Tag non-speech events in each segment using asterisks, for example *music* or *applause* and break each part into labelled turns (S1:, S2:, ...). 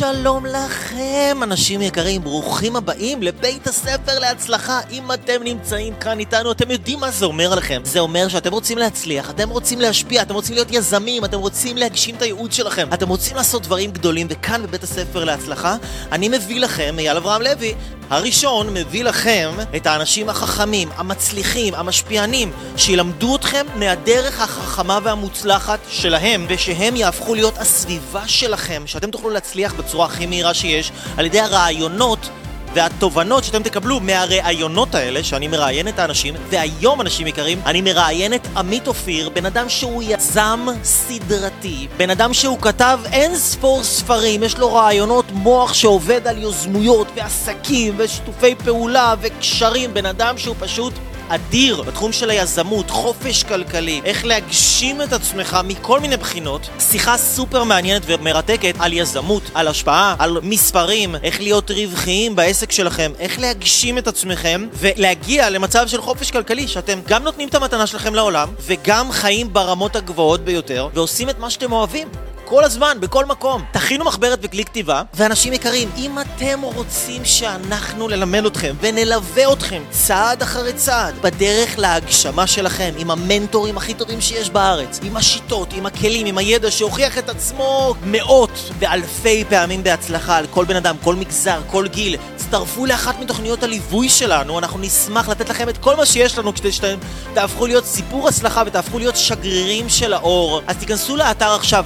S1: שלום לכם, אנשים יקרים, ברוכים הבאים לבית הספר להצלחה. אם אתם נמצאים כאן איתנו, אתם יודעים מה זה אומר לכם. זה אומר שאתם רוצים להצליח, אתם רוצים להשפיע, אתם רוצים להיות יזמים, אתם רוצים להגשים את הייעוד שלכם, אתם רוצים לעשות דברים גדולים, וכאן בבית הספר להצלחה, אני מביא לכם, אייל אברהם לוי, הראשון מביא לכם את האנשים החכמים, המצליחים, המשפיענים, שילמדו אתכם מהדרך החכמה והמוצלחת שלהם, ושהם יהפכו להיות הסביבה שלכם, שאתם תוכלו להצליח בצורה הכי מהירה שיש, על ידי הרעיונות והתובנות שאתם תקבלו מהראיונות האלה, שאני מראיין את האנשים, והיום, אנשים יקרים, אני מראיין את עמית אופיר, בן אדם שהוא יזם סדרתי, בן אדם שהוא כתב אין ספור ספרים, יש לו רעיונות מוח שעובד על יוזמויות ועסקים ושיתופי פעולה וקשרים, בן אדם שהוא פשוט אדיר בתחום של היזמות, חופש כלכלי, איך להגשים את עצמך מכל מיני בחינות. שיחה סופר מעניינת ומרתקת על יזמות, על השפעה, על מספרים, איך להיות רווחיים בעסק שלכם, איך להגשים את עצמכם ולהגיע למצב של חופש כלכלי, שאתם גם נותנים את המתנה שלכם לעולם וגם חיים ברמות הגבוהות ביותר ועושים את מה שאתם אוהבים. כל הזמן, בכל מקום. תכינו מחברת וכלי כתיבה, ואנשים יקרים, אם אתם רוצים שאנחנו נלמד אתכם ונלווה אתכם צעד אחרי צעד בדרך להגשמה שלכם, עם המנטורים הכי טובים שיש בארץ, עם השיטות, עם הכלים, עם הידע שהוכיח את עצמו מאות ואלפי פעמים בהצלחה על כל בן אדם, כל מגזר, כל גיל, הצטרפו לאחת מתוכניות הליווי שלנו, אנחנו נשמח לתת לכם את כל מה שיש לנו כדי שאתם תהפכו להיות סיפור הצלחה ותהפכו להיות שגרירים של האור. אז תיכנסו לאתר עכשיו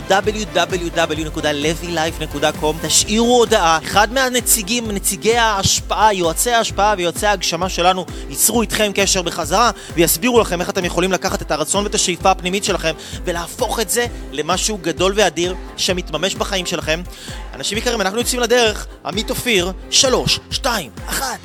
S1: www.levylife.com תשאירו הודעה, אחד מהנציגים, נציגי ההשפעה, יועצי ההשפעה ויועצי ההגשמה שלנו ייצרו איתכם קשר בחזרה ויסבירו לכם איך אתם יכולים לקחת את הרצון ואת השאיפה הפנימית שלכם ולהפוך את זה למשהו גדול ואדיר שמתממש בחיים שלכם. אנשים יקרים, אנחנו יוצאים לדרך, עמית אופיר, שלוש, שתיים, אחת.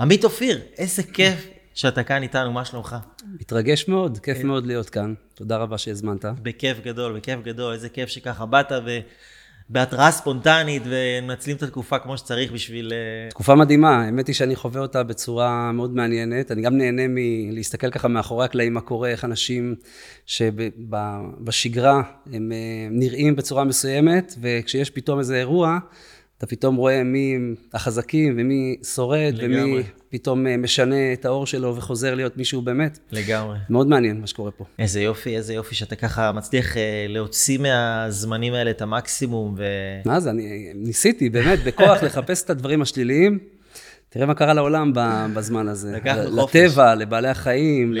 S1: עמית אופיר, איזה כיף שאתה כאן איתנו, מה שלומך?
S2: מתרגש מאוד, כיף מאוד להיות כאן. תודה רבה שהזמנת.
S1: בכיף גדול, בכיף גדול, איזה כיף שככה באת בהתראה ספונטנית ומנצלים את התקופה כמו שצריך בשביל... אה,
S2: תקופה מדהימה, האמת היא שאני חווה אותה בצורה מאוד מעניינת. אני גם נהנה מלהסתכל ככה מאחורי הקלעים מה קורה, איך אנשים שבשגרה הם אה, נראים בצורה מסוימת, וכשיש פתאום איזה אירוע, אתה פתאום רואה מי החזקים ומי שורד, לגמרי. ומי פתאום אה, משנה את האור שלו וחוזר להיות מישהו באמת.
S1: לגמרי.
S2: מאוד מעניין מה שקורה פה.
S1: איזה יופי, איזה יופי שאתה ככה מצליח אה, להוציא מהזמנים האלה את המקסימום. ו...
S2: מה זה, אני ניסיתי באמת בכוח *laughs* לחפש את הדברים השליליים. תראה מה קרה לעולם בזמן הזה. לקחנו חופש. לטבע, לבעלי החיים,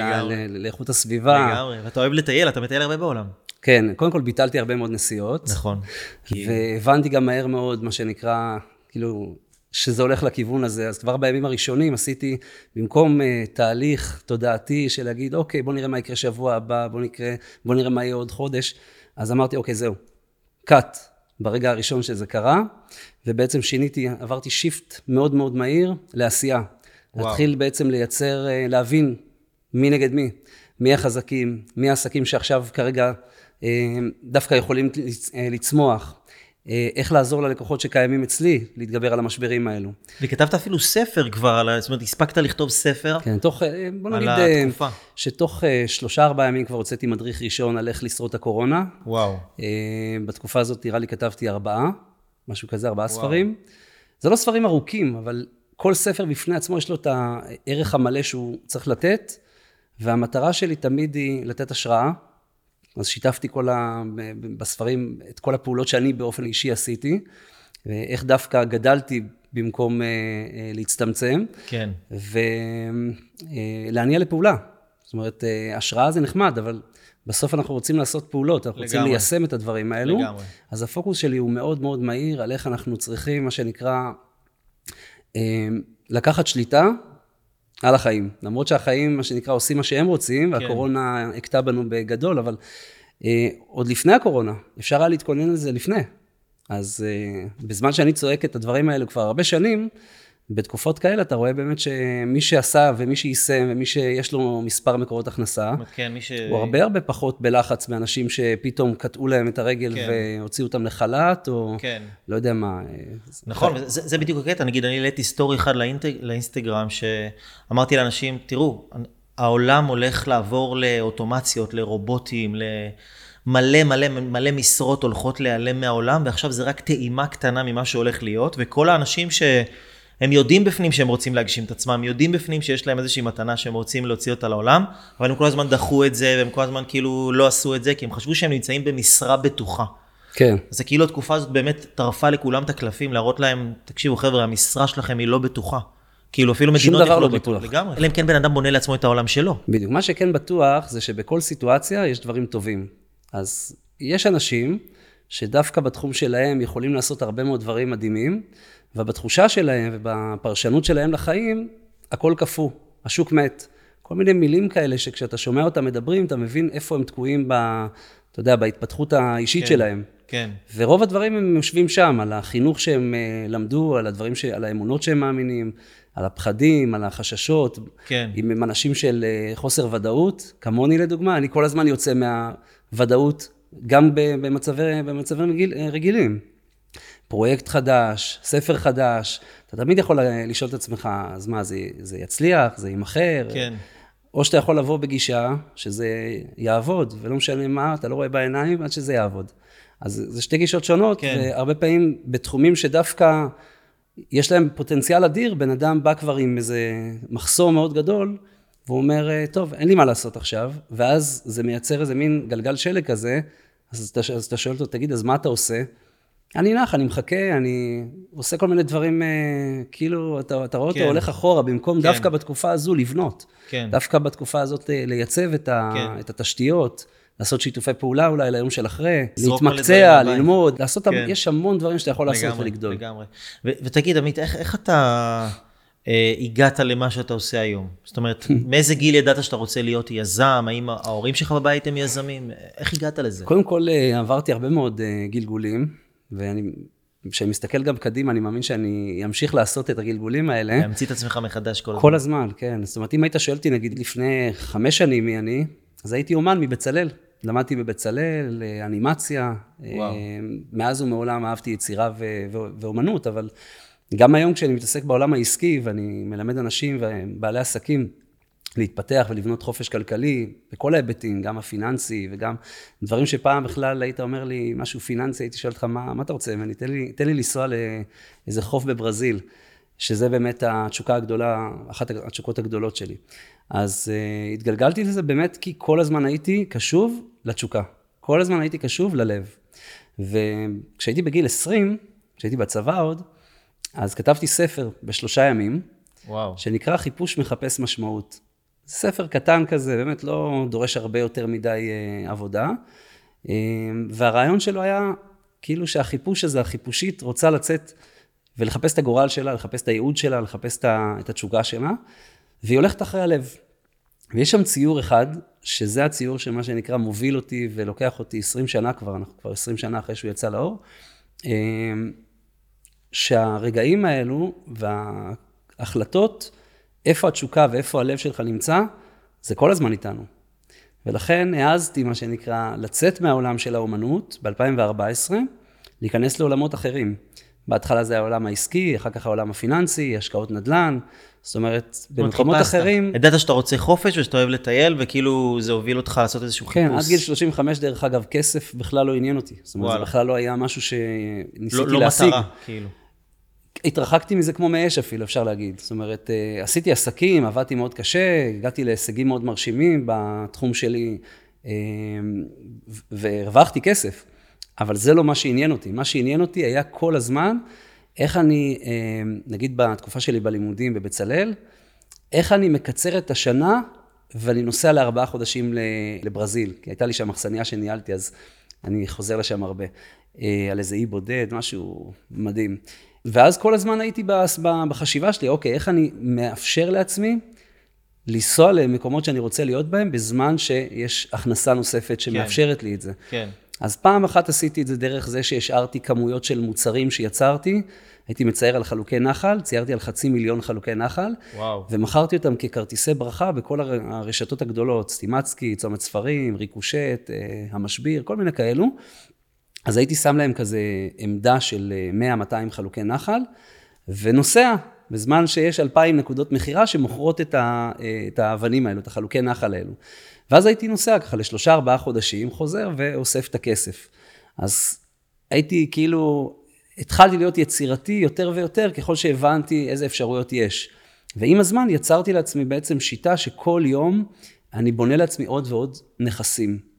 S2: לאיכות הסביבה.
S1: לגמרי, ואתה אוהב לטייל, אתה מטייל הרבה בעולם.
S2: כן, קודם כל ביטלתי הרבה מאוד נסיעות.
S1: נכון.
S2: והבנתי גם מהר מאוד, מה שנקרא, כאילו, שזה הולך לכיוון הזה. אז כבר בימים הראשונים עשיתי, במקום uh, תהליך תודעתי של להגיד, אוקיי, בוא נראה מה יקרה שבוע הבא, בוא, נקרא, בוא נראה מה יהיה עוד חודש, אז אמרתי, אוקיי, זהו, cut, ברגע הראשון שזה קרה, ובעצם שיניתי, עברתי שיפט מאוד מאוד מהיר לעשייה. וואו. להתחיל בעצם לייצר, uh, להבין מי נגד מי, מי החזקים, מי העסקים שעכשיו כרגע אה, דווקא יכולים אה, לצמוח. אה, איך לעזור ללקוחות שקיימים אצלי להתגבר על המשברים האלו.
S1: וכתבת אפילו ספר כבר, זאת אומרת, הספקת לכתוב ספר
S2: כן, תוך, בוא נגיד, התקופה. שתוך שלושה ארבעה ימים כבר הוצאתי מדריך ראשון על איך לשרוד את הקורונה.
S1: וואו.
S2: בתקופה הזאת נראה לי כתבתי ארבעה, משהו כזה, ארבעה וואו. ספרים. זה לא ספרים ארוכים, אבל כל ספר בפני עצמו יש לו את הערך המלא שהוא צריך לתת, והמטרה שלי תמיד היא לתת השראה. אז שיתפתי כל ה... בספרים את כל הפעולות שאני באופן אישי עשיתי, ואיך דווקא גדלתי במקום אה, אה, להצטמצם.
S1: כן.
S2: ולהניע אה, לפעולה. זאת אומרת, השראה זה נחמד, אבל בסוף אנחנו רוצים לעשות פעולות, אנחנו לגמרי. רוצים ליישם את הדברים האלו. לגמרי. אז הפוקוס שלי הוא מאוד מאוד מהיר על איך אנחנו צריכים, מה שנקרא, לקחת שליטה על החיים. למרות שהחיים, מה שנקרא, עושים מה שהם רוצים, כן. והקורונה הכתה בנו בגדול, אבל אה, עוד לפני הקורונה, אפשר היה להתכונן לזה לפני. אז אה, בזמן שאני צועק את הדברים האלו כבר הרבה שנים, בתקופות כאלה אתה רואה באמת שמי שעשה ומי שיישם ומי שיש לו מספר מקורות הכנסה,
S1: כן, מי ש...
S2: הוא הרבה הרבה פחות בלחץ מאנשים שפתאום קטעו להם את הרגל
S1: כן.
S2: והוציאו אותם לחל"ת, או
S1: כן.
S2: לא יודע מה.
S1: נכון, זה, זה בדיוק הקטע, נגיד אני העליתי סטורי אחד לאינטג, לאינסטגרם, שאמרתי לאנשים, תראו, העולם הולך לעבור לאוטומציות, לרובוטים, למלא מלא מלא משרות הולכות להיעלם מהעולם, ועכשיו זה רק טעימה קטנה ממה שהולך להיות, וכל האנשים שהם יודעים בפנים שהם רוצים להגשים את עצמם, יודעים בפנים שיש להם איזושהי מתנה שהם רוצים להוציא אותה לעולם, אבל הם כל הזמן דחו את זה, והם כל הזמן כאילו לא עשו את זה, כי הם חשבו שהם נמצאים במשרה בטוחה.
S2: כן.
S1: אז זה כאילו התקופה הזאת באמת טרפה לכולם את הקלפים, להראות להם, תקשיבו חבר'ה, המשרה שלכם היא לא בטוחה. כאילו אפילו
S2: שום
S1: מדינות
S2: דבר לא
S1: יכולות ליפול.
S2: בטוח.
S1: לגמרי. אלא אם כן בן אדם בונה לעצמו את העולם שלו.
S2: בדיוק. מה שכן בטוח זה שבכל סיטואציה יש דברים טובים. אז יש אנשים שדווקא בתחום שלהם יכולים לעשות הרבה מאוד דברים מדהימים, ובתחושה שלהם ובפרשנות שלהם לחיים, הכל קפוא, השוק מת. כל מיני מילים כאלה שכשאתה שומע אותם מדברים, אתה מבין איפה הם תקועים ב... אתה יודע, בהתפתחות האישית
S1: כן.
S2: שלהם.
S1: כן.
S2: ורוב הדברים הם יושבים שם, על החינוך שהם אה, למדו, על הדברים, ש... על האמונות שהם מאמינים, על הפחדים, על החששות.
S1: כן.
S2: אם הם אנשים של אה, חוסר ודאות, כמוני לדוגמה, אני כל הזמן יוצא מהוודאות, גם במצבי, במצבים רגיל, אה, רגילים. פרויקט חדש, ספר חדש, אתה תמיד יכול לשאול את עצמך, אז מה, זה, זה יצליח, זה יימכר?
S1: כן.
S2: או שאתה יכול לבוא בגישה שזה יעבוד, ולא משנה מה, אתה לא רואה בעיניים עד שזה יעבוד. אז זה שתי גישות שונות,
S1: כן.
S2: והרבה פעמים בתחומים שדווקא יש להם פוטנציאל אדיר, בן אדם בא כבר עם איזה מחסור מאוד גדול, והוא אומר, טוב, אין לי מה לעשות עכשיו, ואז זה מייצר איזה מין גלגל שלג כזה, אז אתה, אז אתה שואל אותו, תגיד, אז מה אתה עושה? אני נח, אני מחכה, אני עושה כל מיני דברים, אה, כאילו, אתה, אתה רואה אותו
S1: כן.
S2: הולך אחורה, במקום
S1: כן.
S2: דווקא בתקופה הזו לבנות.
S1: כן.
S2: דווקא בתקופה הזאת אה, לייצב את, ה,
S1: כן.
S2: את התשתיות, לעשות שיתופי פעולה אולי ליום של אחרי, להתמקצע. ללמוד, לעשות,
S1: כן.
S2: יש המון דברים שאתה יכול לעשות
S1: לגמרי,
S2: ולגדול.
S1: לגמרי. ו- ותגיד, עמית, איך, איך אתה אה, הגעת למה שאתה עושה היום? זאת אומרת, *laughs* מאיזה גיל ידעת שאתה רוצה להיות יזם? האם ההורים שלך בבית הם יזמים? איך הגעת לזה?
S2: קודם כל, אה, עברתי הרבה מאוד גלגולים, ואני, כשאני מסתכל גם קדימה, אני מאמין שאני אמשיך לעשות את הגלגולים האלה.
S1: להמציא את עצמך מחדש כל הזמן.
S2: כל הזמן, כן. זאת אומרת, אם היית שואל אותי, נגיד, לפני חמש שנים מי אני, אז הייתי אומן מבצלאל. למדתי בבצלאל, אה, אנימציה.
S1: וואו.
S2: אה, מאז ומעולם אהבתי יצירה ו- ו- ואומנות, אבל גם היום כשאני מתעסק בעולם העסקי, ואני מלמד אנשים ובעלי עסקים להתפתח ולבנות חופש כלכלי, בכל ההיבטים, גם הפיננסי וגם דברים שפעם בכלל היית אומר לי משהו פיננסי, הייתי שואל אותך, מה, מה אתה רוצה ממני? תן לי, תן לי לנסוע לאיזה חוף בברזיל. שזה באמת התשוקה הגדולה, אחת התשוקות הגדולות שלי. אז uh, התגלגלתי לזה באמת כי כל הזמן הייתי קשוב לתשוקה. כל הזמן הייתי קשוב ללב. וכשהייתי בגיל 20, כשהייתי בצבא עוד, אז כתבתי ספר בשלושה ימים,
S1: וואו.
S2: שנקרא חיפוש מחפש משמעות. ספר קטן כזה, באמת לא דורש הרבה יותר מדי uh, עבודה. Uh, והרעיון שלו היה כאילו שהחיפוש הזה, החיפושית, רוצה לצאת ולחפש את הגורל שלה, לחפש את הייעוד שלה, לחפש את ה- את התשוקה שלה, והיא הולכת אחרי הלב. ויש שם ציור אחד, שזה הציור שמה שנקרא מוביל אותי ולוקח אותי 20 שנה כבר, אנחנו כבר 20 שנה אחרי שהוא יצא לאור, אמ, שהרגעים האלו וההחלטות, איפה התשוקה ואיפה הלב שלך נמצא, זה כל הזמן איתנו. ולכן העזתי, מה שנקרא, לצאת מהעולם של האומנות ב-2014, להיכנס לעולמות אחרים. בהתחלה זה העולם העסקי, אחר כך העולם הפיננסי, השקעות נדל"ן, זאת אומרת, במקומות
S1: חיפשת.
S2: אחרים...
S1: ידעת שאתה רוצה חופש ושאתה אוהב לטייל, וכאילו זה הוביל אותך לעשות איזשהו חיפוש.
S2: כן, עד גיל 35, דרך אגב, כסף בכלל לא עניין אותי. זאת אומרת, זה
S1: וואלה.
S2: בכלל לא היה משהו שניסיתי
S1: לא, לא
S2: להשיג.
S1: מטרה, כאילו.
S2: התרחקתי מזה כמו מאש אפילו, אפשר להגיד. זאת אומרת, אה, עשיתי עסקים, עבדתי מאוד קשה, הגעתי להישגים מאוד מרשימים בתחום שלי, אה, והרווחתי כסף. אבל זה לא מה שעניין אותי. מה שעניין אותי היה כל הזמן, איך אני, אה, נגיד בתקופה שלי בלימודים בבצלאל, איך אני מקצר את השנה ואני נוסע לארבעה חודשים לברזיל, כי הייתה לי שם אכסניה שניהלתי, אז אני חוזר לשם הרבה, על איזה אי בודד, משהו מדהים. ואז כל הזמן הייתי בחשיבה שלי, אוקיי, איך אני מאפשר לעצמי לנסוע למקומות שאני רוצה להיות בהם, בזמן שיש הכנסה נוספת שמאפשרת לי את זה.
S1: כן.
S2: אז פעם אחת עשיתי את זה דרך זה שהשארתי כמויות של מוצרים שיצרתי, הייתי מצייר על חלוקי נחל, ציירתי על חצי מיליון חלוקי נחל,
S1: וואו.
S2: ומכרתי אותם ככרטיסי ברכה בכל הר- הרשתות הגדולות, סטימצקי, צומת ספרים, ריקושט, אה, המשביר, כל מיני כאלו. אז הייתי שם להם כזה עמדה של אה, 100-200 חלוקי נחל, ונוסע, בזמן שיש 2,000 נקודות מכירה שמוכרות את, ה, אה, את האבנים האלו, את החלוקי נחל האלו. ואז הייתי נוסע ככה לשלושה ארבעה חודשים, חוזר ואוסף את הכסף. אז הייתי כאילו, התחלתי להיות יצירתי יותר ויותר ככל שהבנתי איזה אפשרויות יש. ועם הזמן יצרתי לעצמי בעצם שיטה שכל יום אני בונה לעצמי עוד ועוד נכסים.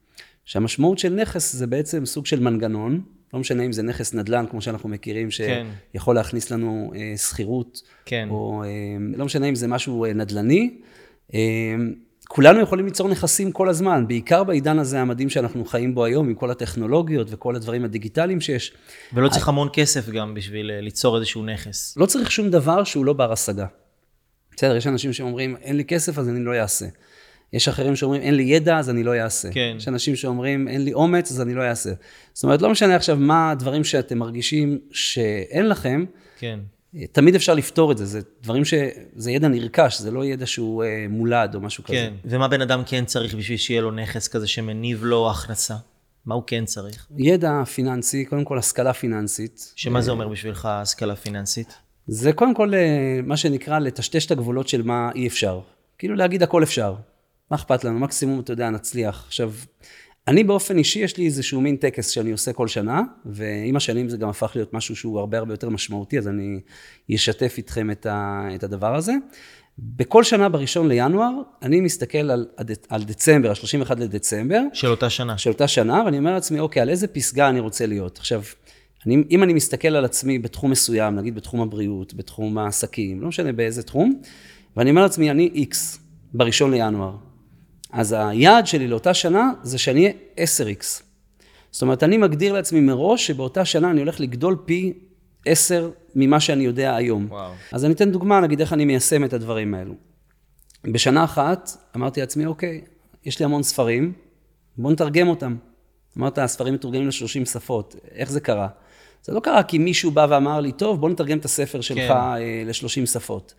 S2: שהמשמעות של נכס זה בעצם סוג של מנגנון, לא משנה אם זה נכס נדל"ן, כמו שאנחנו מכירים,
S1: כן.
S2: שיכול להכניס לנו אה, שכירות,
S1: כן.
S2: או אה, לא משנה אם זה משהו אה, נדל"ני. אה, כולנו יכולים ליצור נכסים כל הזמן, בעיקר בעידן הזה המדהים שאנחנו חיים בו היום, עם כל הטכנולוגיות וכל הדברים הדיגיטליים שיש.
S1: ולא צריך המון כסף גם בשביל ליצור איזשהו נכס.
S2: לא צריך שום דבר שהוא לא בר השגה. בסדר, יש אנשים שאומרים, אין לי כסף אז אני לא אעשה. יש אחרים שאומרים, אין לי ידע אז אני לא אעשה.
S1: כן.
S2: יש אנשים שאומרים, אין לי אומץ אז אני לא אעשה. זאת אומרת, לא משנה עכשיו מה הדברים שאתם מרגישים שאין לכם,
S1: כן.
S2: תמיד אפשר לפתור את זה, זה דברים ש... זה ידע נרכש, זה לא ידע שהוא אה, מולד או משהו כזה.
S1: כן. ומה בן אדם כן צריך בשביל שיהיה לו נכס כזה שמניב לו הכנסה? מה הוא כן צריך?
S2: ידע פיננסי, קודם כל השכלה פיננסית.
S1: שמה זה אומר בשבילך השכלה פיננסית?
S2: זה קודם כל אה, מה שנקרא לטשטש את הגבולות של מה אי אפשר. כאילו להגיד הכל אפשר. מה אכפת לנו? מקסימום, אתה יודע, נצליח. עכשיו, אני באופן אישי, יש לי איזשהו מין טקס שאני עושה כל שנה, ועם השנים זה גם הפך להיות משהו שהוא הרבה הרבה יותר משמעותי, אז אני אשתף איתכם את, ה, את הדבר הזה. בכל שנה בראשון לינואר, אני מסתכל על, על דצמבר, ה-31 לדצמבר,
S1: של אותה שנה.
S2: של אותה שנה, ואני אומר לעצמי, אוקיי, על איזה פסגה אני רוצה להיות? עכשיו, אני, אם אני מסתכל על עצמי בתחום מסוים, נגיד בתחום הבריאות, בתחום העסקים, לא משנה באיזה תחום, ואני אומר לעצמי, אני איקס בראשון לינואר. אז היעד שלי לאותה שנה זה שאני אהיה 10x. זאת אומרת, אני מגדיר לעצמי מראש שבאותה שנה אני הולך לגדול פי 10 ממה שאני יודע היום.
S1: וואו.
S2: אז אני אתן דוגמה, נגיד איך אני מיישם את הדברים האלו. בשנה אחת אמרתי לעצמי, אוקיי, יש לי המון ספרים, בוא נתרגם אותם. אמרת, הספרים מתורגמים ל-30 שפות, איך זה קרה? זה לא קרה כי מישהו בא ואמר לי, טוב, בוא נתרגם את הספר שלך
S1: כן.
S2: כן. ל-30 שפות.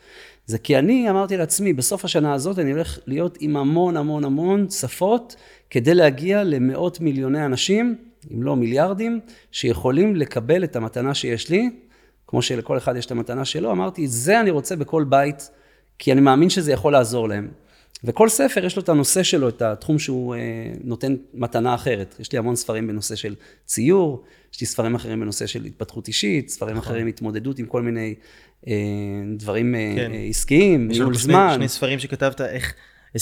S2: זה כי אני אמרתי לעצמי, בסוף השנה הזאת אני הולך להיות עם המון המון המון שפות, כדי להגיע למאות מיליוני אנשים, אם לא מיליארדים, שיכולים לקבל את המתנה שיש לי, כמו שלכל אחד יש את המתנה שלו, אמרתי, זה אני רוצה בכל בית, כי אני מאמין שזה יכול לעזור להם. וכל ספר יש לו את הנושא שלו, את התחום שהוא אה, נותן מתנה אחרת. יש לי המון ספרים בנושא של ציור, יש לי ספרים אחרים בנושא של התפתחות אישית, ספרים
S1: נכון.
S2: אחרים התמודדות עם כל מיני אה, דברים אה,
S1: כן.
S2: אה, עסקיים, ניהול זמן.
S1: שני ספרים שכתבת, איך 24-8,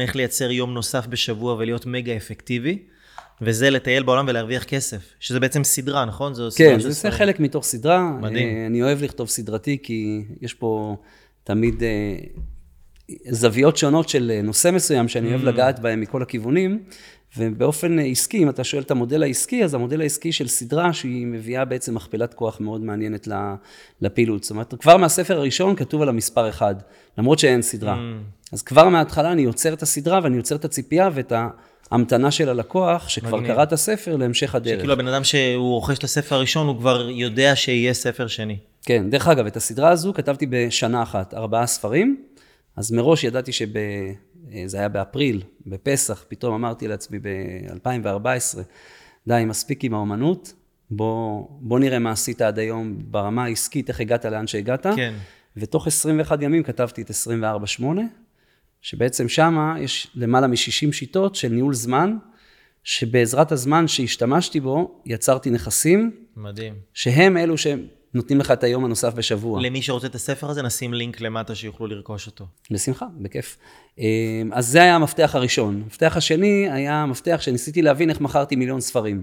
S1: איך לייצר יום נוסף בשבוע ולהיות מגה אפקטיבי, וזה לטייל בעולם ולהרוויח כסף, שזה בעצם סדרה, נכון? זו סדרה
S2: כן, זה
S1: ספרים.
S2: חלק מתוך סדרה.
S1: מדהים.
S2: אה, אני אוהב לכתוב סדרתי, כי יש פה תמיד אה, זוויות שונות של אה, נושא מסוים, שאני
S1: Mm.
S2: אוהב לגעת בהם מכל הכיוונים. ובאופן עסקי, אם אתה שואל את המודל העסקי, אז המודל העסקי של סדרה שהיא מביאה בעצם מכפלת כוח מאוד מעניינת לפעילות. זאת אומרת, כבר מהספר הראשון כתוב על המספר אחד, למרות שאין סדרה.
S1: Mm.
S2: אז כבר מההתחלה אני יוצר את הסדרה ואני יוצר את הציפייה ואת ההמתנה של הלקוח, שכבר
S1: מגניב.
S2: קרא את הספר, להמשך הדרך.
S1: שכאילו הבן אדם שהוא רוכש את הספר הראשון, הוא כבר יודע שיהיה ספר שני.
S2: כן, דרך אגב, את הסדרה הזו כתבתי בשנה אחת, ארבעה ספרים, אז מראש ידעתי שב... זה היה באפריל, בפסח, פתאום אמרתי לעצמי ב-2014, די, מספיק עם האומנות, בוא, בוא נראה מה עשית עד היום ברמה העסקית, איך הגעת לאן שהגעת.
S1: כן.
S2: ותוך 21 ימים כתבתי את 24-8, שבעצם שמה יש למעלה מ-60 שיטות של ניהול זמן, שבעזרת הזמן שהשתמשתי בו, יצרתי נכסים,
S1: מדהים.
S2: שהם אלו שנותנים לך את היום הנוסף בשבוע.
S1: למי שרוצה את הספר הזה, נשים לינק למטה שיוכלו לרכוש אותו.
S2: בשמחה, בכיף. אז זה היה המפתח הראשון. המפתח השני היה המפתח שניסיתי להבין איך מכרתי מיליון ספרים.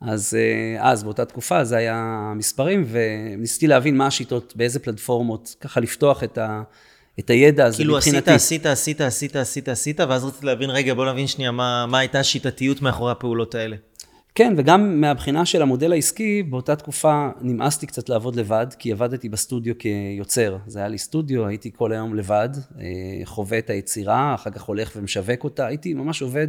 S2: אז אז, באותה תקופה, זה היה המספרים, וניסיתי להבין מה השיטות, באיזה פלטפורמות, ככה לפתוח את, ה, את הידע הזה
S1: כאילו
S2: מבחינתי.
S1: עשית, עשית, עשית, עשית, עשית, עשית, ואז רציתי להבין, רגע, בוא נבין שנייה מה, מה הייתה השיטתיות מאחורי הפעולות האלה.
S2: כן, וגם מהבחינה של המודל העסקי, באותה תקופה נמאסתי קצת לעבוד לבד, כי עבדתי בסטודיו כיוצר. זה היה לי סטודיו, הייתי כל היום לבד, אה, חווה את היצירה, אחר כך הולך ומשווק אותה, הייתי ממש עובד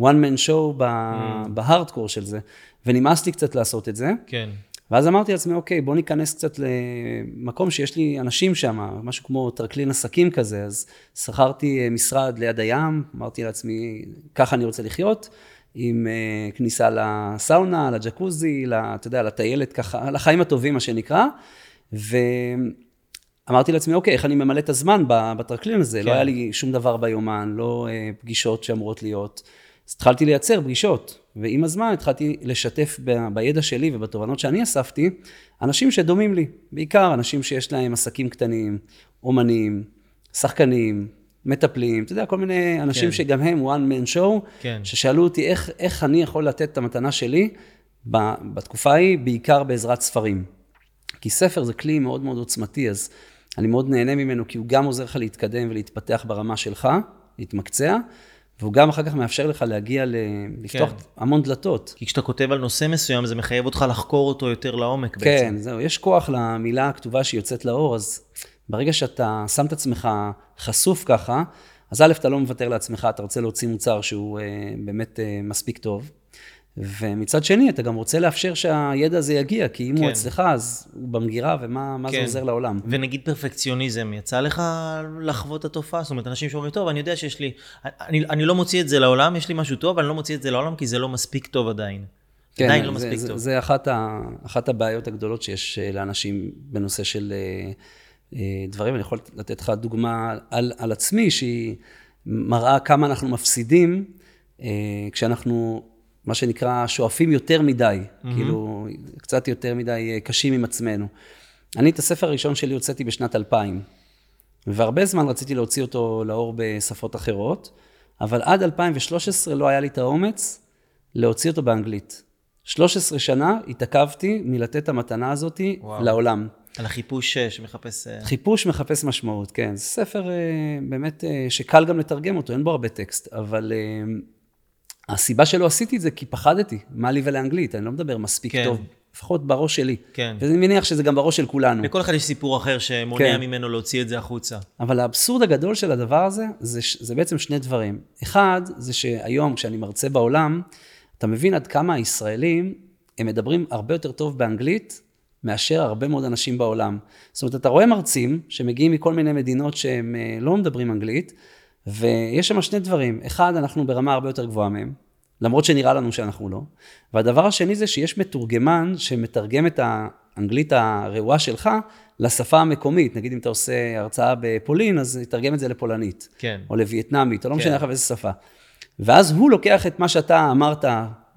S2: one man show mm. בהארדקור של זה, ונמאס לי קצת לעשות את זה.
S1: כן.
S2: ואז אמרתי לעצמי, אוקיי, בוא ניכנס קצת למקום שיש לי אנשים שם, משהו כמו טרקלין עסקים כזה, אז שכרתי אה, משרד ליד הים, אמרתי לעצמי, ככה אני רוצה לחיות. עם uh, כניסה לסאונה, לג'קוזי, אתה יודע, לטיילת ככה, לחיים הטובים, מה שנקרא. ואמרתי לעצמי, אוקיי, איך אני ממלא את הזמן בטרקלין הזה? לא כן. לא היה לי שום דבר ביומן, לא uh, פגישות שאמורות להיות. אז התחלתי לייצר פגישות, ועם הזמן התחלתי לשתף ב, בידע שלי ובתובנות שאני אספתי, אנשים שדומים לי, בעיקר אנשים שיש להם עסקים קטנים, אומנים, שחקנים, מטפלים, אתה יודע, כל מיני אנשים כן. שגם הם one man show, כן. ששאלו אותי איך, איך אני יכול לתת את המתנה שלי בתקופה ההיא, בעיקר בעזרת ספרים. כי ספר זה כלי מאוד מאוד עוצמתי, אז אני מאוד נהנה ממנו, כי הוא גם עוזר לך להתקדם ולהתפתח ברמה שלך, להתמקצע, והוא גם אחר כך מאפשר לך להגיע, ל... לפתוח כן. המון דלתות.
S1: כי כשאתה כותב על נושא מסוים, זה מחייב אותך לחקור אותו יותר לעומק
S2: כן, בעצם. כן, זהו, יש כוח למילה הכתובה שיוצאת לאור, אז ברגע שאתה שם את עצמך חשוף ככה, אז א', אתה לא מוותר לעצמך, אתה רוצה להוציא מוצר שהוא אה, באמת אה, מספיק טוב. ומצד שני, אתה גם רוצה לאפשר שהידע הזה יגיע, כי אם כן. הוא אצלך, אז הוא במגירה, ומה כן. זה עוזר לעולם.
S1: ונגיד פרפקציוניזם, יצא לך לחוות את התופעה? זאת אומרת, אנשים שאומרים, טוב, אני יודע שיש לי, אני, אני לא מוציא את זה לעולם, יש לי משהו טוב, אני לא מוציא את זה לעולם, כי זה לא מספיק טוב עדיין.
S2: כן, עדיין לא זה, מספיק זה, טוב. זה אחת, ה, אחת הבעיות הגדולות שיש אה, לאנשים בנושא של... אה, דברים. אני יכול לתת לך דוגמה על, על עצמי, שהיא מראה כמה אנחנו מפסידים אה, כשאנחנו, מה שנקרא, שואפים יותר מדי, mm-hmm. כאילו, קצת יותר מדי אה, קשים עם עצמנו. אני את הספר הראשון שלי הוצאתי בשנת 2000, והרבה זמן רציתי להוציא אותו לאור בשפות אחרות, אבל עד 2013 לא היה לי את האומץ להוציא אותו באנגלית. 13 שנה התעכבתי מלתת את המתנה הזאת וואו. לעולם.
S1: על החיפוש אה, שמחפש... אה,
S2: חיפוש מחפש משמעות, כן. זה ספר אה, באמת שקל גם לתרגם אותו, אין בו הרבה טקסט, אבל הסיבה שלא עשיתי את זה, כי פחדתי, מה לי ולאנגלית, אני לא מדבר מספיק כן. טוב, לפחות בראש שלי. כן. ואני מניח שזה גם בראש של כולנו.
S1: לכל אחד יש סיפור אחר שמונע כן. ממנו להוציא את זה החוצה.
S2: אבל האבסורד הגדול של הדבר הזה, זה, זה בעצם שני דברים. אחד, זה שהיום, כשאני מרצה בעולם, אתה מבין עד כמה הישראלים, הם מדברים הרבה יותר טוב באנגלית מאשר הרבה מאוד אנשים בעולם. זאת אומרת, אתה רואה מרצים שמגיעים מכל מיני מדינות שהם אה, לא מדברים אנגלית, ויש שם שני דברים. אחד, אנחנו ברמה הרבה יותר גבוהה מהם, למרות שנראה לנו שאנחנו לא. והדבר השני זה שיש מתורגמן שמתרגם את האנגלית הרעועה שלך לשפה המקומית. נגיד אם אתה עושה הרצאה בפולין, אז יתרגם את זה לפולנית. כן. או לווייטנאמית, או לא כן. משנה לך באיזה שפה. ואז הוא לוקח את מה שאתה אמרת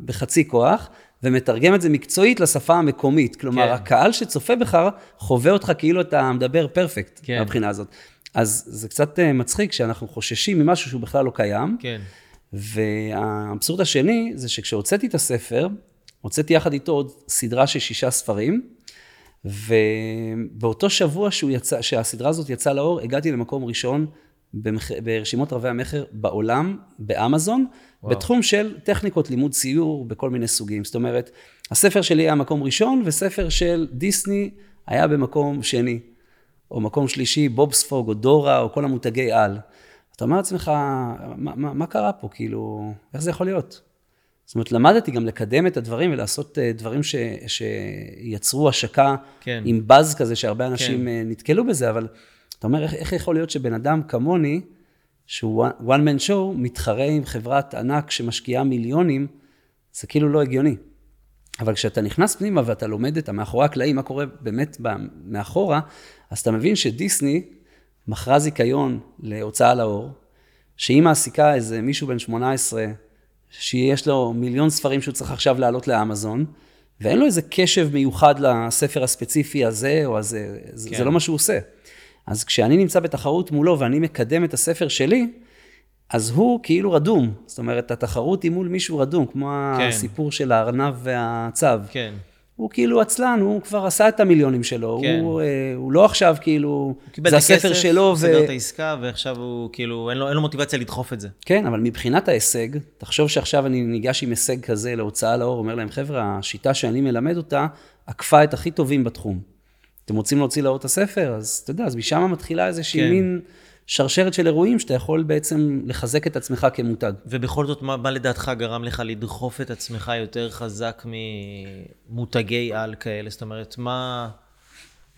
S2: בחצי כוח, ומתרגם את זה מקצועית לשפה המקומית. כלומר, כן. הקהל שצופה בך חווה אותך כאילו אתה מדבר פרפקט כן. מהבחינה הזאת. אז זה קצת אה, מצחיק שאנחנו חוששים ממשהו שהוא בכלל לא קיים. כן. והאבסורד השני זה שכשהוצאתי את הספר, הוצאתי יחד איתו עוד סדרה של שישה ספרים, ובאותו שבוע יצא, שהסדרה הזאת יצאה לאור, הגעתי למקום ראשון במח... ברשימות רבי המכר בעולם, באמזון, וואו. בתחום של טכניקות לימוד ציור בכל מיני סוגים. זאת אומרת, הספר שלי היה מקום ראשון, וספר של דיסני היה במקום שני, או מקום שלישי, בובספוג, או דורה, או כל המותגי על. אתה אומר לעצמך, מה, מה, מה קרה פה? כאילו, איך זה יכול להיות? זאת אומרת, למדתי גם לקדם את הדברים ולעשות אה, דברים ש, שיצרו השקה כן. עם באז כזה, שהרבה אנשים כן. אה, נתקלו בזה, אבל אתה אומר, איך, איך יכול להיות שבן אדם כמוני, שהוא one man show, מתחרה עם חברת ענק שמשקיעה מיליונים, זה כאילו לא הגיוני. אבל כשאתה נכנס פנימה ואתה לומד את המאחורי הקלעים, מה קורה באמת מאחורה, אז אתה מבין שדיסני מכרה זיכיון להוצאה לאור, שהיא מעסיקה איזה מישהו בן 18, שיש לו מיליון ספרים שהוא צריך עכשיו לעלות לאמזון, ואין לו איזה קשב מיוחד לספר הספציפי הזה או הזה, כן. זה לא מה שהוא עושה. אז כשאני נמצא בתחרות מולו ואני מקדם את הספר שלי, אז הוא כאילו רדום. זאת אומרת, התחרות היא מול מישהו רדום, כמו כן. הסיפור של הארנב והצב. כן. הוא כאילו עצלן, הוא כבר עשה את המיליונים שלו,
S1: כן.
S2: הוא, אה, הוא לא עכשיו כאילו,
S1: הוא קיבל
S2: זה
S1: את הכסף,
S2: הספר שלו,
S1: הוא סגר את העסקה, ועכשיו הוא כאילו, אין לו, אין לו מוטיבציה לדחוף את זה.
S2: כן, אבל מבחינת ההישג, תחשוב שעכשיו אני ניגש עם הישג כזה להוצאה לאור, אומר להם, חבר'ה, השיטה שאני מלמד אותה, עקפה את הכי טובים בתחום. אתם רוצים להוציא לאור את הספר? אז אתה יודע, אז משם מתחילה איזושהי
S1: כן.
S2: מין שרשרת של אירועים שאתה יכול בעצם לחזק את עצמך כמותג.
S1: ובכל זאת, מה, מה לדעתך גרם לך לדחוף את עצמך יותר חזק ממותגי על כאלה? זאת אומרת, מה...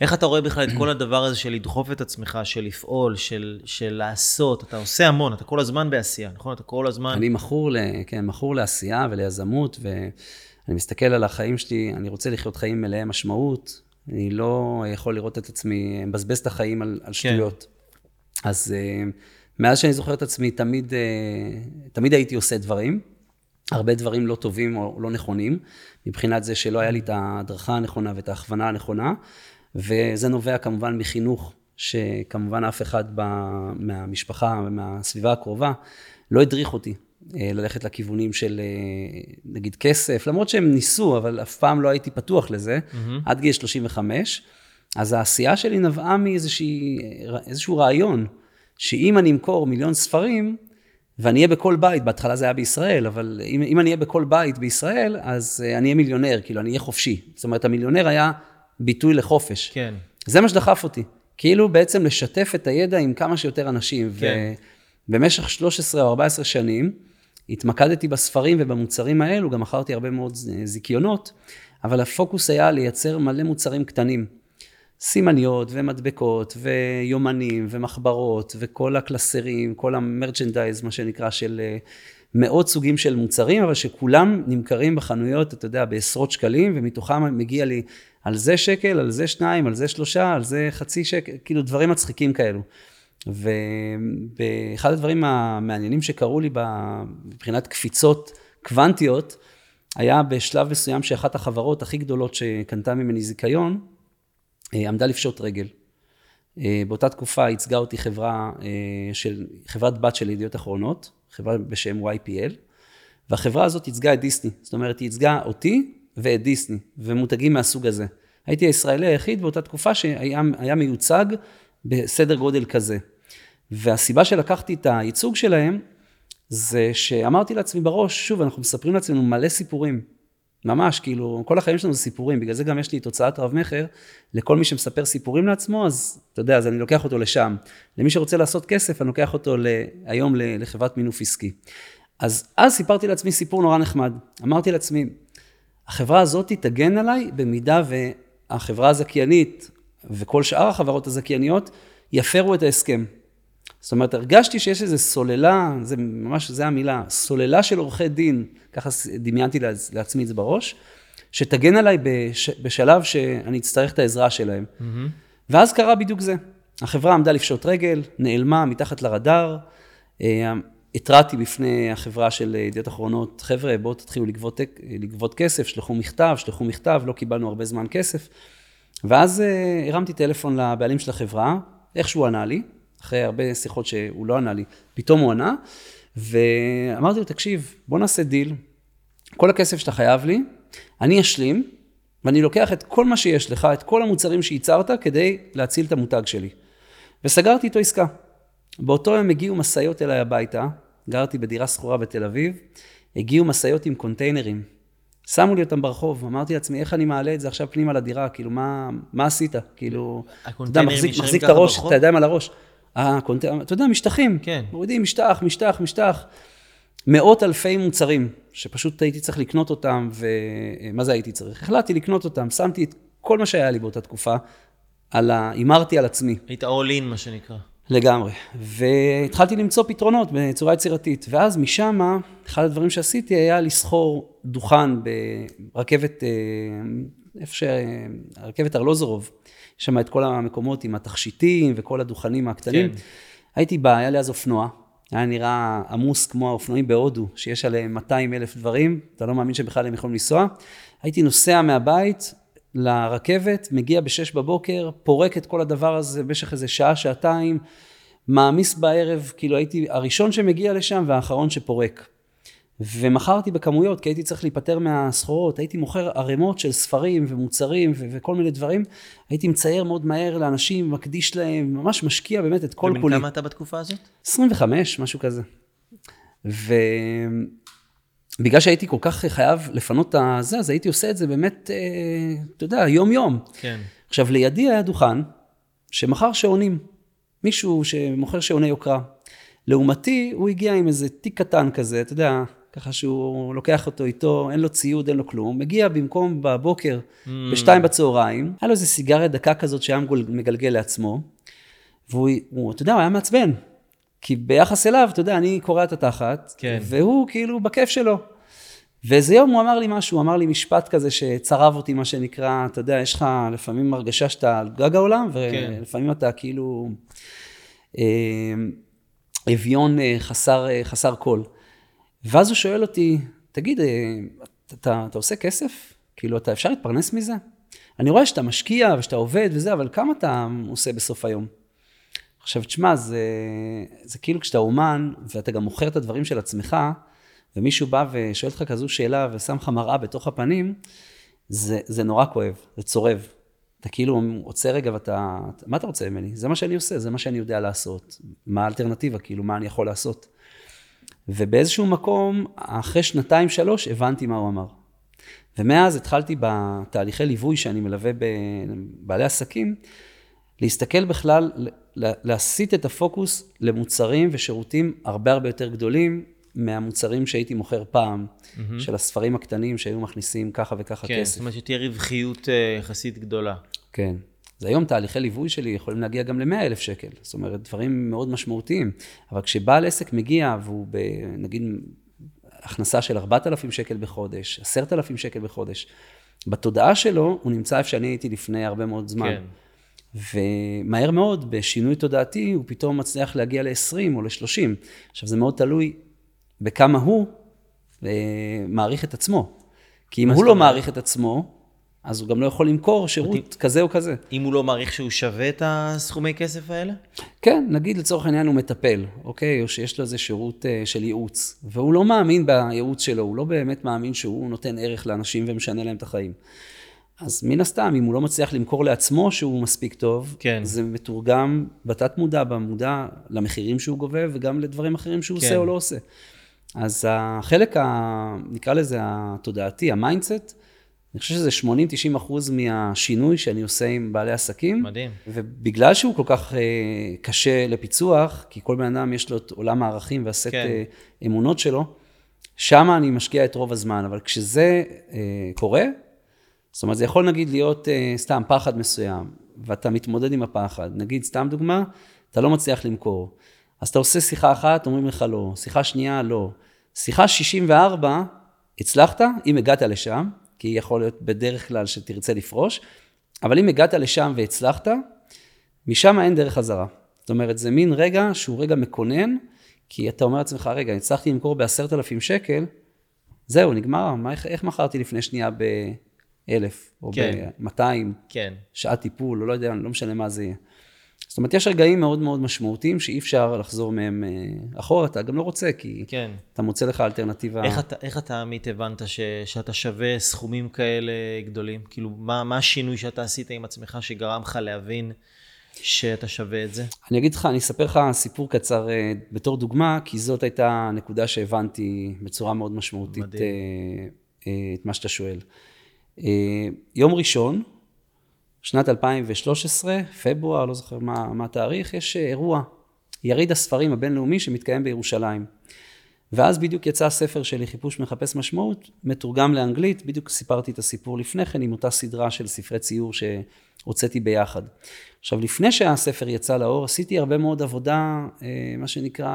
S1: איך אתה רואה בכלל את כל הדבר הזה של לדחוף את עצמך, של לפעול, של, של לעשות? אתה עושה המון, אתה כל הזמן בעשייה, נכון? אתה כל הזמן...
S2: אני מכור, ל, כן, מכור לעשייה וליזמות, ואני מסתכל על החיים שלי, אני רוצה לחיות חיים מלאי משמעות, אני לא יכול לראות את עצמי מבזבז את החיים על, על שטויות. אז אה, מאז שאני זוכר את עצמי, תמיד, אה, תמיד הייתי עושה דברים, הרבה דברים לא טובים או לא נכונים, מבחינת זה שלא היה לי את ההדרכה הנכונה ואת ההכוונה הנכונה, וזה נובע כמובן מחינוך, שכמובן אף אחד ב, מהמשפחה ומהסביבה הקרובה לא הדריך אותי ללכת לכיוונים של נגיד כסף, למרות שהם ניסו, אבל אף פעם לא הייתי פתוח לזה, mm-hmm. עד גיל 35. אז העשייה שלי נבעה מאיזשהו רעיון, שאם אני אמכור מיליון ספרים, ואני אהיה בכל בית, בהתחלה זה היה בישראל, אבל אם, אם אני אהיה בכל בית בישראל, אז אני אהיה מיליונר, כאילו, אני אהיה חופשי. זאת אומרת, המיליונר היה ביטוי לחופש.
S1: כן.
S2: זה מה שדחף אותי. כאילו בעצם לשתף את הידע עם כמה שיותר אנשים.
S1: כן.
S2: ובמשך 13 או 14 שנים, התמקדתי בספרים ובמוצרים האלו, גם מכרתי הרבה מאוד זיכיונות, אבל הפוקוס היה לייצר מלא מוצרים קטנים. סימניות ומדבקות ויומנים ומחברות וכל הקלסרים, כל המרצ'נדייז, מה שנקרא, של אה, מאות סוגים של מוצרים, אבל שכולם נמכרים בחנויות, אתה יודע, בעשרות שקלים, ומתוכם מגיע לי על זה שקל, על זה שניים, על זה שלושה, על זה חצי שקל, כאילו דברים מצחיקים כאלו. ואחד הדברים המעניינים שקרו לי מבחינת קפיצות קוונטיות, היה בשלב מסוים שאחת החברות הכי גדולות שקנתה ממני זיכיון, עמדה לפשוט רגל. באותה תקופה ייצגה אותי חברה של, חברת בת של ידיעות אחרונות, חברה בשם YPL, והחברה הזאת ייצגה את דיסני. זאת אומרת, היא ייצגה אותי ואת דיסני, ומותגים מהסוג הזה. הייתי הישראלי היחיד באותה תקופה שהיה מיוצג בסדר גודל כזה. והסיבה שלקחתי את הייצוג שלהם, זה שאמרתי לעצמי בראש, שוב, אנחנו מספרים לעצמנו מלא סיפורים. ממש, כאילו, כל החיים שלנו זה סיפורים, בגלל זה גם יש לי תוצאת רב-מכר, לכל מי שמספר סיפורים לעצמו, אז אתה יודע, אז אני לוקח אותו לשם. למי שרוצה לעשות כסף, אני לוקח אותו ל... היום לחברת מינוף עסקי. אז אז סיפרתי לעצמי סיפור נורא נחמד. אמרתי לעצמי, החברה הזאת תגן עליי במידה והחברה הזכיינית וכל שאר החברות הזכייניות יפרו את ההסכם. זאת אומרת, הרגשתי שיש איזו סוללה, זה ממש, זה המילה, סוללה של עורכי דין, ככה דמיינתי לעצמי את זה בראש, שתגן עליי בש, בשלב שאני אצטרך את העזרה שלהם. Mm-hmm. ואז קרה בדיוק זה. החברה עמדה לפשוט רגל, נעלמה מתחת לרדאר, התרעתי בפני החברה של ידיעות אחרונות, חבר'ה, בואו תתחילו לגבות, לגבות כסף, שלחו מכתב, שלחו מכתב, לא קיבלנו הרבה זמן כסף. ואז הרמתי טלפון לבעלים של החברה, איכשהו ענה לי, אחרי הרבה שיחות שהוא לא ענה לי, פתאום הוא ענה, ואמרתי לו, תקשיב, בוא נעשה דיל, כל הכסף שאתה חייב לי, אני אשלים, ואני לוקח את כל מה שיש לך, את כל המוצרים שייצרת, כדי להציל את המותג שלי. וסגרתי איתו עסקה. באותו יום הגיעו משאיות אליי הביתה, גרתי בדירה שכורה בתל אביב, הגיעו משאיות עם קונטיינרים. שמו לי אותם ברחוב, אמרתי לעצמי, איך אני מעלה את זה עכשיו פנימה לדירה, כאילו, מה, מה עשית? כאילו, אתה יודע, מחזיק, מחזיק את הראש, את הידיים על הראש. הקונטיינר, אתה יודע, משטחים,
S1: כן.
S2: מורידים משטח, משטח, משטח. מאות אלפי מוצרים, שפשוט הייתי צריך לקנות אותם, ומה זה הייתי צריך? החלטתי לקנות אותם, שמתי את כל מה שהיה לי באותה תקופה, על ה... הימרתי על עצמי.
S1: היית all in, מה שנקרא.
S2: לגמרי. והתחלתי למצוא פתרונות בצורה יצירתית. ואז משם, אחד הדברים שעשיתי היה לסחור דוכן ברכבת, איפה שהרכבת ארלוזורוב. יש שם את כל המקומות עם התכשיטים וכל הדוכנים הקטנים. כן. הייתי בא, היה לי אז אופנוע, היה נראה עמוס כמו האופנועים בהודו, שיש עליהם 200 אלף דברים, אתה לא מאמין שבכלל הם יכולים לנסוע. הייתי נוסע מהבית לרכבת, מגיע ב-6 בבוקר, פורק את כל הדבר הזה במשך איזה שעה, שעתיים, מעמיס בערב, כאילו הייתי הראשון שמגיע לשם והאחרון שפורק. ומכרתי בכמויות, כי הייתי צריך להיפטר מהסחורות, הייתי מוכר ערימות של ספרים ומוצרים ו- וכל מיני דברים. הייתי מצייר מאוד מהר לאנשים, מקדיש להם, ממש משקיע באמת את כל
S1: ובן
S2: כולי.
S1: כמה אתה בתקופה הזאת?
S2: 25, משהו כזה. ובגלל שהייתי כל כך חייב לפנות את הזה, אז הייתי עושה את זה באמת, אה, אתה יודע, יום-יום.
S1: כן.
S2: עכשיו, לידי היה דוכן שמכר שעונים. מישהו שמוכר שעוני יוקרה. לעומתי, הוא הגיע עם איזה תיק קטן כזה, אתה יודע, ככה שהוא לוקח אותו איתו, אין לו ציוד, אין לו כלום. מגיע במקום בבוקר,
S1: Mm.
S2: בשתיים בצהריים, היה לו איזה סיגריה דקה כזאת שהיה מגלגל לעצמו, והוא, הוא, אתה יודע, הוא היה מעצבן. כי ביחס אליו, אתה יודע, אני קורע את התחת,
S1: כן.
S2: והוא כאילו בכיף שלו. ואיזה יום הוא אמר לי משהו, הוא אמר לי משפט כזה שצרב אותי, מה שנקרא, אתה יודע, יש לך לפעמים הרגשה שאתה על גג העולם,
S1: כן.
S2: ולפעמים אתה כאילו אה, אביון אה, חסר, אה, חסר קול. ואז הוא שואל אותי, תגיד, אה, אתה, אתה, אתה עושה כסף? כאילו, אתה אפשר להתפרנס מזה? אני רואה שאתה משקיע ושאתה עובד וזה, אבל כמה אתה עושה בסוף היום? עכשיו, תשמע, זה, זה כאילו כשאתה אומן, ואתה גם מוכר את הדברים של עצמך, ומישהו בא ושואל אותך כזו שאלה ושם לך מראה בתוך הפנים, זה, זה נורא כואב, זה צורב. אתה כאילו עוצר רגע ואתה, מה אתה רוצה ממני? זה מה שאני עושה, זה מה שאני יודע לעשות. מה האלטרנטיבה, כאילו, מה אני יכול לעשות? ובאיזשהו מקום, אחרי שנתיים, שלוש, הבנתי מה הוא אמר. ומאז התחלתי בתהליכי ליווי שאני מלווה בבעלי עסקים, להסתכל בכלל, לה- להסיט את הפוקוס למוצרים ושירותים הרבה הרבה יותר גדולים מהמוצרים שהייתי מוכר פעם, mm-hmm. של הספרים הקטנים שהיו מכניסים ככה וככה
S1: כן,
S2: כסף.
S1: זאת אומרת שתהיה רווחיות אה, יחסית גדולה.
S2: כן. אז היום תהליכי ליווי שלי יכולים להגיע גם ל-100 אלף שקל, זאת אומרת, דברים מאוד משמעותיים. אבל כשבעל עסק מגיע והוא נגיד הכנסה של 4,000 שקל בחודש, 10,000 שקל בחודש, בתודעה שלו הוא נמצא איפה שאני הייתי לפני הרבה מאוד זמן.
S1: כן.
S2: ומהר מאוד, בשינוי תודעתי, הוא פתאום מצליח להגיע ל-20 או ל-30. עכשיו, זה מאוד תלוי בכמה הוא אה, מעריך את עצמו. כי אם הוא לא? מעריך את עצמו, אז הוא גם לא יכול למכור שירות כזה או כזה.
S1: אם הוא לא מעריך שהוא שווה את הסכומי כסף האלה?
S2: כן, נגיד לצורך העניין הוא מטפל, אוקיי? או שיש לו איזה שירות אה, של ייעוץ, והוא לא מאמין בייעוץ שלו, הוא לא באמת מאמין שהוא נותן ערך לאנשים ומשנה להם את החיים. אז מן הסתם, אם הוא לא מצליח למכור לעצמו שהוא מספיק טוב,
S1: כן.
S2: זה מתורגם בתת מודע, במודע, למחירים שהוא גובה וגם לדברים אחרים שהוא
S1: כן.
S2: עושה או לא עושה. אז החלק, ה, נקרא לזה התודעתי, ה mindset, אני חושב שזה 80-90 אחוז מהשינוי שאני עושה עם בעלי עסקים.
S1: מדהים.
S2: ובגלל שהוא כל כך אה, קשה לפיצוח, כי כל בן אדם יש לו את עולם הערכים והסט
S1: כן.
S2: אה, אמונות שלו, שם אני משקיע את רוב הזמן, אבל כשזה אה, קורה, זאת אומרת, זה יכול נגיד להיות אה, סתם פחד מסוים, ואתה מתמודד עם הפחד. נגיד, סתם דוגמה, אתה לא מצליח למכור. אז אתה עושה שיחה אחת, אומרים לך לא, שיחה שנייה, לא. שיחה 64, הצלחת, אם הגעת לשם, כי יכול להיות בדרך כלל שתרצה לפרוש, אבל אם הגעת לשם והצלחת, משם אין דרך חזרה. זאת אומרת, זה מין רגע שהוא רגע מקונן, כי אתה אומר לעצמך, רגע, הצלחתי למכור בעשרת אלפים שקל, זהו, נגמר, מה, איך, איך מכרתי לפני שנייה באלף, או
S1: כן.
S2: ב-200,
S1: כן.
S2: שעת טיפול, או לא יודע, לא משנה מה זה יהיה. זאת אומרת, יש רגעים מאוד מאוד משמעותיים שאי אפשר לחזור מהם אה, אחורה, אתה גם לא רוצה, כי
S1: כן.
S2: אתה מוצא לך אלטרנטיבה.
S1: איך אתה, איך אתה עמית, הבנת ש, שאתה שווה סכומים כאלה גדולים? כאילו, מה, מה השינוי שאתה עשית עם עצמך שגרם לך להבין שאתה שווה את זה?
S2: אני אגיד לך, אני אספר לך סיפור קצר אה, בתור דוגמה, כי זאת הייתה הנקודה שהבנתי בצורה מאוד משמעותית
S1: מדהים.
S2: אה, את מה שאתה שואל. יום ראשון, שנת 2013, פברואר, לא זוכר מה, מה התאריך, יש אירוע, יריד הספרים הבינלאומי שמתקיים בירושלים. ואז בדיוק יצא הספר שלי, חיפוש מחפש משמעות, מתורגם לאנגלית, בדיוק סיפרתי את הסיפור לפני כן עם אותה סדרה של ספרי ציור שהוצאתי ביחד. עכשיו, לפני שהספר יצא לאור, עשיתי הרבה מאוד עבודה, אה, מה שנקרא,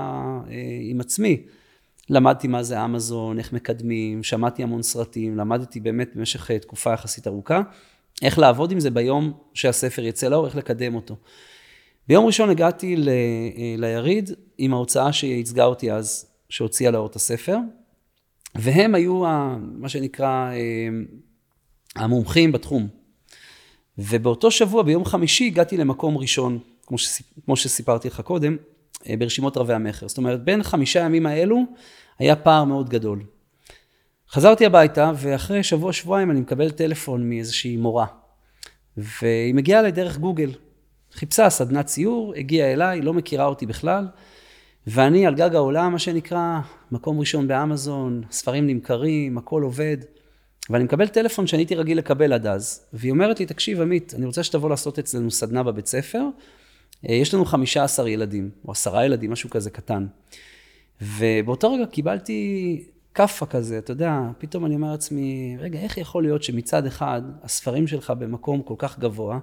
S2: אה, עם עצמי. למדתי מה זה אמזון, איך מקדמים, שמעתי המון סרטים, למדתי באמת במשך אה, תקופה יחסית ארוכה, איך לעבוד עם זה ביום שהספר יצא לאור, איך לקדם אותו. ביום ראשון הגעתי ל- אה, ליריד עם ההוצאה שייצגה אותי אז, שהוציאה לאור את הספר, והם היו ה- מה שנקרא אה, המומחים בתחום. ובאותו שבוע, ביום חמישי, הגעתי למקום ראשון, כמו, שסיפ... כמו שסיפרתי לך קודם, אה, ברשימות רבי המכר. זאת אומרת, בין חמישה הימים האלו היה פער מאוד גדול. חזרתי הביתה, ואחרי שבוע-שבועיים אני מקבל טלפון מאיזושהי מורה. והיא מגיעה אליי דרך גוגל. חיפשה סדנת ציור, הגיעה אליי, לא מכירה אותי בכלל, ואני על גג העולם, מה שנקרא, מקום ראשון באמזון, ספרים נמכרים, הכל עובד. ואני מקבל טלפון שאני הייתי רגיל לקבל עד אז, והיא אומרת לי, תקשיב, עמית, אני רוצה שתבוא לעשות אצלנו סדנה בבית ספר. אה, יש לנו 15 ילדים, או עשרה ילדים, משהו כזה קטן. ובאותו רגע קיבלתי כאפה כזה, אתה יודע, פתאום אני אומר לעצמי, רגע, איך יכול להיות שמצד אחד הספרים שלך במקום כל כך גבוה,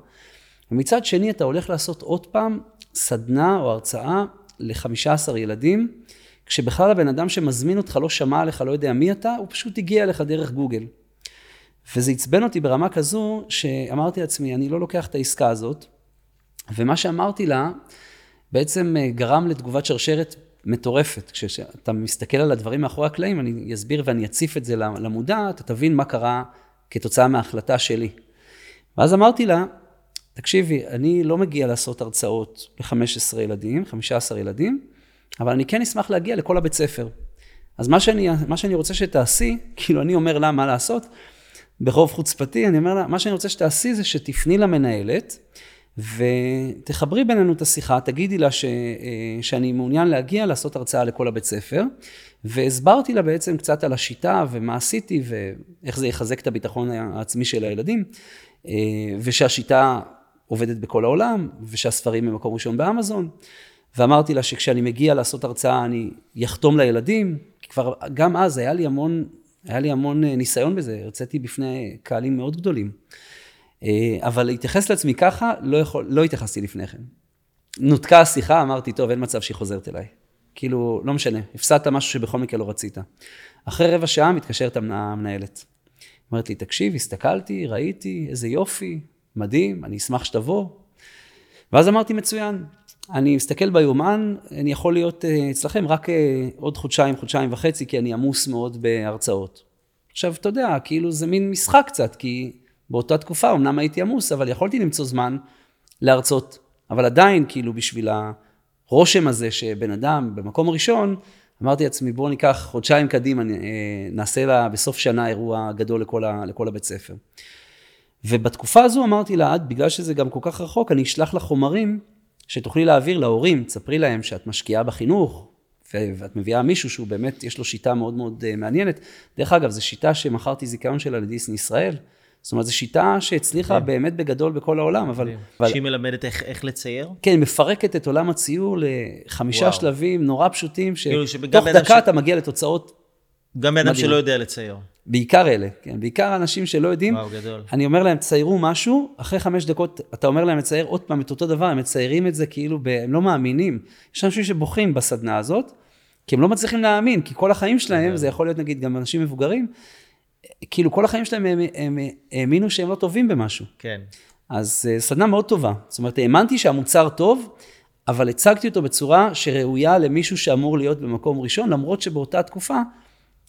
S2: ומצד שני אתה הולך לעשות עוד פעם סדנה או הרצאה ל-15 ילדים, כשבכלל הבן אדם שמזמין אותך לא שמע עליך, לא יודע מי אתה, הוא פשוט הגיע אליך דרך גוגל. וזה עצבן אותי ברמה כזו, שאמרתי לעצמי, אני לא לוקח את העסקה הזאת, ומה שאמרתי לה, בעצם אה, גרם לתגובת שרשרת מטורפת. כשאתה מסתכל על הדברים מאחורי הקלעים, אני אסביר ואני אציף את זה למודע, אתה תבין מה קרה כתוצאה מההחלטה שלי. ואז אמרתי לה, תקשיבי, אני לא מגיע לעשות הרצאות ל-15 ילדים, 15 ילדים, אבל אני כן אשמח להגיע לכל הבית ספר. אז מה שאני, מה שאני רוצה שתעשי, *laughs* כאילו אני אומר לה מה לעשות, ברוב חוצפתי, אני אומר לה, מה שאני רוצה שתעשי זה שתפני למנהלת, ותחברי בינינו את השיחה, תגידי לה ש, אה, שאני מעוניין להגיע לעשות הרצאה לכל הבית ספר, והסברתי לה בעצם קצת על השיטה ומה עשיתי ואיך זה יחזק את הביטחון העצמי של הילדים, אה, ושהשיטה עובדת בכל העולם, ושהספרים במקום ראשון באמזון. ואמרתי לה שכשאני מגיע לעשות הרצאה אני אחתום לילדים, כי כבר גם אז היה לי המון, היה לי המון אה, ניסיון בזה, הרציתי בפני קהלים מאוד גדולים. אה, אבל להתייחס לעצמי ככה, לא, יכול, לא התייחסתי לפני כן. נותקה השיחה, אמרתי, טוב, אין מצב שהיא חוזרת אליי. כאילו, לא משנה, הפסדת משהו שבכל מקרה לא רצית. אחרי רבע שעה מתקשרת המנהלת. אומרת לי, תקשיב, הסתכלתי, ראיתי, איזה יופי, מדהים, אני אשמח שתבוא. ואז אמרתי, מצוין. אני מסתכל ביומן, אני יכול להיות אה, אצלכם רק אה, עוד חודשיים, חודשיים וחצי, כי אני עמוס מאוד בהרצאות. עכשיו, אתה יודע, כאילו זה מין משחק קצת, כי באותה תקופה אמנם הייתי עמוס, אבל יכולתי למצוא זמן להרצות. אבל עדיין, כאילו, בשביל הרושם הזה שבן אדם במקום הראשון, אמרתי לעצמי, בואו ניקח חודשיים קדימה, אה, נעשה לה בסוף שנה אירוע גדול לכל, ה, לכל הבית ספר. ובתקופה הזו אמרתי לה, את, בגלל שזה גם כל כך רחוק, אני אשלח לך חומרים שתוכלי להעביר להורים, תספרי להם שאת משקיעה בחינוך, ואת מביאה מישהו שהוא באמת, יש לו שיטה מאוד מאוד אה, מעניינת. דרך אגב, זו שיטה שמכרתי זיכיון שלה לדיסני ישראל. זאת אומרת, זו שיטה שהצליחה כן. באמת בגדול בכל העולם, אבל...
S1: אבל... שהיא מלמדת איך, איך לצייר?
S2: כן, מפרקת את עולם הציור לחמישה וואו. שלבים נורא פשוטים, כאילו שתוך דקה ש... אתה מגיע לתוצאות
S1: גם בן אדם שלא יודע לצייר.
S2: בעיקר אלה, כן, בעיקר אנשים שלא יודעים.
S1: וואו, גדול.
S2: אני אומר להם, ציירו משהו, אחרי חמש דקות אתה אומר להם לצייר עוד פעם את אותו דבר, הם מציירים את זה כאילו, ב... הם לא מאמינים. יש אנשים שבוכים בסדנה הזאת, כי הם לא מצליחים להאמין, כי כל החיים שלהם, זה יכול להיות נגיד גם אנשים מבוגרים, כאילו כל החיים שלהם הם, הם האמינו שהם לא טובים במשהו.
S1: כן.
S2: אז אה, סדנה מאוד טובה. זאת אומרת, האמנתי שהמוצר טוב, אבל הצגתי אותו בצורה שראויה למישהו שאמור להיות במקום ראשון, למרות שבאותה תקופה,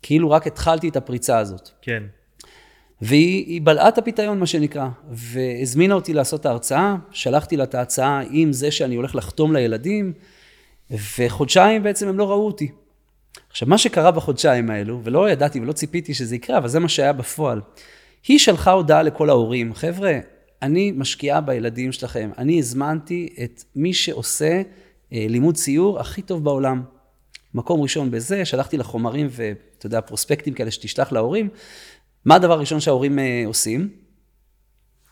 S2: כאילו רק התחלתי את הפריצה הזאת.
S1: כן.
S2: והיא בלעה את הפיתיון, מה שנקרא, והזמינה אותי לעשות את ההרצאה, שלחתי לה את ההצעה עם זה שאני הולך לחתום לילדים, וחודשיים בעצם הם לא ראו אותי. עכשיו, מה שקרה בחודשיים האלו, ולא ידעתי ולא ציפיתי שזה יקרה, אבל זה מה שהיה בפועל. היא שלחה הודעה לכל ההורים, חבר'ה, אני משקיעה בילדים שלכם, אני הזמנתי את מי שעושה אה, לימוד ציור הכי טוב בעולם. מקום ראשון בזה, שלחתי לה חומרים ואתה יודע, פרוספקטים כאלה שתשלח להורים. מה הדבר הראשון שההורים אה, עושים?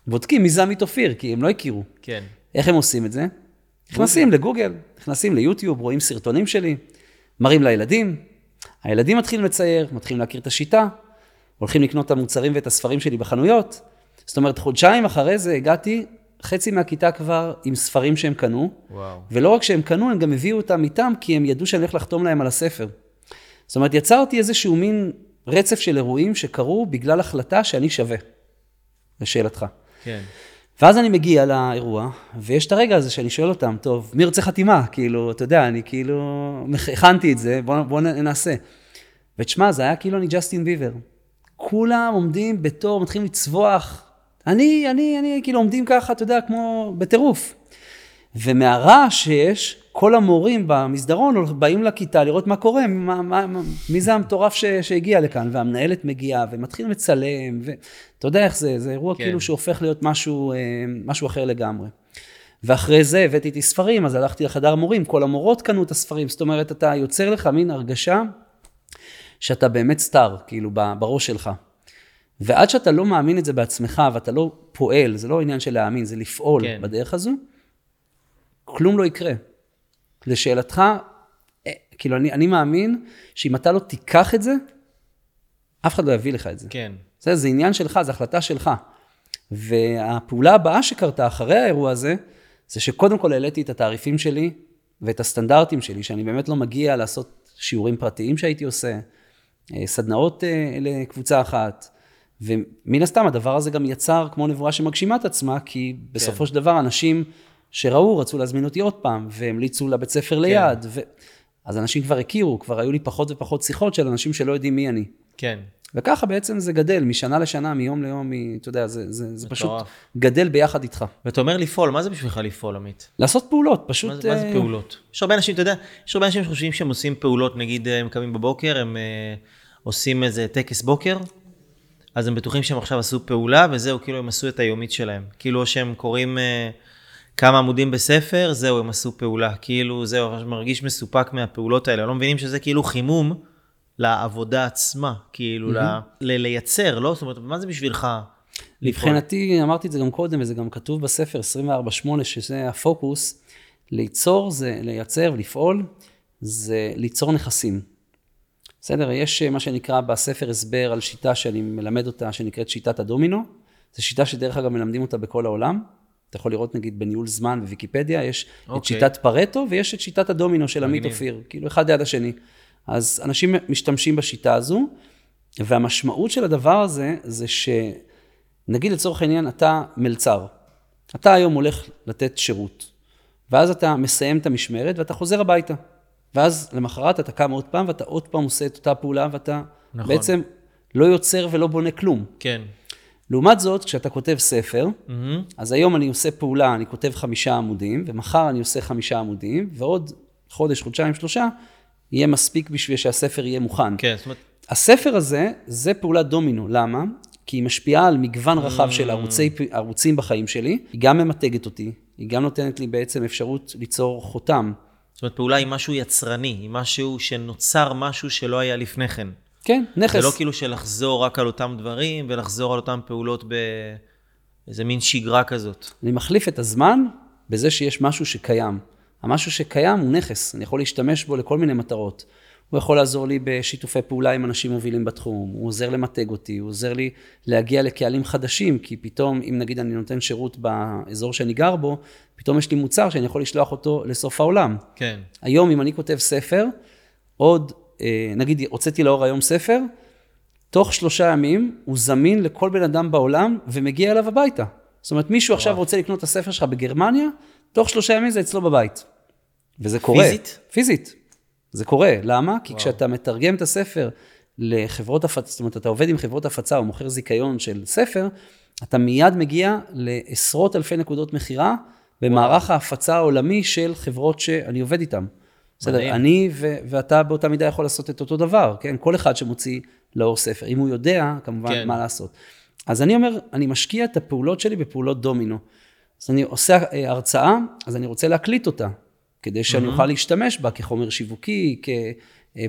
S2: בודקים מי זה עמית אופיר, כי הם לא הכירו.
S1: כן.
S2: איך הם עושים את זה? נכנסים לגוגל, נכנסים ליוטיוב, רואים סרטונים שלי, מראים לילדים, הילדים מתחילים לצייר, מתחילים להכיר את השיטה, הולכים לקנות את המוצרים ואת הספרים שלי בחנויות. זאת אומרת, חודשיים אחרי זה הגעתי, חצי מהכיתה כבר עם ספרים שהם קנו.
S1: וואו.
S2: ולא רק שהם קנו, הם גם הביאו אותם איתם, כי הם ידעו שאני הולך לחתום להם על הספר. זאת אומרת, יצרתי איזשהו מין רצף של אירועים שקרו בגלל החלטה שאני שווה, לשאלתך.
S1: כן.
S2: ואז אני מגיע לאירוע, ויש את הרגע הזה שאני שואל אותם, טוב, מי רוצה חתימה? כאילו, אתה יודע, אני כאילו, הכנתי את זה, בואו בוא נעשה. ותשמע, זה היה כאילו אני ג'סטין ביבר. כולם עומדים בתור, מתחילים לצווח. אני, אני, אני, כאילו עומדים ככה, אתה יודע, כמו בטירוף. ומהרעש שיש, כל המורים במסדרון באים לכיתה לראות מה קורה, מה, מה, מה, מי זה המטורף ש, שהגיע לכאן, והמנהלת מגיעה, ומתחילים לצלם, ואתה יודע איך זה, זה אירוע כן. כאילו שהופך להיות משהו, אה, משהו אחר לגמרי. ואחרי זה הבאתי איתי ספרים, אז הלכתי לחדר מורים, כל המורות קנו את הספרים, זאת אומרת, אתה יוצר לך מין הרגשה שאתה באמת סטאר, כאילו, בראש שלך. ועד שאתה לא מאמין את זה בעצמך, ואתה לא פועל, זה לא עניין של להאמין, זה לפעול כן. בדרך הזו, כלום לא יקרה. לשאלתך, אה, כאילו, אני, אני מאמין שאם אתה לא תיקח את זה, אף אחד לא יביא לך את זה.
S1: כן.
S2: זה, זה עניין שלך, זו החלטה שלך. והפעולה הבאה שקרתה אחרי האירוע הזה, זה שקודם כל העליתי את התעריפים שלי ואת הסטנדרטים שלי, שאני באמת לא מגיע לעשות שיעורים פרטיים שהייתי עושה, אה, סדנאות אה, לקבוצה אחת. ומן הסתם הדבר הזה גם יצר כמו נבואה שמגשימה את עצמה, כי בסופו כן. של דבר אנשים שראו רצו להזמין אותי עוד פעם, והמליצו לבית ספר כן. ליד. ו... אז אנשים כבר הכירו, כבר היו לי פחות ופחות שיחות של אנשים שלא יודעים מי אני.
S1: כן.
S2: וככה בעצם זה גדל, משנה לשנה, מיום ליום, מ... אתה יודע, זה, זה, זה פשוט גדל ביחד איתך.
S1: ואתה אומר לפעול, מה זה בשבילך לפעול, עמית?
S2: לעשות פעולות, פשוט...
S1: מה זה, מה זה אה, פעולות? יש הרבה אנשים, אתה יודע, יש הרבה אנשים שחושבים שהם עושים פעולות, נגיד הם קמים בבוקר, הם uh, עושים איזה טקס בוקר, אז הם בטוחים שהם עכשיו עשו פעולה, וזהו, כאילו הם עשו את היומית שלהם. כאילו שהם קוראים... Uh, כמה עמודים בספר, זהו, הם עשו פעולה. כאילו, זהו, אני מרגיש מסופק מהפעולות האלה. לא מבינים שזה כאילו חימום לעבודה עצמה, כאילו, mm-hmm. ל- לייצר, לא? זאת אומרת, מה זה בשבילך?
S2: מבחינתי, אמרתי את זה גם קודם, וזה גם כתוב בספר 24-8, שזה הפוקוס, ליצור זה לייצר ולפעול, זה ליצור נכסים. בסדר? יש מה שנקרא בספר הסבר על שיטה שאני מלמד אותה, שנקראת שיטת הדומינו. זו שיטה שדרך אגב מלמדים אותה בכל העולם. אתה יכול לראות נגיד בניהול זמן בוויקיפדיה, יש okay. את אוקיי. שיטת פרטו ויש את שיטת הדומינו של עמית אופיר, כאילו אחד ליד השני. אז אנשים משתמשים בשיטה הזו, והמשמעות של הדבר הזה, זה שנגיד לצורך העניין, אתה מלצר. אתה היום הולך לתת שירות, ואז אתה מסיים את המשמרת ואתה חוזר הביתה. ואז למחרת אתה קם עוד פעם ואתה עוד פעם עושה את אותה פעולה ואתה נכון. בעצם לא יוצר ולא בונה כלום.
S1: כן.
S2: לעומת זאת, כשאתה כותב ספר, mm-hmm. אז היום אני עושה פעולה, אני כותב חמישה עמודים, ומחר אני עושה חמישה עמודים, ועוד חודש, חודשיים, שלושה, יהיה מספיק בשביל שהספר יהיה מוכן.
S1: כן, זאת אומרת...
S2: הספר הזה, זה פעולת דומינו. למה? כי היא משפיעה על מגוון רחב mm. של ערוצי, ערוצים בחיים שלי, היא גם ממתגת אותי, היא גם נותנת לי בעצם אפשרות ליצור חותם.
S1: זאת אומרת, פעולה היא משהו יצרני, היא משהו שנוצר משהו שלא היה לפני כן.
S2: כן, נכס.
S1: זה לא כאילו שלחזור רק על אותם דברים ולחזור על אותם פעולות באיזה מין שגרה כזאת.
S2: אני מחליף את הזמן בזה שיש משהו שקיים. המשהו שקיים הוא נכס, אני יכול להשתמש בו לכל מיני מטרות. הוא יכול לעזור לי בשיתופי פעולה עם אנשים מובילים בתחום, הוא עוזר למתג אותי, הוא עוזר לי להגיע לקהלים חדשים, כי פתאום, אם נגיד אני נותן שירות באזור שאני גר בו, פתאום יש לי מוצר שאני יכול לשלוח אותו לסוף העולם.
S1: כן.
S2: היום, אם אני כותב ספר, עוד נגיד הוצאתי לאור היום ספר, תוך שלושה ימים הוא זמין לכל בן אדם בעולם ומגיע אליו הביתה. זאת אומרת, מישהו עכשיו רוצה לקנות את הספר שלך בגרמניה, תוך שלושה ימים זה אצלו בבית. וזה קורה.
S1: פיזית?
S2: פיזית. זה קורה. למה? כי וואו. כשאתה מתרגם את הספר לחברות הפצה, זאת אומרת, אתה עובד עם חברות הפצה או מוכר זיכיון של ספר, אתה מיד מגיע לעשרות אלפי נקודות מכירה במערך ההפצה העולמי של חברות שאני עובד איתן. בסדר. אני ו- ואתה באותה מידה יכול לעשות את אותו דבר, כן? כל אחד שמוציא לאור ספר, אם הוא יודע, כמובן, כן. מה לעשות. אז אני אומר, אני משקיע את הפעולות שלי בפעולות דומינו. אז אני עושה אה, הרצאה, אז אני רוצה להקליט אותה, כדי שאני mm-hmm. אוכל להשתמש בה כחומר שיווקי, כ... אה,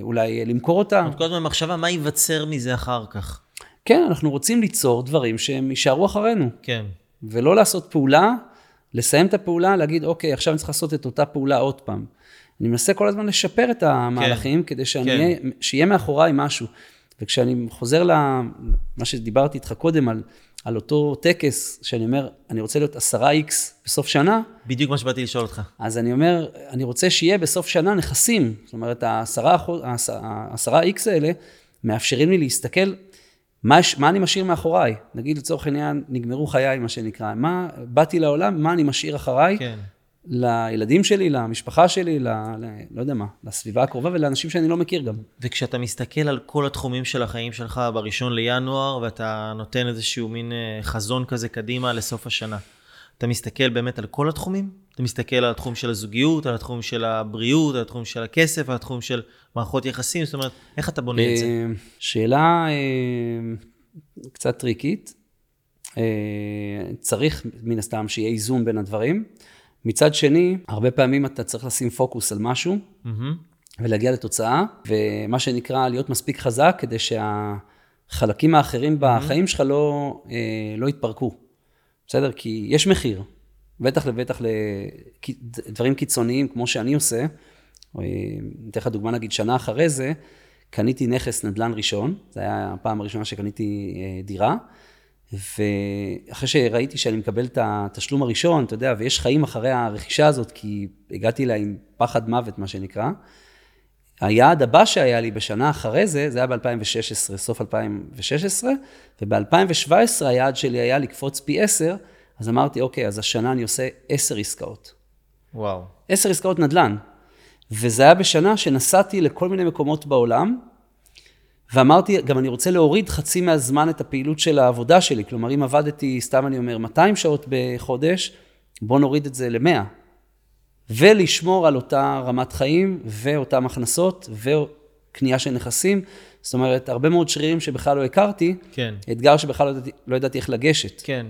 S2: אולי למכור אותה.
S1: כל הזמן מחשבה, מה ייווצר מזה אחר כך?
S2: כן, אנחנו רוצים ליצור דברים שהם יישארו אחרינו.
S1: כן.
S2: ולא לעשות פעולה, לסיים את הפעולה, להגיד, אוקיי, עכשיו אני צריך לעשות את אותה פעולה עוד פעם. אני מנסה כל הזמן לשפר את המהלכים, כן, כדי שאני כן. שיהיה מאחוריי משהו. וכשאני חוזר למה שדיברתי איתך קודם, על, על אותו טקס, שאני אומר, אני רוצה להיות 10x בסוף שנה.
S1: בדיוק מה שבאתי לשאול אותך.
S2: אז אני אומר, אני רוצה שיהיה בסוף שנה נכסים. זאת אומרת, ה-10x האלה מאפשרים לי להסתכל מה, מה אני משאיר מאחוריי. נגיד לצורך העניין, נגמרו חיי, מה שנקרא. מה, באתי לעולם, מה אני משאיר אחריי. כן. לילדים שלי, למשפחה שלי, ל, ל, לא יודע מה, לסביבה הקרובה ולאנשים שאני לא מכיר גם.
S1: וכשאתה מסתכל על כל התחומים של החיים שלך בראשון לינואר, ואתה נותן איזשהו מין אה, חזון כזה קדימה לסוף השנה, אתה מסתכל באמת על כל התחומים? אתה מסתכל על התחום של הזוגיות, על התחום של הבריאות, על התחום של הכסף, על התחום של מערכות יחסים? זאת אומרת, איך אתה בונה את זה?
S2: אה, שאלה אה, קצת טריקית. צריך מן הסתם שיהיה איזון בין הדברים. מצד שני, הרבה פעמים אתה צריך לשים פוקוס על משהו
S1: מהמם.
S2: ולהגיע לתוצאה, ומה שנקרא להיות מספיק חזק כדי שהחלקים האחרים בחיים שלך לא, אה, לא יתפרקו. בסדר? כי יש מחיר, בטח לבטח לדברים קיצוניים כמו שאני עושה. אה, אתן לך דוגמה, נגיד שנה אחרי זה, קניתי נכס נדל"ן ראשון, זו הייתה הפעם הראשונה שקניתי אה, דירה, ואחרי שראיתי שאני מקבל את התשלום הראשון, אתה יודע, ויש חיים אחרי הרכישה הזאת, כי הגעתי אליה עם פחד מוות, מה שנקרא, היעד הבא שהיה לי בשנה אחרי זה, זה היה ב-2016, סוף 2016, וב-2017 היעד שלי היה לקפוץ פי 10, אז אמרתי, אוקיי, אז השנה אני עושה 10 עסקאות.
S1: וואו.
S2: 10 עסקאות נדל"ן. וזה היה בשנה שנסעתי לכל מיני מקומות בעולם, ואמרתי, גם אני רוצה להוריד חצי מהזמן את הפעילות של העבודה שלי. כלומר, אם עבדתי, סתם אני אומר, 200 שעות בחודש, בוא נוריד את זה ל-100. ולשמור על אותה רמת חיים, ואותן הכנסות, וקנייה של נכסים. זאת אומרת, הרבה מאוד שרירים שבכלל לא הכרתי,
S1: כן.
S2: אתגר שבכלל לא ידעתי, לא ידעתי איך לגשת.
S1: כן,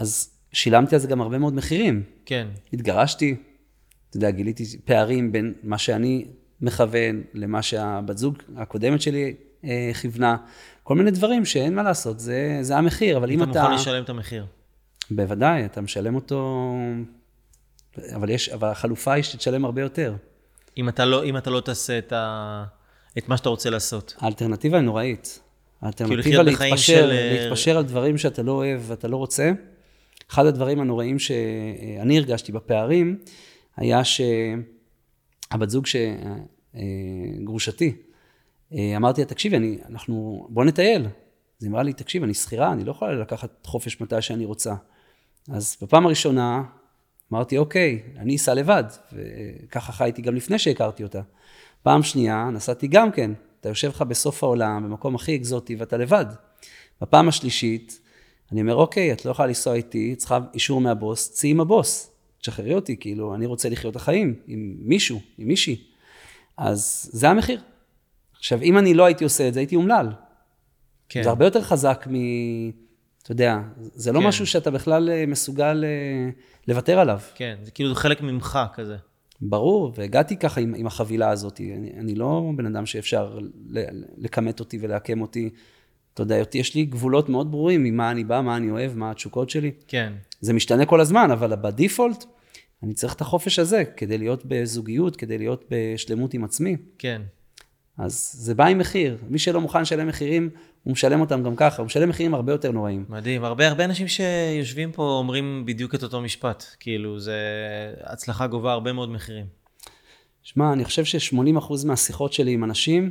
S2: אז שילמתי על זה גם הרבה מאוד מחירים.
S1: כן.
S2: התגרשתי, אתה יודע, גיליתי פערים בין מה שאני מכוון למה שהבת זוג הקודמת שלי כיוונה. כל מיני דברים שאין מה לעשות, זה, זה המחיר, אבל אם
S1: אתה
S2: אתה...
S1: מוכן לשלם את המחיר.
S2: בוודאי, אתה משלם אותו... אבל, יש, אבל החלופה היא שתשלם הרבה יותר.
S1: אם אתה לא, אם אתה לא תעשה את, ה... את מה שאתה רוצה לעשות.
S2: האלטרנטיבה היא נוראית. האלטרנטיבה
S1: בחיים
S2: להתפשר,
S1: של, אה,
S2: להתפשר על דברים שאתה לא אוהב ואתה לא רוצה. אחד הדברים הנוראים שאני הרגשתי בפערים, היה שהבת זוג ש... אה, אמרתי לה, תקשיבי, אני, אנחנו, בוא נטייל. אז היא אמרה לי, תקשיב, אני שכירה, אני לא יכולה לקחת חופש מתי שאני רוצה. אז בפעם הראשונה אמרתי, אוקיי, אני אסע לבד, וככה חייתי גם לפני שהכרתי אותה. פעם שנייה, נסעתי גם כן, אתה יושב לך בסוף העולם, במקום הכי אקזוטי, ואתה לבד. בפעם השלישית, אני אומר, אוקיי, את לא יכולה לנסוע איתי, צריכה אישור מהבוס, צאי עם הבוס, תשחררי אותי, כאילו, אני רוצה לחיות את החיים עם מישהו, עם מישהי. אז זה המחיר. עכשיו, אם אני לא הייתי עושה את זה, הייתי אומלל.
S1: כן.
S2: זה הרבה יותר חזק מ... אתה יודע, זה לא
S1: כן.
S2: משהו שאתה בכלל אה, מסוגל אה, לוותר עליו.
S1: כן, זה כאילו חלק ממך כזה.
S2: ברור, והגעתי ככה עם, עם החבילה הזאת. אני, אני לא בן אדם שאפשר לכמת אותי ולעקם אותי. אתה יודע, אותי- יש לי גבולות מאוד ברורים ממה אני בא, מה אני אוהב, מה התשוקות שלי.
S1: כן.
S2: זה משתנה כל הזמן, אבל בדיפולט, אני צריך את החופש הזה כדי להיות בזוגיות, כדי להיות בשלמות עם עצמי.
S1: כן.
S2: אז זה בא עם מחיר. מי שלא מוכן לשלם מחירים, הוא משלם אותם גם ככה, הוא משלם מחירים הרבה יותר נוראים.
S1: מדהים. הרבה הרבה אנשים שיושבים פה אומרים בדיוק את אותו משפט. כאילו, זה... הצלחה גובה הרבה מאוד מחירים.
S2: שמע, אני חושב ש-80% מהשיחות שלי עם אנשים,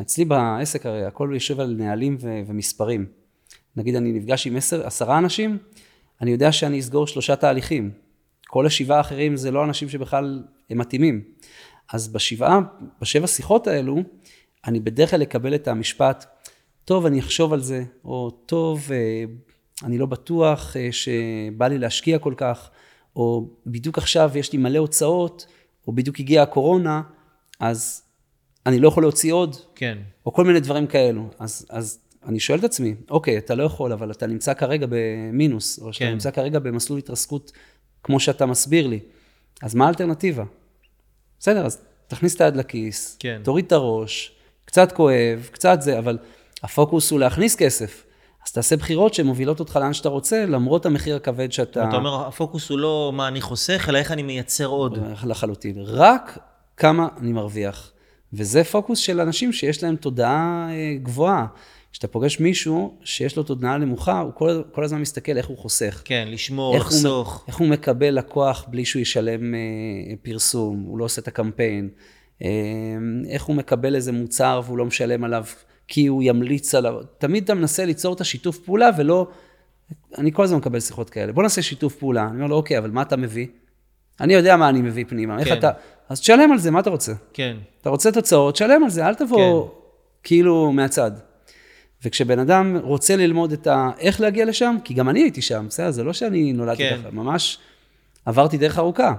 S2: אצלי בעסק הרי הכל יושב על נהלים ו- ומספרים. נגיד אני נפגש עם עשר, עשרה אנשים, אני יודע שאני אסגור שלושה תהליכים. כל השבעה האחרים זה לא אנשים שבכלל הם מתאימים. אז בשבעה, בשבע שיחות האלו, אני בדרך כלל אקבל את המשפט, טוב, אני אחשוב על זה, או טוב, אה, אני לא בטוח אה, שבא לי להשקיע כל כך, או בדיוק עכשיו יש לי מלא הוצאות, או בדיוק הגיעה הקורונה, אז אני לא יכול להוציא עוד,
S1: כן.
S2: או כל מיני דברים כאלו. אז, אז אני שואל את עצמי, אוקיי, אתה לא יכול, אבל אתה נמצא כרגע במינוס, או שאתה
S1: כן.
S2: נמצא כרגע במסלול התרסקות, כמו שאתה מסביר לי. אז מה האלטרנטיבה? בסדר, אז תכניס את היד לכיס,
S1: כן.
S2: תוריד את הראש, קצת כואב, קצת זה, אבל הפוקוס הוא להכניס כסף. אז תעשה בחירות שמובילות אותך לאן שאתה רוצה, למרות המחיר הכבד שאתה...
S1: אתה אומר, הפוקוס הוא לא מה אני חוסך, אלא איך אני מייצר עוד.
S2: לחלוטין. רק כמה אני מרוויח. וזה פוקוס של אנשים שיש להם תודעה אה, גבוהה. כשאתה פוגש מישהו שיש לו תודעה נמוכה, הוא כל, כל הזמן מסתכל איך הוא חוסך.
S1: כן, לשמור,
S2: איך הוא,
S1: לחסוך.
S2: איך הוא מקבל לקוח בלי שהוא ישלם אה, פרסום, הוא לא עושה את הקמפיין. אה, איך הוא מקבל איזה מוצר והוא לא משלם עליו כי הוא ימליץ עליו. תמיד אתה מנסה ליצור את השיתוף פעולה ולא... אני כל הזמן מקבל שיחות כאלה. בוא נעשה שיתוף פעולה. אני אומר לו, אוקיי, אבל מה אתה מביא? אני יודע מה אני מביא פנימה. איך
S1: כן.
S2: אתה... אז תשלם על זה, מה אתה רוצה?
S1: כן.
S2: אתה רוצה תוצאות, שלם על זה, אל תבוא
S1: כן.
S2: כאילו מהצד. וכשבן אדם רוצה ללמוד את ה... איך להגיע לשם, כי גם אני הייתי שם, בסדר? זה לא שאני נולדתי
S1: כן.
S2: ככה, ממש עברתי דרך ארוכה.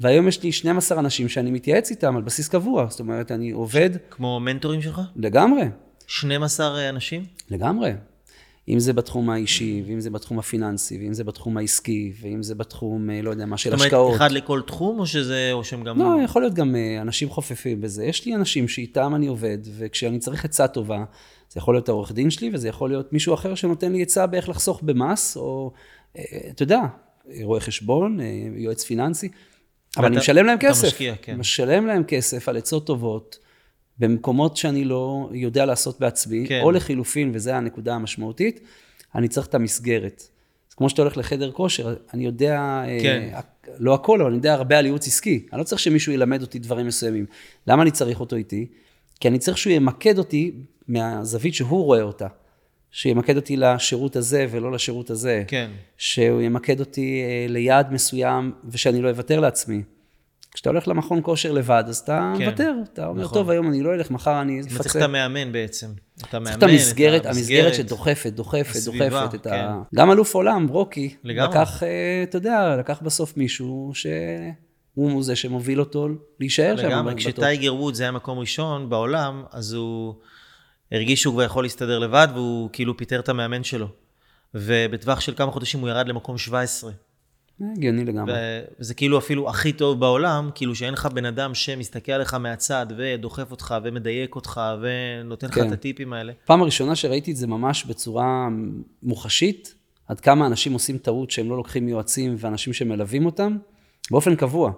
S2: והיום יש לי 12 אנשים שאני מתייעץ איתם על בסיס קבוע, זאת אומרת, אני עובד
S1: כמו מנטורים שלך?
S2: לגמרי,
S1: 12 אנשים?
S2: לגמרי. אם זה בתחום האישי, ואם זה בתחום הפיננסי, ואם זה בתחום העסקי, ואם זה בתחום, אה, לא יודע מה, של
S1: זאת אומרת,
S2: השקעות.
S1: אחד לכל תחום, או שזה, או שהם גם...
S2: לא, יכול להיות גם אה, אנשים חופפים בזה. יש לי אנשים שאיתם אני עובד, וכשאני צריך עצה טובה, זה יכול להיות העורך דין שלי, וזה יכול להיות מישהו אחר שנותן לי עצה באיך לחסוך במס, או, אה, אתה יודע, רואה חשבון, אה, יועץ פיננסי. אבל אני משלם להם
S1: אתה
S2: כסף.
S1: משקיע, כן.
S2: משלם להם כסף על עצות טובות, במקומות שאני לא יודע לעשות בעצמי,
S1: כן.
S2: או לחילופין, וזו הנקודה המשמעותית, אני צריך את המסגרת. אז כמו שאתה הולך לחדר כושר, אני יודע, אה,
S1: כן.
S2: לא הכל, אבל אני יודע הרבה על ייעוץ עסקי. אני לא צריך שמישהו ילמד אותי דברים מסוימים. למה אני צריך אותו איתי? כי אני צריך שהוא ימקד אותי מהזווית שהוא רואה אותה. שימקד אותי לשירות הזה ולא לשירות הזה.
S1: כן.
S2: שהוא ימקד אותי אה, ליעד מסוים ושאני לא אוותר לעצמי. כשאתה הולך למכון כושר לבד, אז אתה
S1: כן,
S2: מוותר. אתה אומר,
S1: נכון.
S2: טוב, היום אני לא אלך, מחר אני
S1: אתה צריך
S2: אפצה.
S1: את המאמן בעצם. אתה מאמן
S2: את המסגרת, המסגרת שדוחפת, דוחפת,
S1: הסביבה,
S2: דוחפת את
S1: כן.
S2: ה... גם אלוף עולם, רוקי,
S1: לגמרי.
S2: לקח, אה, אתה יודע, לקח בסוף מישהו שהוא זה שמוביל אותו להישאר שם.
S1: לגמרי. כשטייגר ווד זה היה מקום ראשון בעולם, אז הוא הרגיש שהוא כבר יכול להסתדר לבד, והוא כאילו פיטר את המאמן שלו. ובטווח של כמה חודשים הוא ירד למקום 17.
S2: אה, הגיוני לגמרי.
S1: וזה כאילו אפילו הכי טוב בעולם, כאילו שאין לך בן אדם שמסתכל עליך מהצד ודוחף אותך ומדייק אותך ונותן לך
S2: כן.
S1: את הטיפים האלה.
S2: פעם הראשונה שראיתי את זה ממש בצורה מוחשית, עד כמה אנשים עושים טעות שהם לא לוקחים יועצים ואנשים שמלווים אותם, באופן קבוע.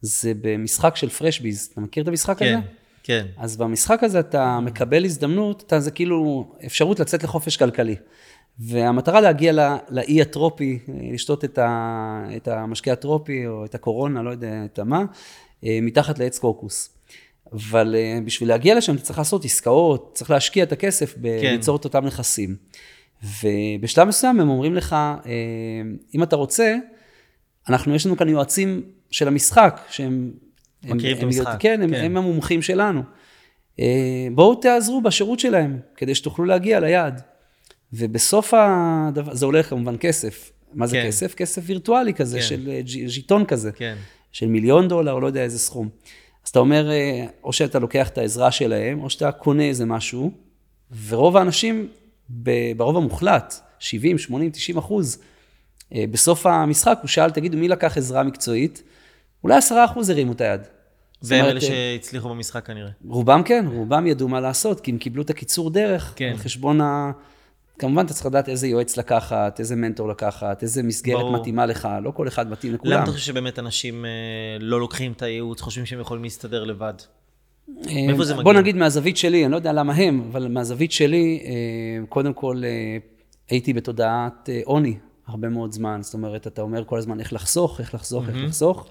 S2: זה במשחק של פרשביז. אתה מכיר את המשחק
S1: כן,
S2: הזה?
S1: כן.
S2: אז במשחק הזה אתה מקבל הזדמנות, אתה, זה כאילו אפשרות לצאת לחופש כלכלי. והמטרה להגיע ל- לאי הטרופי, לשתות את, ה, את המשקה הטרופי או את הקורונה, לא יודע את המה, אה, מתחת לעץ קוקוס. אבל אה, בשביל להגיע לשם אתה צריך לעשות עסקאות, צריך להשקיע את הכסף בליצור את אותם נכסים. ובשלב מסוים הם אומרים לך, אה, אם אתה רוצה, אנחנו, יש לנו כאן יועצים של המשחק, שהם... הם-
S1: מכירים את
S2: הם-
S1: המשחק,
S2: כן, הם,
S1: כן.
S2: הם המומחים שלנו. אה, בואו תעזרו בשירות שלהם, כדי שתוכלו להגיע ליעד. ובסוף הדבר, זה עולה כמובן כסף. מה זה
S1: כן.
S2: כסף? כסף וירטואלי כזה,
S1: כן.
S2: של אה, ז'יטון כזה.
S1: כן.
S2: של מיליון דולר, לא יודע איזה סכום. אז אתה אומר, אה, או שאתה לוקח את העזרה שלהם, או שאתה קונה איזה משהו, ורוב האנשים, ברוב המוחלט, 70, 80, 90 אחוז, בסוף המשחק הוא שאל, תגידו, מי לקח עזרה מקצועית? אולי 10 אחוז הרימו את היד. אומרת,
S1: אלה
S2: אה,
S1: שהצליחו במשחק כנראה.
S2: רובם כן, רובם ידעו מה לעשות, כי הם קיבלו את הקיצור דרך,
S1: כן.
S2: על חשבון ה... כמובן, אתה צריך לדעת איזה יועץ לקחת, איזה מנטור לקחת, איזה מסגרת
S1: ברור.
S2: מתאימה לך, לא כל אחד מתאים לכולם.
S1: למה אתה חושב שבאמת אנשים אה, לא לוקחים את הייעוץ, חושבים שהם יכולים להסתדר לבד? מאיפה זה
S2: בוא
S1: מגיע?
S2: נגיד מהזווית שלי, אני לא יודע למה הם, אבל מהזווית שלי, אה, קודם כל אה, הייתי בתודעת אה, עוני הרבה מאוד זמן. זאת אומרת, אתה אומר כל הזמן איך לחסוך, איך לחסוך, איך לחסוך.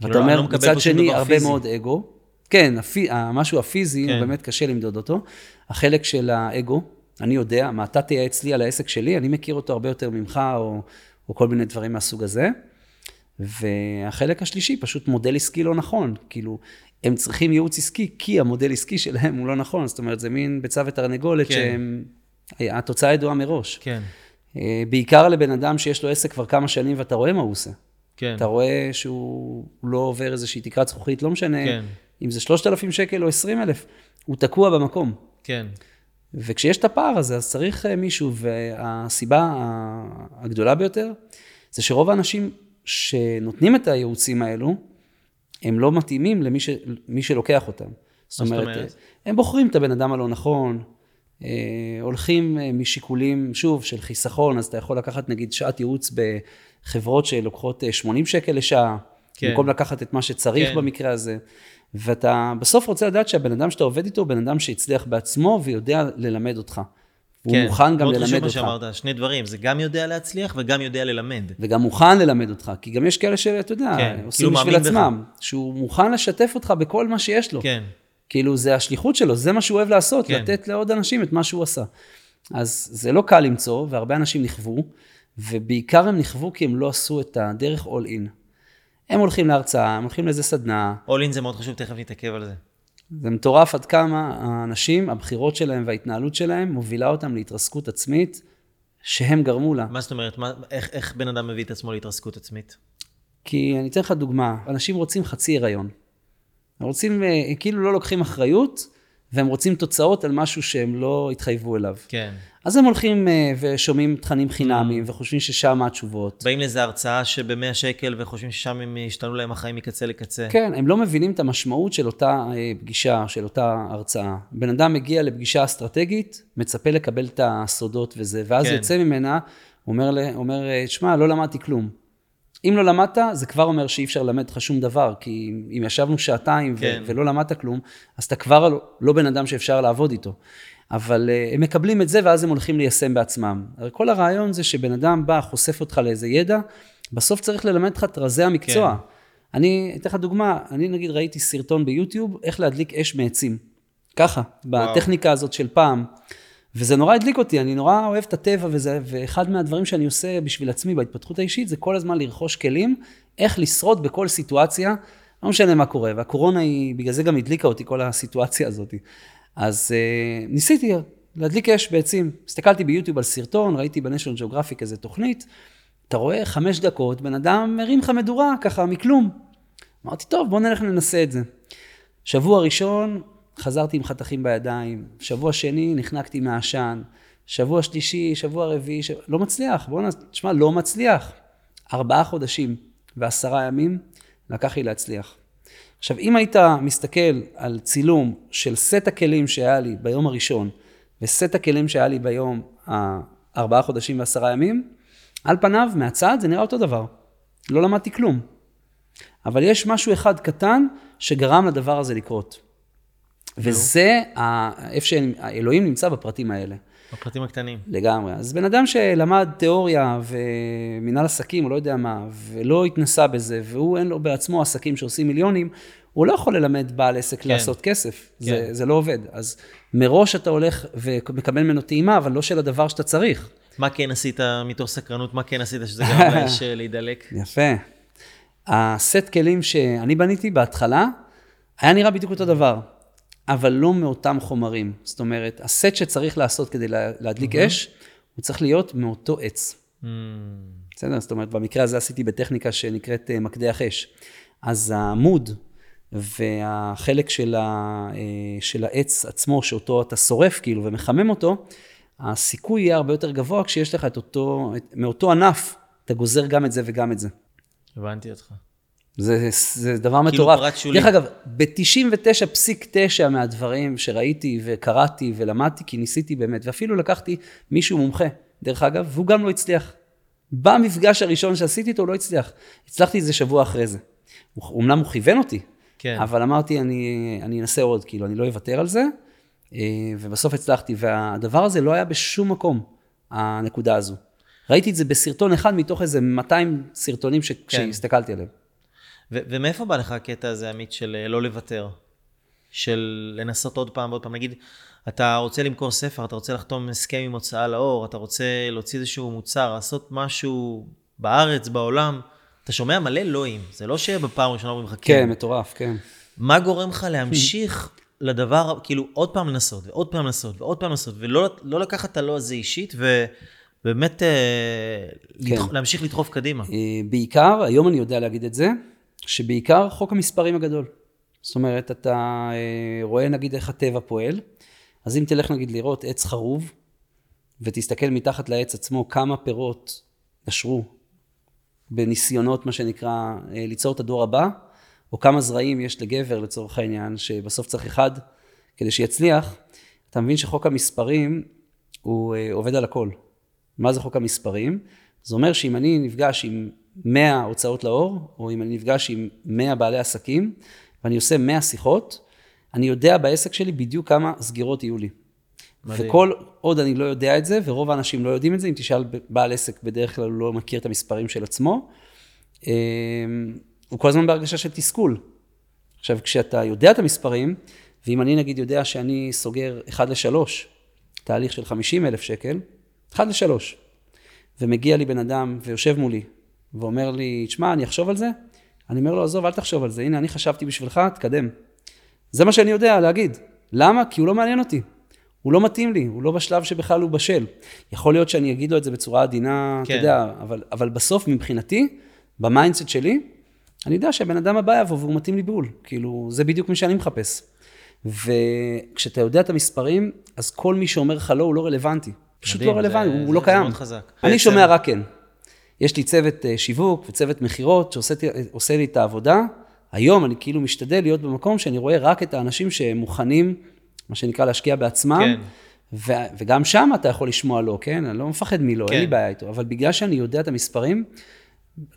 S1: לא- אני לא
S2: אומר,
S1: מקבל
S2: מצד שני, הרבה
S1: פיזי.
S2: מאוד אגו. כן, הפי- המשהו הפיזי,
S1: כן.
S2: באמת קשה למדוד אותו. החלק של האגו, אני יודע, מה אתה תייעץ לי על העסק שלי, אני מכיר אותו הרבה יותר ממך, או, או כל מיני דברים מהסוג הזה. והחלק השלישי, פשוט מודל עסקי לא נכון. כאילו, הם צריכים ייעוץ עסקי, כי המודל עסקי שלהם הוא לא נכון. זאת אומרת, זה מין ביצה ותרנגולת,
S1: כן.
S2: שהם... התוצאה ידועה מראש.
S1: כן,
S2: אה, בעיקר לבן אדם שיש לו עסק כבר כמה שנים ואתה רואה מה הוא עושה.
S1: כן.
S2: אתה רואה שהוא לא עובר איזושהי תקרת זכוכית, לא משנה
S1: כן.
S2: אם זה 3,000 שקל או 20,000, הוא תקוע במקום.
S1: כן.
S2: וכשיש את הפער הזה, אז צריך אה, מישהו, והסיבה ה- הגדולה ביותר, זה שרוב האנשים שנותנים את הייעוצים האלו, הם לא מתאימים למי ש... שלוקח אותם. זאת אומרת,
S1: אומרת?
S2: הם בוחרים את הבן אדם הלא נכון, אה, הולכים אה, משיקולים, שוב, של חיסכון, אז אתה יכול לקחת נגיד שעת ייעוץ בחברות שלוקחות אה, 80 שקל לשעה,
S1: כן.
S2: במקום לקחת את מה שצריך
S1: כן.
S2: במקרה הזה. ואתה בסוף רוצה לדעת שהבן אדם שאתה עובד איתו הוא בן אדם שהצליח בעצמו ויודע ללמד אותך. הוא
S1: כן.
S2: מוכן גם
S1: מאוד
S2: ללמד
S1: חשוב מה
S2: אותך.
S1: שאמרת, שני דברים, זה גם יודע להצליח וגם יודע ללמד.
S2: וגם מוכן ללמד אותך, כי גם יש כאלה שאתה יודע,
S1: כן,
S2: עושים
S1: כאילו
S2: בשביל
S1: מאמין בך.
S2: עצמם, שהוא מוכן לשתף אותך בכל מה שיש לו.
S1: כן,
S2: כאילו, זה השליחות שלו, זה מה שהוא אוהב לעשות,
S1: כן.
S2: לתת לעוד אנשים את מה שהוא עשה. אז זה לא קל למצוא, והרבה אנשים נכוו, ובעיקר הם נכוו כי הם לא עשו את הדרך all in. הם הולכים להרצאה, הם הולכים לאיזה סדנה,
S1: all in זה מאוד חשוב, תכף נתעכב על זה.
S2: זה מטורף עד כמה האנשים, הבחירות שלהם וההתנהלות שלהם מובילה אותם להתרסקות עצמית שהם גרמו לה.
S1: מה זאת אומרת? מה, איך, איך בן אדם מביא את עצמו להתרסקות עצמית?
S2: כי אני אתן לך דוגמה, אנשים רוצים חצי הריון. הם רוצים, אה, כאילו לא לוקחים אחריות, והם רוצים תוצאות על משהו שהם לא התחייבו אליו.
S1: כן.
S2: אז הם הולכים אה, ושומעים תכנים חינמיים, וחושבים ששם התשובות.
S1: באים לאיזה הרצאה שבמאה שקל וחושבים ששם הם השתנו להם החיים מקצה לקצה.
S2: כן, הם לא מבינים את המשמעות של אותה אה, פגישה, של אותה הרצאה. בן אדם מגיע לפגישה אסטרטגית, מצפה לקבל את הסודות וזה, ואז
S1: כן.
S2: יוצא ממנה, אומר, אומר, שמע, לא למדתי כלום. אם לא למדת, זה כבר אומר שאי אפשר ללמד לך שום דבר, כי אם ישבנו שעתיים ו-
S1: כן.
S2: ולא למדת כלום, אז אתה כבר לא, לא בן אדם שאפשר לעבוד איתו. אבל uh, הם מקבלים את זה ואז הם הולכים ליישם בעצמם. הרי כל הרעיון זה שבן אדם בא, חושף אותך לאיזה ידע, בסוף צריך ללמד אותך את רזי המקצוע.
S1: כן.
S2: אני אתן לך דוגמה, אני נגיד ראיתי סרטון ביוטיוב, איך להדליק אש מעצים. ככה, בטכניקה הזאת של פעם. וזה נורא הדליק אותי, אני נורא אוהב את הטבע וזה, ואחד מהדברים שאני עושה בשביל עצמי בהתפתחות האישית, זה כל הזמן לרכוש כלים, איך לשרוד בכל סיטואציה, לא משנה מה קורה, והקורונה היא, בגלל זה גם הדליקה אותי כל הסיטואציה הזאת. אז אה, ניסיתי להדליק אש בעצים. הסתכלתי ביוטיוב על סרטון, ראיתי בניישנל ג'אוגרפיק איזה תוכנית, אתה רואה חמש דקות, בן אדם מרים לך מדורה, ככה, מכלום. אמרתי, טוב, בוא נלך ננסה את זה. שבוע ראשון, חזרתי עם חתכים בידיים, שבוע שני, נחנקתי מהעשן, שבוע שלישי, שבוע רביעי, ש... לא מצליח, בוא נ... תשמע, לא מצליח. ארבעה חודשים ועשרה ימים לקח לי להצליח. עכשיו, אם היית מסתכל על צילום של סט הכלים שהיה לי ביום הראשון, וסט הכלים שהיה לי ביום הארבעה חודשים ועשרה ימים, על פניו, מהצד, זה נראה אותו דבר. לא למדתי כלום. אבל יש משהו אחד קטן שגרם לדבר הזה לקרות. וזה איפה שהאלוהים נמצא בפרטים האלה.
S1: בפרטים הקטנים.
S2: לגמרי. אז בן אדם שלמד תיאוריה ומנהל עסקים, או לא יודע מה, ולא התנסה בזה, והוא אין לו בעצמו עסקים שעושים מיליונים, הוא לא יכול ללמד בעל עסק
S1: כן.
S2: לעשות כסף.
S1: כן.
S2: זה, זה לא עובד. אז מראש אתה הולך ומקבל ממנו טעימה, אבל לא של הדבר שאתה צריך.
S1: מה כן עשית מתוך סקרנות? מה כן עשית שזה *laughs* גרם לאש אה, להידלק?
S2: יפה. הסט כלים שאני בניתי בהתחלה, היה נראה בדיוק אותו דבר, אבל לא מאותם חומרים. זאת אומרת, הסט שצריך לעשות כדי לה- להדליק אש, הוא צריך להיות מאותו עץ.
S1: Mm,
S2: בסדר? זאת אומרת, במקרה הזה עשיתי בטכניקה שנקראת אה, מקדח אש. אז העמוד והחלק של, ה, אה, של העץ עצמו, שאותו אתה שורף כאילו ומחמם אותו, הסיכוי יהיה הרבה יותר גבוה כשיש לך את אותו, את, מאותו ענף, אתה גוזר גם את זה וגם את זה.
S1: הבנתי אותך.
S2: זה, זה דבר
S1: כאילו
S2: מטורף.
S1: פרט שולי.
S2: דרך אגב, ב-99.9 מהדברים שראיתי וקראתי ולמדתי, כי ניסיתי באמת, ואפילו לקחתי מישהו מומחה, דרך אגב, והוא גם לא הצליח. במפגש הראשון שעשיתי איתו, הוא לא הצליח. הצלחתי איזה שבוע אחרי זה. אומנם הוא כיוון אותי,
S1: כן.
S2: אבל אמרתי, אני, אני אנסה עוד, כאילו, אני לא אוותר על זה, אה, ובסוף הצלחתי. והדבר הזה לא היה בשום מקום, הנקודה הזו. ראיתי את זה בסרטון אחד מתוך איזה 200 סרטונים ש...
S1: כן.
S2: שהסתכלתי עליהם.
S1: ו- ומאיפה בא לך הקטע הזה, עמית, של אה, לא לוותר? של לנסות עוד פעם ועוד פעם? נגיד, אתה רוצה למכור ספר, אתה רוצה לחתום הסכם עם הוצאה לאור, אתה רוצה להוציא איזשהו מוצר, לעשות משהו בארץ, בעולם, אתה שומע מלא לואים. זה לא שבפעם הראשונה אומרים לך
S2: כן, מטורף, כן.
S1: מה גורם לך להמשיך לדבר, כאילו עוד פעם לנסות, ועוד פעם לנסות, ועוד פעם לנסות, ולא לא לקחת את הלא הזה אישית, ובאמת אה,
S2: כן.
S1: לדח- להמשיך לדחוף קדימה.
S2: אה, בעיקר, היום אני יודע להגיד את זה, שבעיקר חוק המספרים הגדול. זאת אומרת, אתה אה, רואה נגיד איך הטבע פועל, אז אם תלך נגיד לראות עץ חרוב, ותסתכל מתחת לעץ עצמו כמה פירות נשרו בניסיונות, מה שנקרא, אה, ליצור את הדור הבא, או כמה זרעים יש לגבר לצורך העניין, שבסוף צריך אחד כדי שיצליח, אתה מבין שחוק המספרים הוא אה, עובד על הכל. מה זה חוק המספרים? זה אומר שאם אני נפגש עם 100 הוצאות לאור, או אם אני נפגש עם 100 בעלי עסקים, ואני עושה 100 שיחות, אני יודע בעסק שלי בדיוק כמה סגירות יהיו לי.
S1: מדהים.
S2: וכל עוד אני לא יודע את זה, ורוב האנשים לא יודעים את זה, אם תשאל בעל עסק, בדרך כלל הוא לא מכיר את המספרים של עצמו, אה, הוא כל הזמן בהרגשה של תסכול. עכשיו, כשאתה יודע את המספרים, ואם אני נגיד יודע שאני סוגר 1 ל-3, תהליך של 50 אלף שקל, 1 ל-3, ומגיע לי בן אדם ויושב מולי, ואומר לי, תשמע, אני אחשוב על זה? אני אומר לו, עזוב, אל תחשוב על זה, הנה, אני חשבתי בשבילך, תתקדם. זה מה שאני יודע להגיד. למה? כי הוא לא מעניין אותי. הוא לא מתאים לי, הוא לא בשלב שבכלל הוא בשל. יכול להיות שאני אגיד לו את זה בצורה עדינה, כן. אתה יודע, אבל, אבל בסוף מבחינתי, ב mindset שלי, אני יודע שהבן אדם הבא יבוא והוא מתאים לי בול. כאילו, זה בדיוק מה שאני מחפש. וכשאתה יודע את המספרים, אז כל מי שאומר לך לא, הוא לא רלוונטי. פשוט מדהים, לא רלוונטי, הוא, זה, הוא לא קיים. חזק. אני בעצם... שומע רק כן. יש לי צוות אה, שיווק וצוות מכירות שעושה לי את העבודה. היום אני כאילו משתדל להיות במקום שאני רואה רק את האנשים שמוכנים, מה שנקרא, להשקיע בעצמם. כן. ו- וגם שם אתה יכול לשמוע לא, כן? אני לא מפחד מלא, כן. אין לי כן. בעיה איתו. אבל בגלל שאני יודע את המספרים,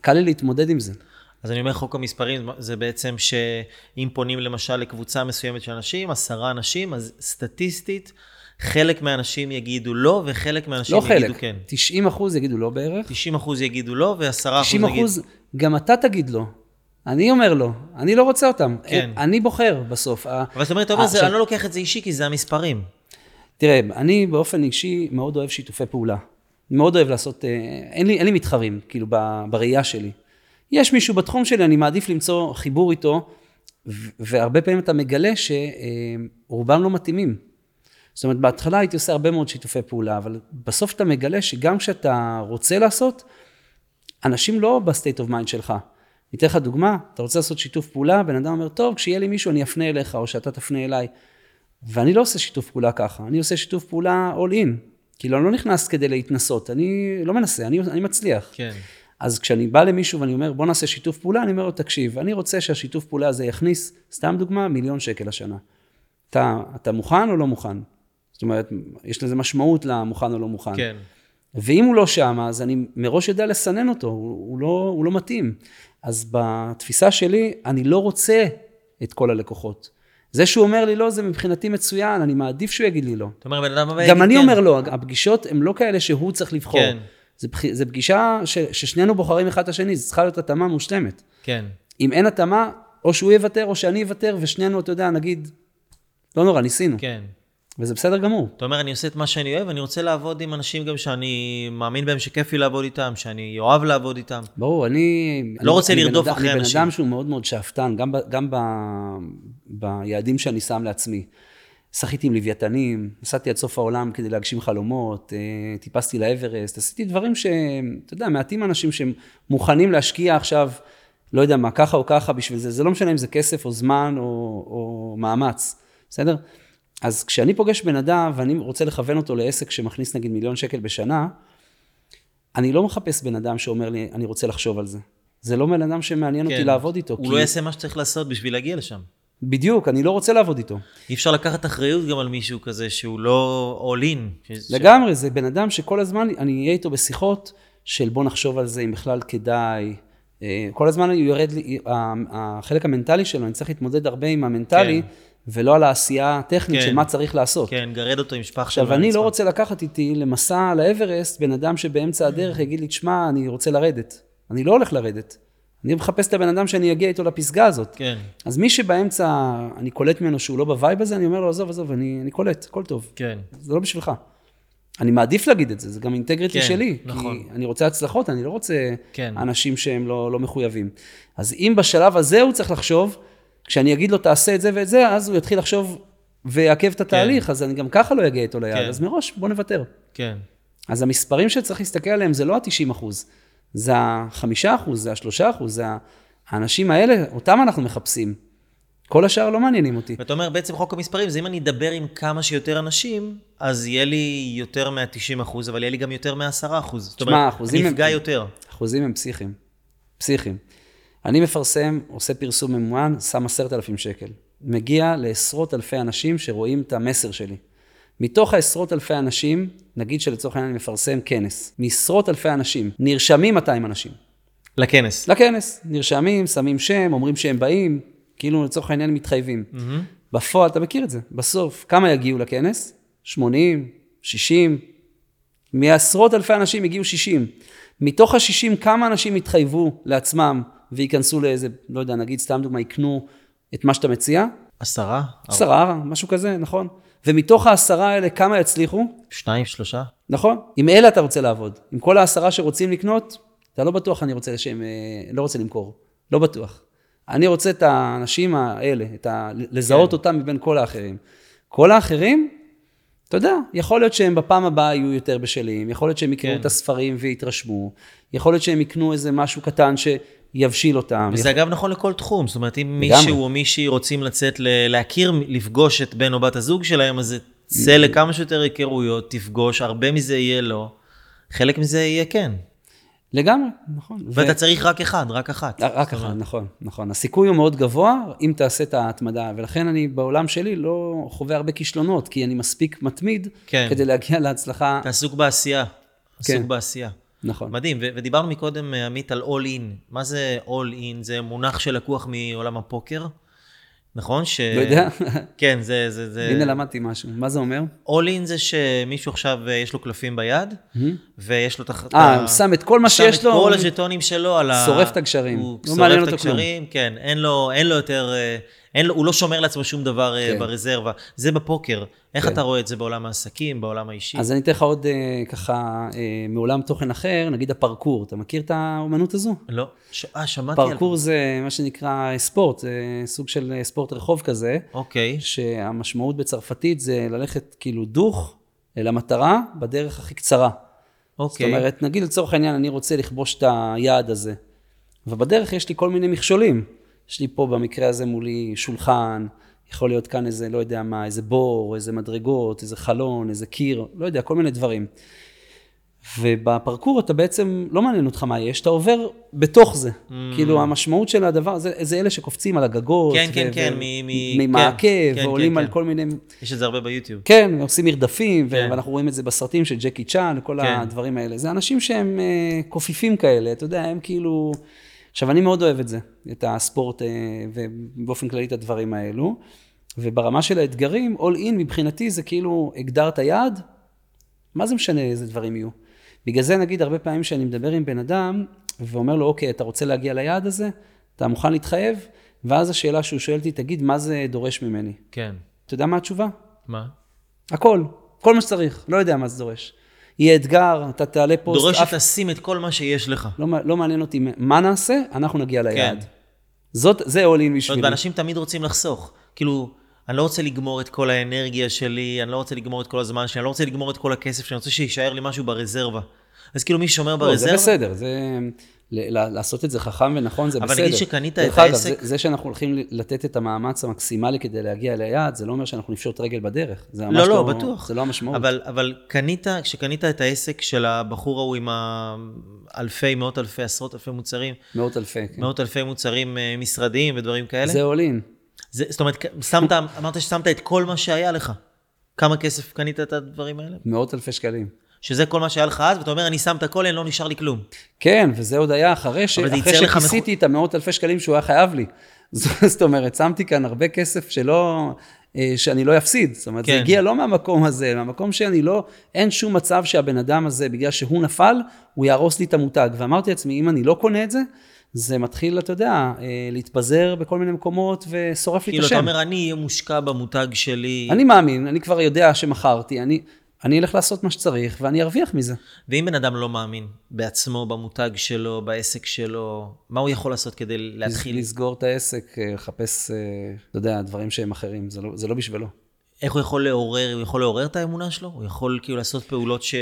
S2: קל לי להתמודד עם זה.
S1: אז אני אומר, חוק המספרים זה בעצם שאם פונים למשל לקבוצה מסוימת של אנשים, עשרה אנשים, אז סטטיסטית, חלק מהאנשים יגידו לא, וחלק מהאנשים
S2: לא
S1: יגידו
S2: חלק.
S1: כן.
S2: 90 אחוז יגידו לא בערך.
S1: 90 אחוז יגידו לא, ו-10 אחוז
S2: יגידו... 90 אחוז, גם אתה תגיד לא. אני אומר לא, אני לא רוצה אותם. כן. אני בוחר בסוף.
S1: אבל זאת אומרת, אתה אומר, ש... אני לא לוקח את זה אישי, כי זה המספרים.
S2: תראה, אני באופן אישי מאוד אוהב שיתופי פעולה. מאוד אוהב לעשות, אה, אין לי, אין לי מתחרים, כאילו, בראייה שלי. יש מישהו בתחום שלי, אני מעדיף למצוא חיבור איתו, והרבה פעמים אתה מגלה שרובם לא מתאימים. זאת אומרת, בהתחלה הייתי עושה הרבה מאוד שיתופי פעולה, אבל בסוף אתה מגלה שגם כשאתה רוצה לעשות, אנשים לא ב state of mind שלך. אני אתן לך דוגמה, אתה רוצה לעשות שיתוף פעולה, בן אדם אומר, טוב, כשיהיה לי מישהו אני אפנה אליך, או שאתה תפנה אליי. ואני לא עושה שיתוף פעולה ככה, אני עושה שיתוף פעולה all in. כאילו, אני לא נכנס כדי להתנסות, אני לא מנסה, אני, אני מצליח.
S1: כן.
S2: אז כשאני בא למישהו ואני אומר, בוא נעשה שיתוף פעולה, אני אומר לו, תקשיב, אני רוצה שהשיתוף פעולה הזה יכניס, סתם דוגמה, מיליון שקל לשנה. אתה, אתה מוכן או לא מוכן? זאת אומרת, יש לזה משמעות למוכן או לא מוכן.
S1: כן.
S2: ואם הוא לא שם, אז אני מראש יודע לסנן אותו, הוא, הוא, לא, הוא לא מתאים. אז בתפיסה שלי, אני לא רוצה את כל הלקוחות. זה שהוא אומר לי לא, זה מבחינתי מצוין, אני מעדיף שהוא יגיד לי לא.
S1: אתה אומר, בן אדם
S2: הבא יגיד כן. גם אני אומר לא, הפגישות הן לא כאלה שהוא צריך לבחור. כן. זה פגישה ש, ששנינו בוחרים אחד את השני, זו צריכה להיות התאמה מושלמת.
S1: כן.
S2: אם אין התאמה, או שהוא יוותר או שאני אוותר, ושנינו, אתה יודע, נגיד, לא נורא, ניסינו.
S1: כן.
S2: וזה בסדר גמור.
S1: אתה אומר, אני עושה את מה שאני אוהב, אני רוצה לעבוד עם אנשים גם שאני מאמין בהם שכיף לי לעבוד איתם, שאני אוהב לעבוד איתם.
S2: ברור, אני...
S1: לא אני, רוצה אני לרדוף אחרי
S2: אנשים. אני בן אדם שהוא מאוד מאוד שאפתן, גם, ב, גם ב, ביעדים שאני שם לעצמי. שחיתי עם לוויתנים, נסעתי עד סוף העולם כדי להגשים חלומות, אה, טיפסתי לאברסט, עשיתי דברים שאתה יודע, מעטים אנשים שמוכנים להשקיע עכשיו, לא יודע מה, ככה או ככה בשביל זה, זה לא משנה אם זה כסף או זמן או, או מאמץ, בסדר? אז כשאני פוגש בן אדם ואני רוצה לכוון אותו לעסק שמכניס נגיד מיליון שקל בשנה, אני לא מחפש בן אדם שאומר לי, אני רוצה לחשוב על זה. זה לא בן אדם שמעניין כן. אותי לעבוד איתו.
S1: הוא כי... לא יעשה מה שצריך לעשות בשביל להגיע לשם.
S2: בדיוק, אני לא רוצה לעבוד איתו.
S1: אי אפשר לקחת אחריות גם על מישהו כזה שהוא לא all in.
S2: לגמרי, זה בן אדם שכל הזמן אני אהיה איתו בשיחות של בוא נחשוב על זה אם בכלל כדאי. אה, כל הזמן הוא יורד לי, החלק המנטלי שלו, אני צריך להתמודד הרבה עם המנטלי, כן. ולא על העשייה הטכנית כן. של מה צריך לעשות.
S1: כן, גרד אותו עם שפך
S2: עכשיו, אני לא רוצה לקחת איתי למסע לאברסט בן אדם שבאמצע הדרך יגיד לי, תשמע, אני רוצה לרדת. אני לא הולך לרדת. אני מחפש את הבן אדם שאני אגיע איתו לפסגה הזאת.
S1: כן.
S2: אז מי שבאמצע, אני קולט ממנו שהוא לא ב vibe הזה, אני אומר לו, עזוב, עזוב, אני, אני קולט, הכל טוב.
S1: כן.
S2: זה לא בשבילך. אני מעדיף להגיד את זה, זה גם אינטגריטי
S1: כן,
S2: שלי.
S1: נכון.
S2: כי אני רוצה הצלחות, אני לא רוצה
S1: כן.
S2: אנשים שהם לא, לא מחויבים. אז אם בשלב הזה הוא צריך לחשוב, כשאני אגיד לו, תעשה את זה ואת זה, אז הוא יתחיל לחשוב ויעכב את התהליך, כן. אז אני גם ככה לא אגיע איתו ליד, כן. אז מראש, בוא נוותר.
S1: כן.
S2: אז המספרים שצריך להסתכל עליהם זה לא ה-90 אחוז. זה החמישה אחוז, זה השלושה אחוז, זה האנשים האלה, אותם אנחנו מחפשים. כל השאר לא מעניינים אותי.
S1: ואתה אומר, בעצם חוק המספרים, זה אם אני אדבר עם כמה שיותר אנשים, אז יהיה לי יותר מה-90 אחוז, אבל יהיה לי גם יותר מה-10 אחוז. זאת אומרת, אני אפגע הם, יותר.
S2: אחוזים הם פסיכיים. פסיכיים. אני מפרסם, עושה פרסום ממומן, שם עשרת אלפים שקל. מגיע לעשרות אלפי אנשים שרואים את המסר שלי. מתוך העשרות אלפי אנשים, נגיד שלצורך העניין אני מפרסם כנס, מעשרות אלפי אנשים, נרשמים 200 אנשים.
S1: לכנס.
S2: לכנס. נרשמים, שמים שם, אומרים שהם באים, כאילו לצורך העניין מתחייבים. Mm-hmm. בפועל, אתה מכיר את זה, בסוף, כמה יגיעו לכנס? 80, 60, מעשרות אלפי אנשים הגיעו 60. מתוך ה-60, כמה אנשים התחייבו לעצמם וייכנסו לאיזה, לא יודע, נגיד סתם דוגמה, יקנו את מה שאתה מציע?
S1: עשרה?
S2: עשרה, משהו כזה, נכון. ומתוך העשרה האלה, כמה יצליחו?
S1: שניים, שלושה.
S2: נכון. עם אלה אתה רוצה לעבוד. עם כל העשרה שרוצים לקנות, אתה לא בטוח אני רוצה שהם, אה, לא רוצה למכור. לא בטוח. אני רוצה את האנשים האלה, את ה... לזהות כן. אותם מבין כל האחרים. כל האחרים, אתה יודע, יכול להיות שהם בפעם הבאה יהיו יותר בשלים, יכול להיות שהם יקראו כן. את הספרים ויתרשמו, יכול להיות שהם יקנו איזה משהו קטן שיבשיל אותם.
S1: וזה יכול... אגב נכון לכל תחום, זאת אומרת, אם מישהו או מישהי רוצים לצאת להכיר, לפגוש את בן או בת הזוג שלהם, אז צא לכמה שיותר היכרויות, תפגוש, הרבה מזה יהיה לא, חלק מזה יהיה כן.
S2: לגמרי, נכון.
S1: ואתה ו... צריך רק אחד, רק אחת.
S2: רק אחד, נכון, נכון. הסיכוי הוא מאוד גבוה אם תעשה את ההתמדה, ולכן אני בעולם שלי לא חווה הרבה כישלונות, כי אני מספיק מתמיד כן. כדי להגיע להצלחה.
S1: אתה עסוק בעשייה. עסוק כן. בעשייה.
S2: נכון.
S1: מדהים, ו- ודיברנו מקודם, עמית, על all in. מה זה all in? זה מונח שלקוח מעולם הפוקר. נכון? ש...
S2: לא יודע.
S1: כן, זה... זה, זה...
S2: הנה למדתי משהו. מה זה אומר?
S1: all in זה שמישהו עכשיו אה, יש לו קלפים ביד, ויש לו
S2: תחת... אה, הוא שם את כל מה שיש לו.
S1: שם את כל הז'טונים שלו על ה...
S2: שורף את הגשרים.
S1: הוא לא שורף את הגשרים, כן. אין לו, אין לו יותר... אה, אין לו, הוא לא שומר לעצמו שום דבר אה, כן. ברזרבה. זה בפוקר. איך כן. אתה רואה את זה בעולם העסקים, בעולם האישי?
S2: אז אני אתן לך עוד ככה, מעולם תוכן אחר, נגיד הפרקור. אתה מכיר את האומנות הזו?
S1: לא. ש... אה, שמעתי
S2: על... פרקור זה מה שנקרא ספורט, זה סוג של ספורט רחוב כזה.
S1: אוקיי.
S2: שהמשמעות בצרפתית זה ללכת כאילו דוך אל המטרה בדרך הכי קצרה. אוקיי. זאת אומרת, נגיד לצורך העניין, אני רוצה לכבוש את היעד הזה, ובדרך יש לי כל מיני מכשולים. יש לי פה במקרה הזה מולי שולחן, יכול להיות כאן איזה, לא יודע מה, איזה בור, איזה מדרגות, איזה חלון, איזה קיר, לא יודע, כל מיני דברים. ובפרקור אתה בעצם, לא מעניין אותך מה יש, אתה עובר בתוך זה. Mm. כאילו המשמעות של הדבר, זה, זה אלה שקופצים על הגגות.
S1: כן, כן, כן,
S2: ממעקב, כן, כן, ועולים כן, על כן. כל מיני...
S1: יש את זה הרבה ביוטיוב.
S2: כן, עושים מרדפים, כן. ואנחנו רואים את זה בסרטים של ג'קי צ'אן, וכל כן. הדברים האלה. זה אנשים שהם קופיפים כאלה, אתה יודע, הם כאילו... עכשיו, אני מאוד אוהב את זה, את הספורט, uh, ובאופן כללי את הדברים האלו. וברמה של האתגרים, all in מבחינתי זה כאילו הגדרת יעד, מה זה משנה איזה דברים יהיו? בגלל זה נגיד הרבה פעמים שאני מדבר עם בן אדם ואומר לו, אוקיי, אתה רוצה להגיע ליעד הזה? אתה מוכן להתחייב? ואז השאלה שהוא שואל אותי, תגיד, מה זה דורש ממני?
S1: כן.
S2: אתה יודע מה התשובה?
S1: מה?
S2: הכל, כל מה שצריך, לא יודע מה זה דורש. יהיה אתגר, אתה תעלה פוסט.
S1: דורש שתשים אף... את כל מה שיש לך.
S2: לא, לא מעניין אותי מה נעשה, אנחנו נגיע ליעד. כן. זאת, זה all in בשבילי.
S1: ואנשים תמיד רוצים לחסוך. כאילו, אני לא רוצה לגמור את כל האנרגיה שלי, אני לא רוצה לגמור את כל הזמן שלי, אני לא רוצה לגמור את כל הכסף שלי, אני רוצה שיישאר לי משהו ברזרבה. אז כאילו מי שומר ברזרבה...
S2: לא, זה בסדר, זה... לעשות את זה חכם ונכון זה
S1: אבל
S2: בסדר.
S1: אבל נגיד שקנית את העסק...
S2: אגב, זה, זה שאנחנו הולכים לתת את המאמץ המקסימלי כדי להגיע ליעד, זה לא אומר שאנחנו נפשוט רגל בדרך. זה ממש
S1: לא, לא, לא, בטוח.
S2: זה לא המשמעות.
S1: אבל, אבל קנית, כשקנית את העסק של הבחור ההוא עם האלפי, מאות אלפי, עשרות אלפי מוצרים.
S2: מאות אלפי, כן.
S1: מאות אלפי מוצרים אה, משרדיים ודברים כאלה.
S2: זה עולין.
S1: זה, זאת אומרת, שמת, אמרת ששמת את כל מה שהיה לך. כמה כסף קנית את הדברים האלה?
S2: מאות אלפי שקלים.
S1: שזה כל מה שהיה לך אז, ואתה אומר, אני שם את הכל, אין, לא נשאר לי כלום.
S2: כן, וזה עוד היה אחרי, ש... אחרי שכיסיתי מח... את המאות אלפי שקלים שהוא היה חייב לי. *laughs* זאת אומרת, שמתי כאן הרבה כסף שלא, אה, שאני לא אפסיד. זאת אומרת, כן. זה הגיע לא מהמקום הזה, מהמקום שאני לא, אין שום מצב שהבן אדם הזה, בגלל שהוא נפל, הוא יהרוס לי את המותג. ואמרתי לעצמי, אם אני לא קונה את זה, זה מתחיל, אתה יודע, אה, להתפזר בכל מיני מקומות ושורף לי את
S1: השם.
S2: כאילו,
S1: אתה אומר, אני אהיה מושקע במותג שלי.
S2: אני מאמין, אני כבר יודע שמכרתי, אני, אני אלך לעשות מה שצריך ואני ארוויח מזה.
S1: ואם בן אדם לא מאמין בעצמו, במותג שלו, בעסק שלו, מה הוא יכול לעשות כדי להתחיל?
S2: לסגור את העסק, אה, לחפש, אה, אתה יודע, דברים שהם אחרים, זה לא, זה לא בשבילו.
S1: איך הוא יכול לעורר, הוא יכול לעורר את האמונה שלו? הוא יכול כאילו לעשות פעולות ש...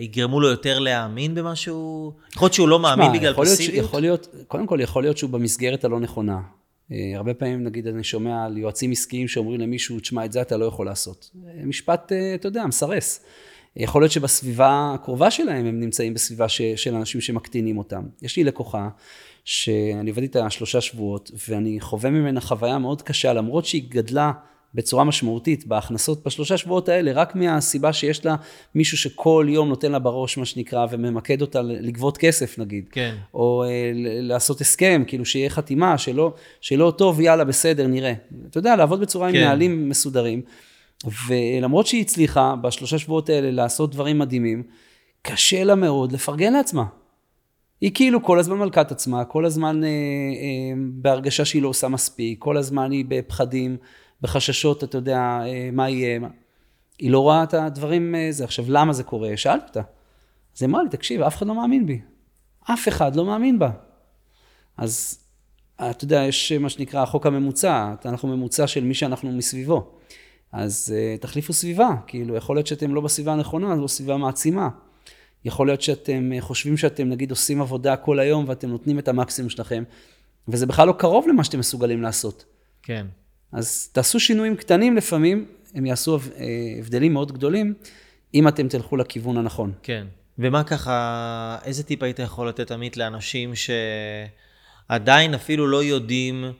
S1: יגרמו לו יותר להאמין במשהו? יכול להיות שהוא לא מאמין בגלל פסיביות?
S2: יכול להיות, קודם כל יכול להיות שהוא במסגרת הלא נכונה. אה, הרבה פעמים, נגיד, אני שומע על יועצים עסקיים שאומרים למישהו, תשמע, את זה אתה לא יכול לעשות. אה, משפט, אה, אתה יודע, מסרס. יכול להיות שבסביבה הקרובה שלהם הם נמצאים בסביבה ש, של אנשים שמקטינים אותם. יש לי לקוחה שאני עובד איתה שלושה שבועות, ואני חווה ממנה חוויה מאוד קשה, למרות שהיא גדלה בצורה משמעותית בהכנסות בשלושה שבועות האלה, רק מהסיבה שיש לה מישהו שכל יום נותן לה בראש, מה שנקרא, וממקד אותה לגבות כסף נגיד.
S1: כן.
S2: או אה, לעשות הסכם, כאילו שיהיה חתימה, שלא, שלא טוב, יאללה, בסדר, נראה. אתה יודע, לעבוד בצורה כן. עם נהלים מסודרים. ולמרות שהיא הצליחה בשלושה שבועות האלה לעשות דברים מדהימים, קשה לה מאוד לפרגן לעצמה. היא כאילו כל הזמן מלכת עצמה, כל הזמן אה, אה, בהרגשה שהיא לא עושה מספיק, כל הזמן היא בפחדים. בחששות, אתה יודע, אה, מה יהיה. היא לא רואה את הדברים, אה, זה. עכשיו, למה זה קורה? שאלתי אותה. אז היא אמרה לי, תקשיב, אף אחד לא מאמין בי. אף אחד לא מאמין בה. אז אתה יודע, יש מה שנקרא החוק הממוצע, אנחנו ממוצע של מי שאנחנו מסביבו. אז תחליפו סביבה, כאילו, יכול להיות שאתם לא בסביבה הנכונה, זו סביבה מעצימה. יכול להיות שאתם חושבים שאתם נגיד עושים עבודה כל היום ואתם נותנים את המקסימום שלכם, וזה בכלל לא קרוב למה שאתם מסוגלים לעשות.
S1: כן.
S2: אז תעשו שינויים קטנים לפעמים, הם יעשו uh, הבדלים מאוד גדולים, אם אתם תלכו לכיוון הנכון.
S1: כן. ומה ככה, איזה טיפ היית יכול לתת, עמית, לאנשים שעדיין אפילו לא יודעים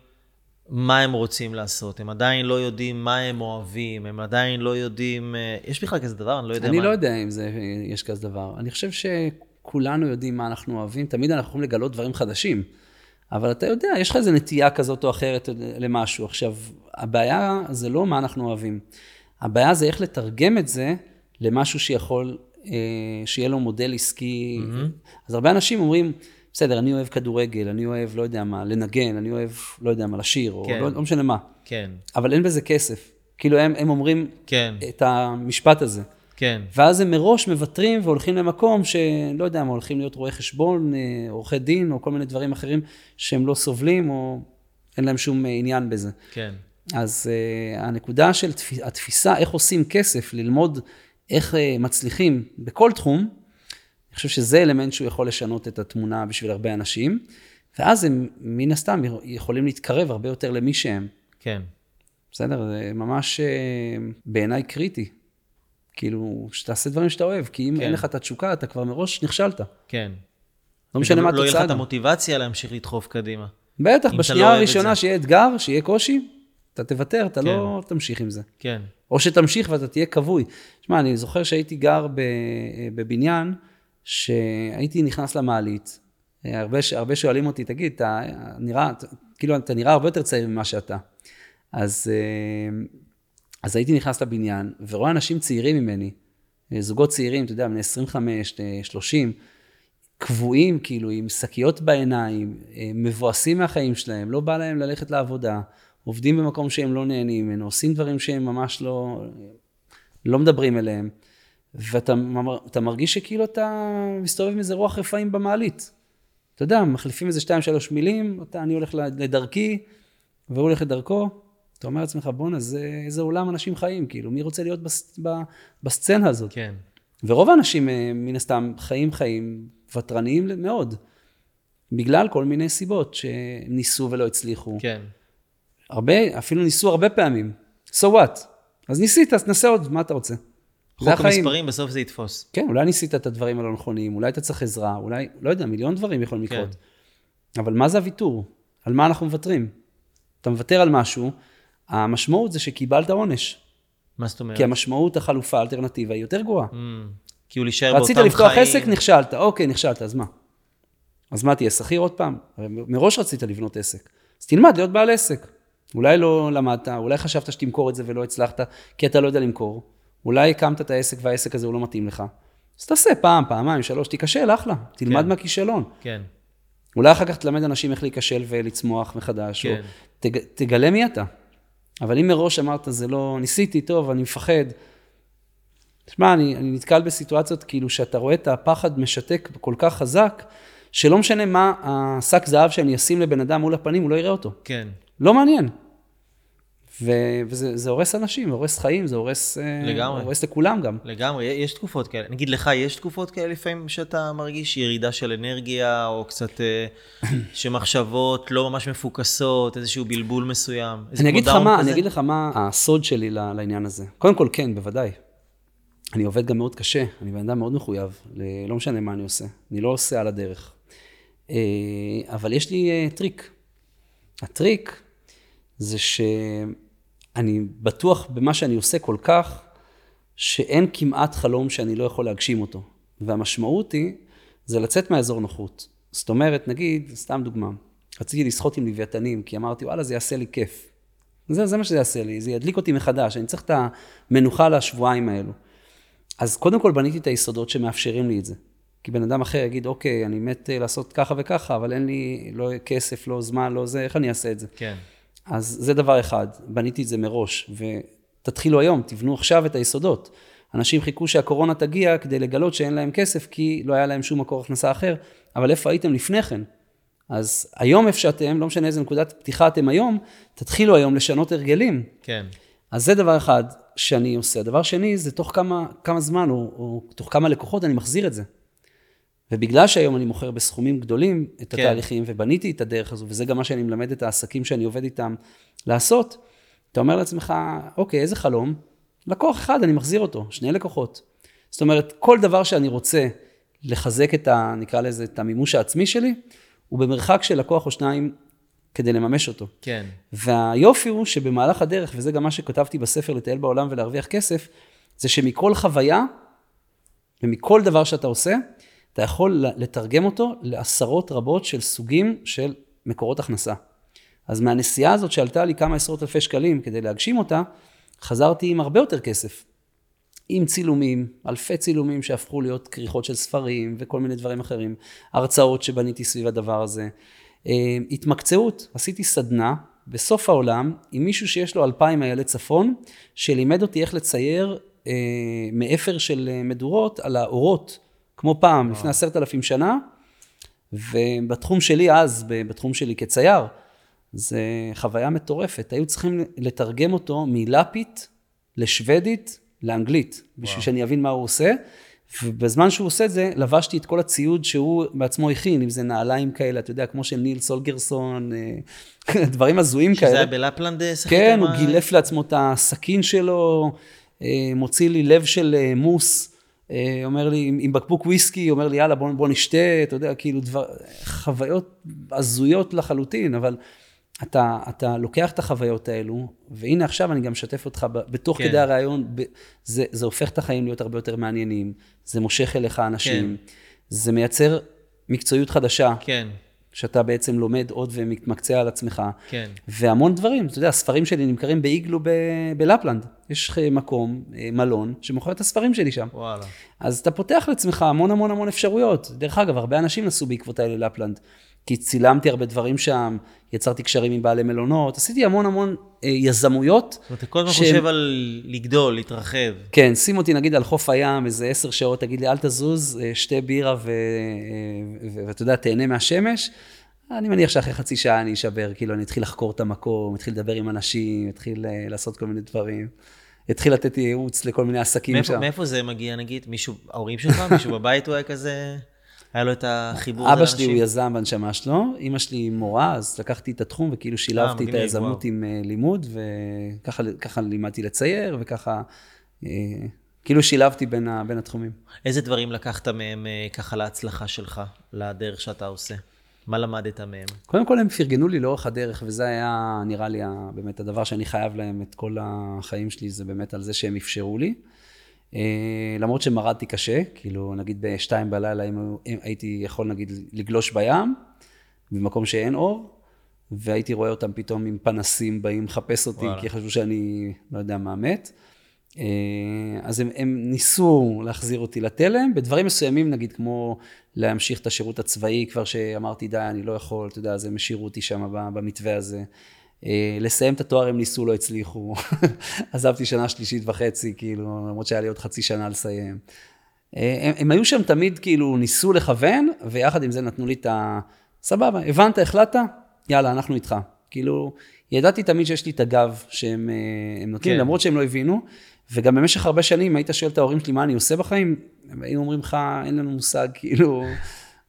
S1: מה הם רוצים לעשות, הם עדיין לא יודעים מה הם אוהבים, הם עדיין לא יודעים... אה, יש בכלל כזה דבר? אני לא יודע
S2: אני
S1: מה...
S2: לא יודע אם זה, יש כזה דבר. אני חושב שכולנו יודעים מה אנחנו אוהבים, תמיד אנחנו יכולים לגלות דברים חדשים. אבל אתה יודע, יש לך איזו נטייה כזאת או אחרת למשהו. עכשיו, הבעיה זה לא מה אנחנו אוהבים. הבעיה זה איך לתרגם את זה למשהו שיכול, אה, שיהיה לו מודל עסקי. Mm-hmm. אז הרבה אנשים אומרים, בסדר, אני אוהב כדורגל, אני אוהב, לא יודע מה, לנגן, אני אוהב, לא יודע מה, לשיר, או כן. לא, לא משנה מה.
S1: כן.
S2: אבל אין בזה כסף. כאילו, הם, הם אומרים
S1: כן.
S2: את המשפט הזה.
S1: כן.
S2: ואז הם מראש מוותרים והולכים למקום שלא יודע מה, הולכים להיות רואי חשבון, אה, עורכי דין, או כל מיני דברים אחרים שהם לא סובלים, או אין להם שום עניין בזה.
S1: כן.
S2: אז uh, הנקודה של תפ... התפיסה, איך עושים כסף, ללמוד איך uh, מצליחים בכל תחום, אני חושב שזה אלמנט שהוא יכול לשנות את התמונה בשביל הרבה אנשים, ואז הם מן הסתם יכולים להתקרב הרבה יותר למי שהם.
S1: כן.
S2: בסדר? זה ממש uh, בעיניי קריטי. כאילו, שתעשה דברים שאתה אוהב, כי אם כן. אין לך את התשוקה, אתה כבר מראש נכשלת.
S1: כן.
S2: לא משנה מה התוצאה.
S1: לא יהיה לך את המוטיבציה להמשיך לדחוף קדימה.
S2: בטח, בשנייה לא הראשונה שיהיה אתגר, שיהיה קושי, אתה תוותר, אתה לא כן. לא תמשיך עם זה.
S1: כן.
S2: או שתמשיך ואתה תהיה כבוי. שמע, אני זוכר שהייתי גר בבניין, שהייתי נכנס למעלית, הרבה, הרבה שואלים אותי, תגיד, אתה נראה, כאילו, אתה נראה הרבה יותר צעיר ממה שאתה. אז, אז הייתי נכנס לבניין, ורואה אנשים צעירים ממני, זוגות צעירים, אתה יודע, בני 25, 30, קבועים, כאילו, עם שקיות בעיניים, מבואסים מהחיים שלהם, לא בא להם ללכת לעבודה. עובדים במקום שהם לא נהנים ממנו, עושים דברים שהם ממש לא, לא מדברים אליהם, ואתה מרגיש שכאילו אתה מסתובב עם איזה רוח רפאים במעלית. אתה יודע, מחליפים איזה שתיים, שלוש מילים, אתה, אני הולך לדרכי, והוא הולך לדרכו, אתה אומר לעצמך, בואנה, איזה עולם אנשים חיים, כאילו, מי רוצה להיות בס, ב, בסצנה הזאת?
S1: כן.
S2: ורוב האנשים, אה, מן הסתם, חיים חיים ותרניים מאוד, בגלל כל מיני סיבות שניסו ולא הצליחו.
S1: כן.
S2: הרבה, אפילו ניסו הרבה פעמים. So what? אז ניסית, אז תנסה עוד, מה אתה רוצה?
S1: חוק המספרים, בסוף זה יתפוס.
S2: כן, אולי ניסית את הדברים הלא נכונים, אולי אתה צריך עזרה, אולי, לא יודע, מיליון דברים יכולים כן. לקרות. אבל מה זה הוויתור? על מה אנחנו מוותרים? אתה מוותר על משהו, המשמעות זה שקיבלת עונש.
S1: מה זאת אומרת?
S2: כי המשמעות, החלופה, האלטרנטיבה, היא יותר גרועה. Mm,
S1: כאילו להישאר באותם
S2: חיים. רצית לפתוח עסק, נכשלת. אוקיי, נכשלת, אז מה? אז מה, תהיה שכיר עוד פעם? מראש רצית לבנות עסק. אז תלמד להיות בעל עסק. אולי לא למדת, אולי חשבת שתמכור את זה ולא הצלחת, כי אתה לא יודע למכור. אולי הקמת את העסק והעסק הזה הוא לא מתאים לך. אז תעשה פעם, פעמיים, שלוש, תיכשל, אחלה. תלמד כן. מהכישלון.
S1: כן.
S2: אולי אחר כך תלמד אנשים איך להיכשל ולצמוח מחדש, כן. או תג, תגלה מי אתה. אבל אם מראש אמרת, זה לא, ניסיתי, טוב, אני מפחד. תשמע, אני, אני נתקל בסיטואציות כאילו שאתה רואה את הפחד משתק כל כך חזק, שלא משנה מה השק זהב שאני אשים לבן אדם מול הפנים, הוא לא יראה אותו.
S1: כן.
S2: לא מעניין. ו- וזה הורס אנשים, הורס חיים, זה הורס, אה, לגמרי. הורס לכולם גם.
S1: לגמרי, יש תקופות כאלה. נגיד לך, יש תקופות כאלה לפעמים שאתה מרגיש ירידה של אנרגיה, או קצת אה, *coughs* שמחשבות לא ממש מפוקסות, איזשהו בלבול מסוים.
S2: אני אגיד, לך מה, אני אגיד לך מה הסוד שלי לעניין הזה. קודם כל, כן, בוודאי. אני עובד גם מאוד קשה, אני בן אדם מאוד מחויב, לא משנה מה אני עושה. אני לא עושה על הדרך. אה, אבל יש לי טריק. הטריק זה שאני בטוח במה שאני עושה כל כך, שאין כמעט חלום שאני לא יכול להגשים אותו. והמשמעות היא, זה לצאת מהאזור נוחות. זאת אומרת, נגיד, סתם דוגמה, רציתי לשחות עם לוויתנים, כי אמרתי, וואלה, זה יעשה לי כיף. זה, זה מה שזה יעשה לי, זה ידליק אותי מחדש, אני צריך את המנוחה לשבועיים האלו. אז קודם כל בניתי את היסודות שמאפשרים לי את זה. כי בן אדם אחר יגיד, אוקיי, אני מת אה, לעשות ככה וככה, אבל אין לי לא כסף, לא זמן, לא זה, איך אני אעשה את זה?
S1: כן.
S2: אז זה דבר אחד, בניתי את זה מראש, ותתחילו היום, תבנו עכשיו את היסודות. אנשים חיכו שהקורונה תגיע כדי לגלות שאין להם כסף, כי לא היה להם שום מקור הכנסה אחר, אבל איפה הייתם לפני כן? אז היום איפה שאתם, לא משנה איזה נקודת פתיחה אתם היום, תתחילו היום לשנות הרגלים.
S1: כן.
S2: אז זה דבר אחד שאני עושה. דבר שני, זה תוך כמה, כמה זמן, או, או תוך כמה לקוחות אני מחזיר את זה. ובגלל שהיום אני מוכר בסכומים גדולים את
S1: כן.
S2: התהליכים, ובניתי את הדרך הזו, וזה גם מה שאני מלמד את העסקים שאני עובד איתם לעשות, אתה אומר לעצמך, אוקיי, איזה חלום? לקוח אחד, אני מחזיר אותו, שני לקוחות. זאת אומרת, כל דבר שאני רוצה לחזק את ה... נקרא לזה, את המימוש העצמי שלי, הוא במרחק של לקוח או שניים כדי לממש אותו.
S1: כן.
S2: והיופי הוא שבמהלך הדרך, וזה גם מה שכתבתי בספר לטייל בעולם ולהרוויח כסף, זה שמכל חוויה ומכל דבר שאתה עושה, אתה יכול לתרגם אותו לעשרות רבות של סוגים של מקורות הכנסה. אז מהנסיעה הזאת שעלתה לי כמה עשרות אלפי שקלים כדי להגשים אותה, חזרתי עם הרבה יותר כסף. עם צילומים, אלפי צילומים שהפכו להיות כריכות של ספרים וכל מיני דברים אחרים, הרצאות שבניתי סביב הדבר הזה. אה, התמקצעות, עשיתי סדנה בסוף העולם עם מישהו שיש לו אלפיים איילי צפון, שלימד אותי איך לצייר אה, מאפר של אה, מדורות על האורות, כמו פעם, לפני עשרת אלפים שנה, ובתחום שלי אז, בתחום שלי כצייר, זה חוויה מטורפת. היו צריכים לתרגם אותו מלפית לשוודית לאנגלית, בשביל וואו. שאני אבין מה הוא עושה. ובזמן שהוא עושה את זה, לבשתי את כל הציוד שהוא בעצמו הכין, אם זה נעליים כאלה, אתה יודע, כמו של ניל סולגרסון, אה, *laughs* דברים הזויים כאלה.
S1: שזה היה בלפלנד
S2: שחיתם? כן, הוא גילף לעצמו את הסכין שלו, אה, מוציא לי לב של אה, מוס, אומר לי, עם בקבוק וויסקי, אומר לי, יאללה, בוא, בוא נשתה, אתה יודע, כאילו, דבר, חוויות הזויות לחלוטין, אבל אתה, אתה לוקח את החוויות האלו, והנה עכשיו אני גם משתף אותך בתוך כן. כדי הרעיון, זה, זה הופך את החיים להיות הרבה יותר מעניינים, זה מושך אליך אנשים, כן. זה מייצר מקצועיות חדשה.
S1: כן.
S2: שאתה בעצם לומד עוד ומתמקצע על עצמך.
S1: כן.
S2: והמון דברים, אתה יודע, הספרים שלי נמכרים באיגלו ב- בלפלנד. יש מקום, אה, מלון, שמוכר את הספרים שלי שם.
S1: וואלה.
S2: אז אתה פותח לעצמך המון המון המון אפשרויות. דרך אגב, הרבה אנשים נסעו בעקבות האלה לפלנד. כי צילמתי הרבה דברים שם, יצרתי קשרים עם בעלי מלונות, עשיתי המון המון אה, יזמויות.
S1: זאת אומרת, אתה כל הזמן חושב על לגדול, להתרחב.
S2: כן, שים אותי נגיד על חוף הים, איזה עשר שעות, תגיד לי, אל תזוז, אה, שתי בירה אה, ואתה יודע, תהנה מהשמש. אני מניח שאחרי חצי שעה אני אשבר, כאילו, אני אתחיל לחקור את המקום, אתחיל לדבר עם אנשים, אתחיל לעשות כל מיני דברים. אתחיל לתת ייעוץ לכל מיני עסקים
S1: מאיפה,
S2: שם.
S1: מאיפה זה מגיע, נגיד? מישהו, ההורים שלך, מישהו בבית הוא היה כזה... היה לו את החיבור
S2: לאנשים? אבא שלי הוא יזם בנשמה שלו, אימא שלי מורה, אז לקחתי את התחום וכאילו שילבתי את היזמות עם אה, לימוד, וככה לימדתי לצייר, וככה, אה, כאילו שילבתי בין, בין התחומים.
S1: איזה דברים לקחת מהם אה, ככה להצלחה שלך, לדרך שאתה עושה? מה למדת מהם?
S2: קודם כל הם פרגנו לי לאורך הדרך, וזה היה נראה לי באמת הדבר שאני חייב להם את כל החיים שלי, זה באמת על זה שהם אפשרו לי. אה, למרות שמרדתי קשה, כאילו נגיד בשתיים בלילה אם הייתי יכול נגיד לגלוש בים, במקום שאין אור, והייתי רואה אותם פתאום עם פנסים באים לחפש אותי, וואלה. כי חשבו שאני לא יודע מה מת. אה, אז הם, הם ניסו להחזיר אותי לתלם, בדברים מסוימים, נגיד כמו להמשיך את השירות הצבאי, כבר שאמרתי, די, אני לא יכול, אתה יודע, אז הם השאירו אותי שם במתווה הזה. אה, לסיים את התואר הם ניסו, לא הצליחו. *laughs* עזבתי שנה שלישית וחצי, כאילו, למרות שהיה לי עוד חצי שנה לסיים. אה, הם, הם היו שם תמיד, כאילו, ניסו לכוון, ויחד עם זה נתנו לי את ה... סבבה, הבנת, החלטת? יאללה, אנחנו איתך. כאילו, ידעתי תמיד שיש לי את הגב שהם אה, נותנים, כן. למרות שהם לא הבינו. וגם במשך הרבה שנים, היית שואל את ההורים שלי מה אני עושה בחיים, הם היו אומרים לך, אין לנו מושג, כאילו,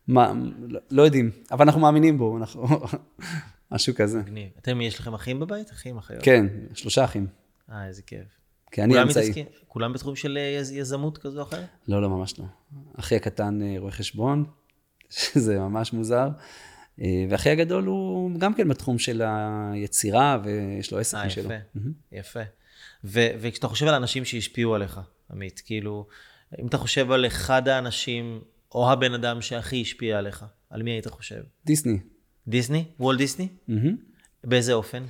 S2: מה, לא, לא יודעים, אבל אנחנו מאמינים בו, אנחנו... *laughs* משהו כזה.
S1: מגניב. אתם, יש לכם אחים בבית? אחים, אחיות?
S2: כן, שלושה אחים.
S1: אה, איזה כיף.
S2: כי אני אמצעי.
S1: כולם בתחום של אה, יזמות כזו או אחרת?
S2: לא, לא, ממש לא. אחי הקטן אה, רואה חשבון, *laughs* שזה ממש מוזר. אה, ואחי הגדול הוא גם כן בתחום של היצירה, ויש לו עסק משלו.
S1: אה, יפה, יפה. ו- וכשאתה חושב על אנשים שהשפיעו עליך, עמית, כאילו, אם אתה חושב על אחד האנשים, או הבן אדם שהכי השפיע עליך, על מי היית חושב?
S2: דיסני.
S1: דיסני? וולט דיסני? באיזה אופן?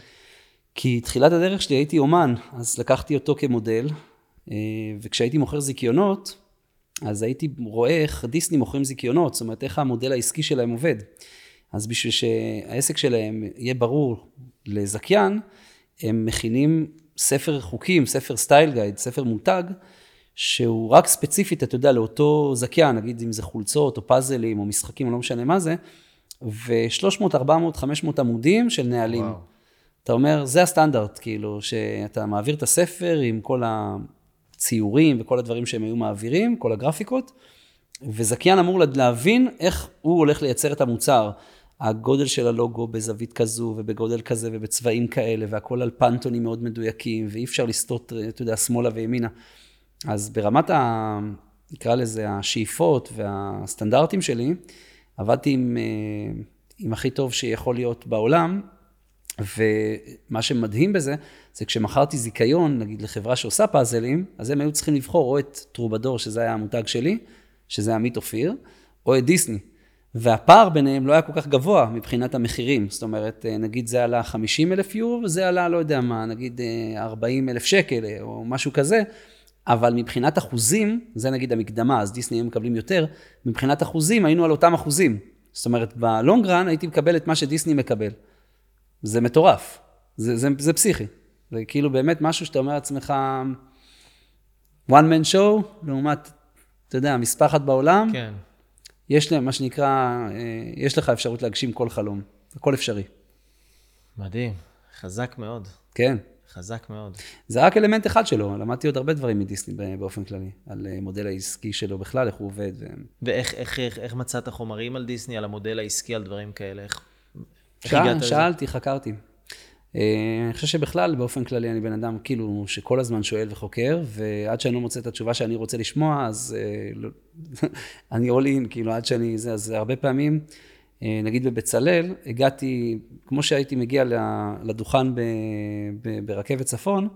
S2: כי תחילת הדרך שלי הייתי אומן, אז לקחתי אותו כמודל, אה, וכשהייתי מוכר זיכיונות, אז הייתי רואה איך דיסני מוכרים זיכיונות, זאת אומרת, איך המודל העסקי שלהם עובד. אז בשביל שהעסק שלהם יהיה ברור לזכיין, הם מכינים ספר חוקים, ספר סטייל גייד, ספר מותג, שהוא רק ספציפית, אתה יודע, לאותו זכיין, נגיד אם זה חולצות או פאזלים או משחקים, או לא משנה מה זה, ו-300, 400, 500 עמודים של נהלים.
S1: וואו.
S2: אתה אומר, זה הסטנדרט, כאילו, שאתה מעביר את הספר עם כל הציורים וכל הדברים שהם היו מעבירים, כל הגרפיקות, וזכיין אמור להבין איך הוא הולך לייצר את המוצר. הגודל של הלוגו בזווית כזו ובגודל כזה ובצבעים כאלה, והכל על פנטונים מאוד מדויקים, ואי אפשר לסטות, אתה יודע, שמאלה וימינה. אז ברמת ה... נקרא לזה השאיפות והסטנדרטים שלי, עבדתי עם, אה, עם הכי טוב שיכול להיות בעולם, ומה שמדהים בזה, זה כשמכרתי זיכיון, נגיד לחברה שעושה פאזלים, אז הם היו צריכים לבחור או את טרובדור, שזה היה המותג שלי, שזה עמית אופיר, או את דיסני. והפער ביניהם לא היה כל כך גבוה מבחינת המחירים. זאת אומרת, אה, נגיד זה עלה 50 אלף יורו, וזה עלה, לא יודע מה, נגיד 40 אלף שקל, או משהו כזה. אבל מבחינת אחוזים, זה נגיד המקדמה, אז דיסני הם מקבלים יותר, מבחינת אחוזים היינו על אותם אחוזים. זאת אומרת, בלונגרן הייתי מקבל את מה שדיסני מקבל. זה מטורף, זה, זה, זה פסיכי. זה כאילו באמת משהו שאתה אומר לעצמך, one man show, לעומת, אתה יודע, מספר אחת בעולם,
S1: כן.
S2: יש להם, מה שנקרא, אה, יש לך אפשרות להגשים כל חלום, הכל אפשרי.
S1: מדהים, חזק מאוד,
S2: כן.
S1: חזק מאוד.
S2: זה רק אלמנט אחד שלו, למדתי עוד הרבה דברים מדיסני באופן כללי, על אה, מודל העסקי שלו בכלל, איך הוא עובד. ו...
S1: ואיך איך, איך, איך מצאת חומרים על דיסני, על המודל העסקי, על דברים כאלה? איך, איך
S2: שאל,
S1: הגעת לזה?
S2: שאלתי, חקרתי. אה, אני חושב שבכלל, באופן כללי, אני בן אדם כאילו שכל הזמן שואל וחוקר, ועד שאני לא מוצא את התשובה שאני רוצה לשמוע, אז אה, לא, *laughs* אני all in, כאילו, עד שאני, זה, אז הרבה פעמים, נגיד בבצלאל, הגעתי, כמו שהייתי מגיע לדוכן ברכבת צפון,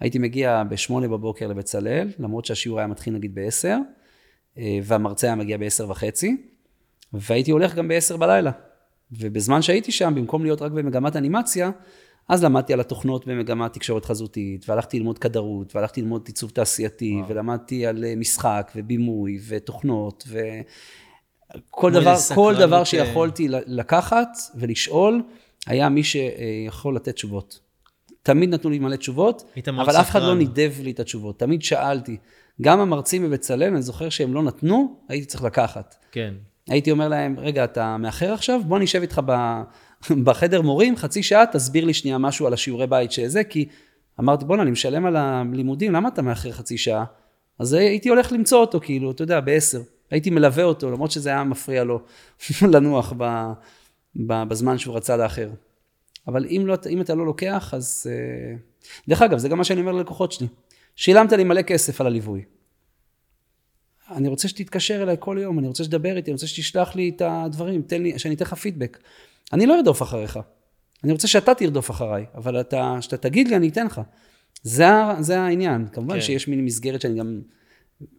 S2: הייתי מגיע בשמונה בבוקר לבצלאל, למרות שהשיעור היה מתחיל נגיד בעשר, אה, והמרצה היה מגיע בעשר וחצי, והייתי הולך גם בעשר בלילה. ובזמן שהייתי שם, במקום להיות רק במגמת אנימציה, אז למדתי על התוכנות במגמת תקשורת חזותית, והלכתי ללמוד כדרות, והלכתי ללמוד עיצוב תעשייתי,
S1: וואו.
S2: ולמדתי על אה, משחק, ובימוי, ותוכנות, וכל
S1: כמו
S2: דבר, כל דבר
S1: אה,
S2: שיכולתי לקחת ולשאול, היה מי שיכול לתת תשובות. תמיד נתנו לי מלא תשובות, אבל אף אחד לא. נידב לי את התשובות, תמיד שאלתי. גם המרצים בבצלאל, אני זוכר שהם לא נתנו, הייתי צריך לקחת.
S1: כן.
S2: הייתי אומר להם, רגע, אתה מאחר עכשיו? בוא נשב איתך ב... *laughs* בחדר מורים, חצי שעה, תסביר לי שנייה משהו על השיעורי בית שזה, כי אמרתי, בואנה, אני משלם על הלימודים, למה אתה מאחר חצי שעה? אז הייתי הולך למצוא אותו, כאילו, אתה יודע, בעשר. הייתי מלווה אותו, למרות שזה היה מפריע לו *laughs* לנוח ב... ב... בזמן שהוא רצה לאחר. אבל אם, לא, אם אתה לא לוקח, אז... אה, דרך אגב, זה גם מה שאני אומר ללקוחות שלי. שילמת לי מלא כסף על הליווי. אני רוצה שתתקשר אליי כל יום, אני רוצה שתדבר איתי, אני רוצה שתשלח לי את הדברים, תן לי, שאני אתן לך פידבק. אני לא ארדוף אחריך. אני רוצה שאתה תרדוף אחריי, אבל אתה, שאתה תגיד לי, אני אתן לך. זה, זה העניין. כמובן.
S1: כן.
S2: שיש מין מסגרת שאני גם,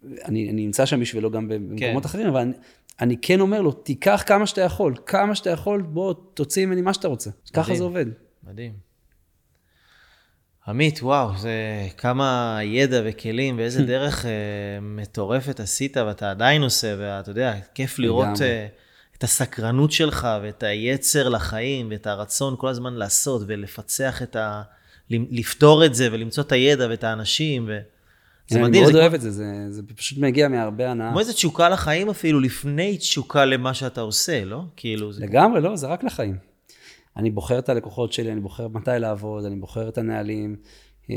S2: אני, אני נמצא שם בשבילו גם במקומות
S1: כן.
S2: אחרים, אבל אני, אני כן אומר לו, תיקח כמה שאתה יכול, כמה שאתה יכול, בוא, תוציא ממני מה שאתה רוצה. ככה
S1: מדהים.
S2: זה עובד.
S1: מדהים. עמית, וואו, זה כמה ידע וכלים ואיזה *laughs* דרך אה, מטורפת עשית ואתה עדיין עושה, ואתה יודע, כיף לראות. אה, את הסקרנות שלך ואת היצר לחיים ואת הרצון כל הזמן לעשות ולפצח את ה... לפתור את זה ולמצוא את הידע ואת האנשים. ו... זה
S2: אני
S1: מדהים,
S2: מאוד
S1: זה
S2: אוהב את זה, זה, זה פשוט מגיע מהרבה הנאה.
S1: כמו איזה תשוקה לחיים אפילו, לפני תשוקה למה שאתה עושה, לא? כאילו, זה...
S2: לגמרי, לא, זה רק לחיים. אני בוחר את הלקוחות שלי, אני בוחר מתי לעבוד, אני בוחר את הנהלים. אה,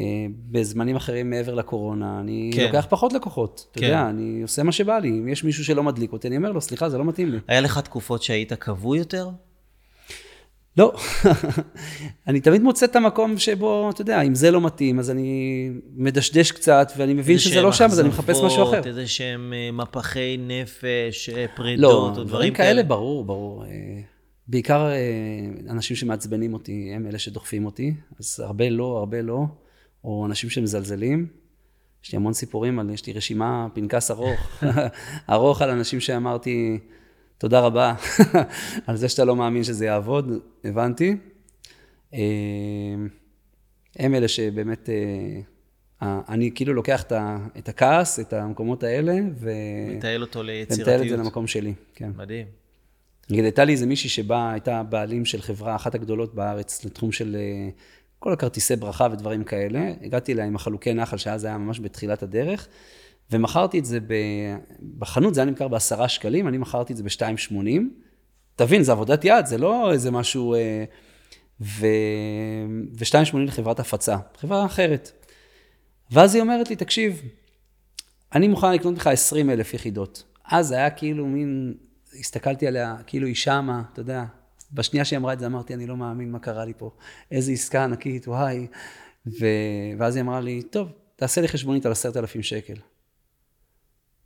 S2: בזמנים אחרים מעבר לקורונה, אני
S1: כן.
S2: לוקח פחות לקוחות. אתה
S1: כן.
S2: יודע, אני עושה מה שבא לי. אם יש מישהו שלא מדליק אותי, אני אומר לו, סליחה, זה לא מתאים לי.
S1: היה לך תקופות שהיית כבוי יותר?
S2: לא. *laughs* אני תמיד מוצא את המקום שבו, אתה יודע, אם זה לא מתאים, אז אני מדשדש קצת, ואני מבין שזה לא שם, אז אני מחפש משהו אחר.
S1: איזה שהם אה, מפחי נפש, אה, פרידות,
S2: לא,
S1: או
S2: דברים
S1: דברים
S2: כאלה, ברור, ברור. אה, בעיקר אנשים שמעצבנים אותי, הם אלה שדוחפים אותי, אז הרבה לא, הרבה לא, או אנשים שמזלזלים. יש לי המון סיפורים, על, יש לי רשימה, פנקס ארוך, *laughs* ארוך על אנשים שאמרתי, תודה רבה *laughs* על זה שאתה לא מאמין שזה יעבוד, הבנתי. אה, הם אלה שבאמת, אה, אני כאילו לוקח את הכעס, את המקומות האלה, ו...
S1: מטייל אותו
S2: ומטייל את זה
S1: ליצירתיות.
S2: למקום שלי, כן.
S1: מדהים.
S2: נגיד, הייתה לי איזה מישהי שבאה, הייתה בעלים של חברה, אחת הגדולות בארץ, לתחום של אה, כל הכרטיסי ברכה ודברים כאלה. הגעתי אליה עם החלוקי נחל, שאז היה ממש בתחילת הדרך, ומכרתי את זה ב... בחנות, זה היה נמכר בעשרה שקלים, אני מכרתי את זה ב-2.80, תבין, זה עבודת יד, זה לא איזה משהו... אה, ו... ו-2.80 לחברת הפצה, חברה אחרת. ואז היא אומרת לי, תקשיב, אני מוכן לקנות לך 20 אלף יחידות. אז היה כאילו מין, הסתכלתי עליה, כאילו היא שמה, אתה יודע, בשנייה שהיא אמרה את זה אמרתי, אני לא מאמין מה קרה לי פה. איזה עסקה ענקית, וואי. ו... ואז היא אמרה לי, טוב, תעשה לי חשבונית על עשרת אלפים שקל.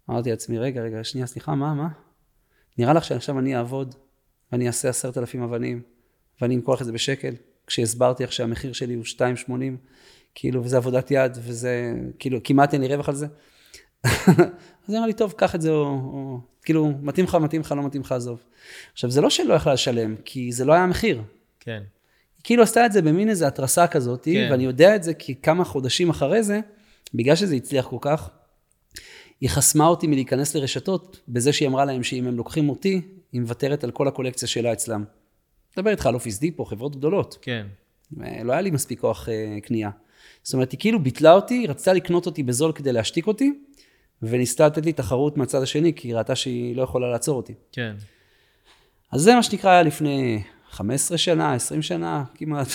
S2: אמרתי לעצמי, רגע, רגע, שנייה, סליחה, מה, מה? נראה לך שעכשיו אני אעבוד ואני אעשה עשרת אלפים אבנים ואני אמכור לך את זה בשקל? כשהסברתי לך שהמחיר שלי הוא 2.80, כאילו, וזה עבודת יד, וזה, כאילו, כמעט אין לי רווח על זה. *laughs* אז היא אמרה לי, טוב, קח את זה, או, או כאילו, מתאים לך, מתאים לך, לא מתאים לך, עזוב. עכשיו, זה לא שלא יכלה לשלם, כי זה לא היה המחיר.
S1: כן.
S2: היא כאילו עשתה את זה במין איזו התרסה כזאת, כן. ואני יודע את זה כי כמה חודשים אחרי זה, בגלל שזה הצליח כל כך, היא חסמה אותי מלהיכנס לרשתות, בזה שהיא אמרה להם שאם הם לוקחים אותי, היא מוותרת על כל הקולקציה שלה אצלם. מדבר איתך על אופיס דיפו, חברות גדולות.
S1: כן.
S2: לא היה לי מספיק כוח uh, קנייה. זאת אומרת, היא כאילו ביטלה אותי, רצתה לקנות אותי בזול כדי להשתיק אותי, וניסתה לתת לי תחרות מהצד השני, כי היא ראתה שהיא לא יכולה לעצור אותי.
S1: כן.
S2: אז זה מה שנקרא היה לפני 15 שנה, 20 שנה, כמעט.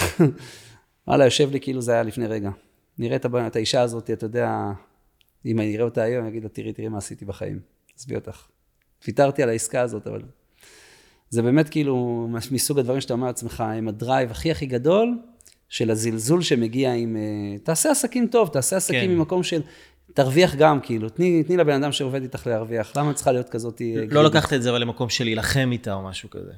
S2: *laughs* וואלה, יושב לי כאילו זה היה לפני רגע. נראה את האישה הזאת, אתה יודע, אם אני אראה אותה היום, אני אגיד לה, תראי, תראי מה עשיתי בחיים. עזבי אותך. ויתרתי על העסקה הזאת, אבל זה באמת כאילו מסוג הדברים שאתה אומר לעצמך, עם הדרייב הכי הכי גדול, של הזלזול שמגיע עם, אה, תעשה עסקים טוב, תעשה עסקים כן. ממקום של, תרוויח גם, כאילו, תני, תני לבן אדם שעובד איתך להרוויח, למה צריכה להיות כזאת...
S1: אה, לא לקחת את זה אבל למקום של להילחם איתה או משהו כזה.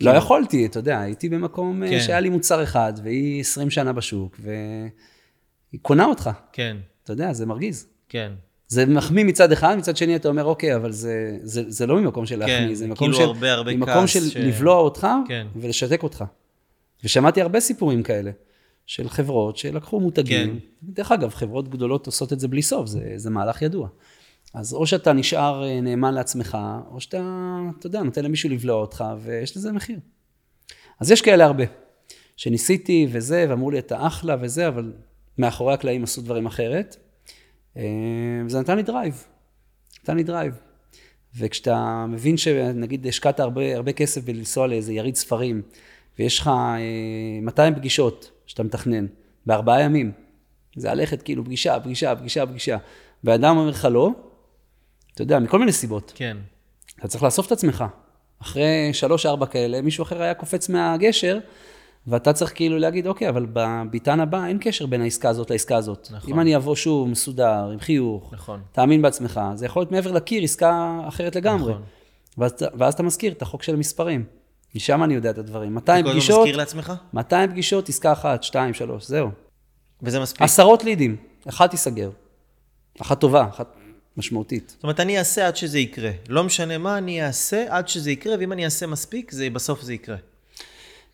S2: לא יכולתי, אתה יודע, הייתי במקום אה, כן. שהיה לי מוצר אחד, והיא 20 שנה בשוק, והיא קונה אותך.
S1: כן.
S2: אתה יודע, זה מרגיז.
S1: כן.
S2: זה מחמיא מצד אחד, מצד שני אתה אומר, אוקיי, אבל זה, זה, זה לא ממקום של להחמיא,
S1: כן,
S2: זה
S1: מקום כאילו של, הרבה, הרבה
S2: ממקום של
S1: ש...
S2: לבלוע אותך
S1: כן.
S2: ולשתק אותך. ושמעתי הרבה סיפורים כאלה, של חברות שלקחו מותגים. כן. דרך אגב, חברות גדולות עושות את זה בלי סוף, זה, זה מהלך ידוע. אז או שאתה נשאר אה, נאמן לעצמך, או שאתה, אתה יודע, נותן למישהו לבלוע אותך, ויש לזה מחיר. אז יש כאלה הרבה, שניסיתי וזה, ואמרו לי, אתה אחלה וזה, אבל מאחורי הקלעים עשו דברים אחרת. אה, וזה נתן לי drive, נתן לי drive. וכשאתה מבין שנגיד השקעת הרבה, הרבה כסף בלנסוע לאיזה יריד ספרים, ויש לך 200 אה, פגישות שאתה מתכנן בארבעה ימים, זה הלכת כאילו פגישה, פגישה, פגישה, פגישה, ואדם אומר לך לא, אתה יודע, מכל מיני סיבות.
S1: כן.
S2: אתה צריך לאסוף את עצמך. אחרי שלוש-ארבע כאלה, מישהו אחר היה קופץ מהגשר, ואתה צריך כאילו להגיד, אוקיי, אבל בביתן הבא אין קשר בין העסקה הזאת לעסקה הזאת. נכון. אם אני אבוא שוב מסודר, עם חיוך,
S1: נכון.
S2: תאמין בעצמך, זה יכול להיות מעבר לקיר עסקה אחרת לגמרי. נכון. ואז, ואז אתה מזכיר את החוק של המספרים. משם אני יודע את הדברים. 200 פגישות... אתה כל הזמן
S1: מזכיר לעצמך?
S2: 200 פגישות, עסקה אחת, שתיים, שלוש, זהו.
S1: וזה מספיק?
S2: עשרות לידים, אחת תיסגר. אחת טובה, אחת משמעותית.
S1: זאת אומרת, אני אעשה עד שזה יקרה. לא משנה מה, אני אעשה עד שזה יקרה, ואם אני אעשה מספיק, זה, בסוף זה יקרה.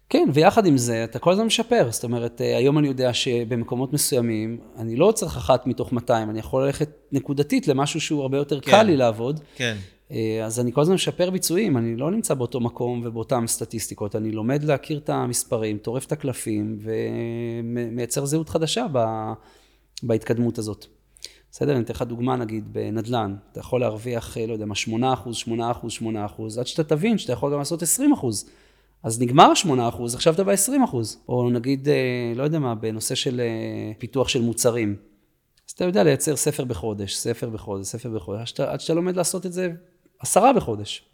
S2: כן, ויחד עם זה, אתה כל הזמן משפר. זאת אומרת, אה, היום אני יודע שבמקומות מסוימים, אני לא צריך אחת מתוך 200, אני יכול ללכת נקודתית למשהו שהוא הרבה יותר כן. קל לי לעבוד.
S1: כן.
S2: אה, אז אני כל הזמן משפר ביצועים, אני לא נמצא באותו מקום ובאותן סטטיסטיקות, אני לומד להכיר את המספרים, טורף את הקלפים ומייצר זהות חדשה בהתקדמות הזאת. בסדר? אני אתן לך דוגמה נגיד בנדל"ן, אתה יכול להרוויח, אה, לא יודע מה, 8 אחוז, 8 אחוז, 8 אחוז, עד שאתה תבין שאתה יכול גם לעשות 20 אחוז. אז נגמר ה-8 אחוז, עכשיו אתה ב-20 אחוז. או נגיד, אה, לא יודע מה, בנושא של פיתוח של מוצרים. אז אתה יודע לייצר ספר בחודש, ספר בחודש, ספר בחודש, עד שאתה, עד שאתה לומד לעשות את זה עשרה בחודש.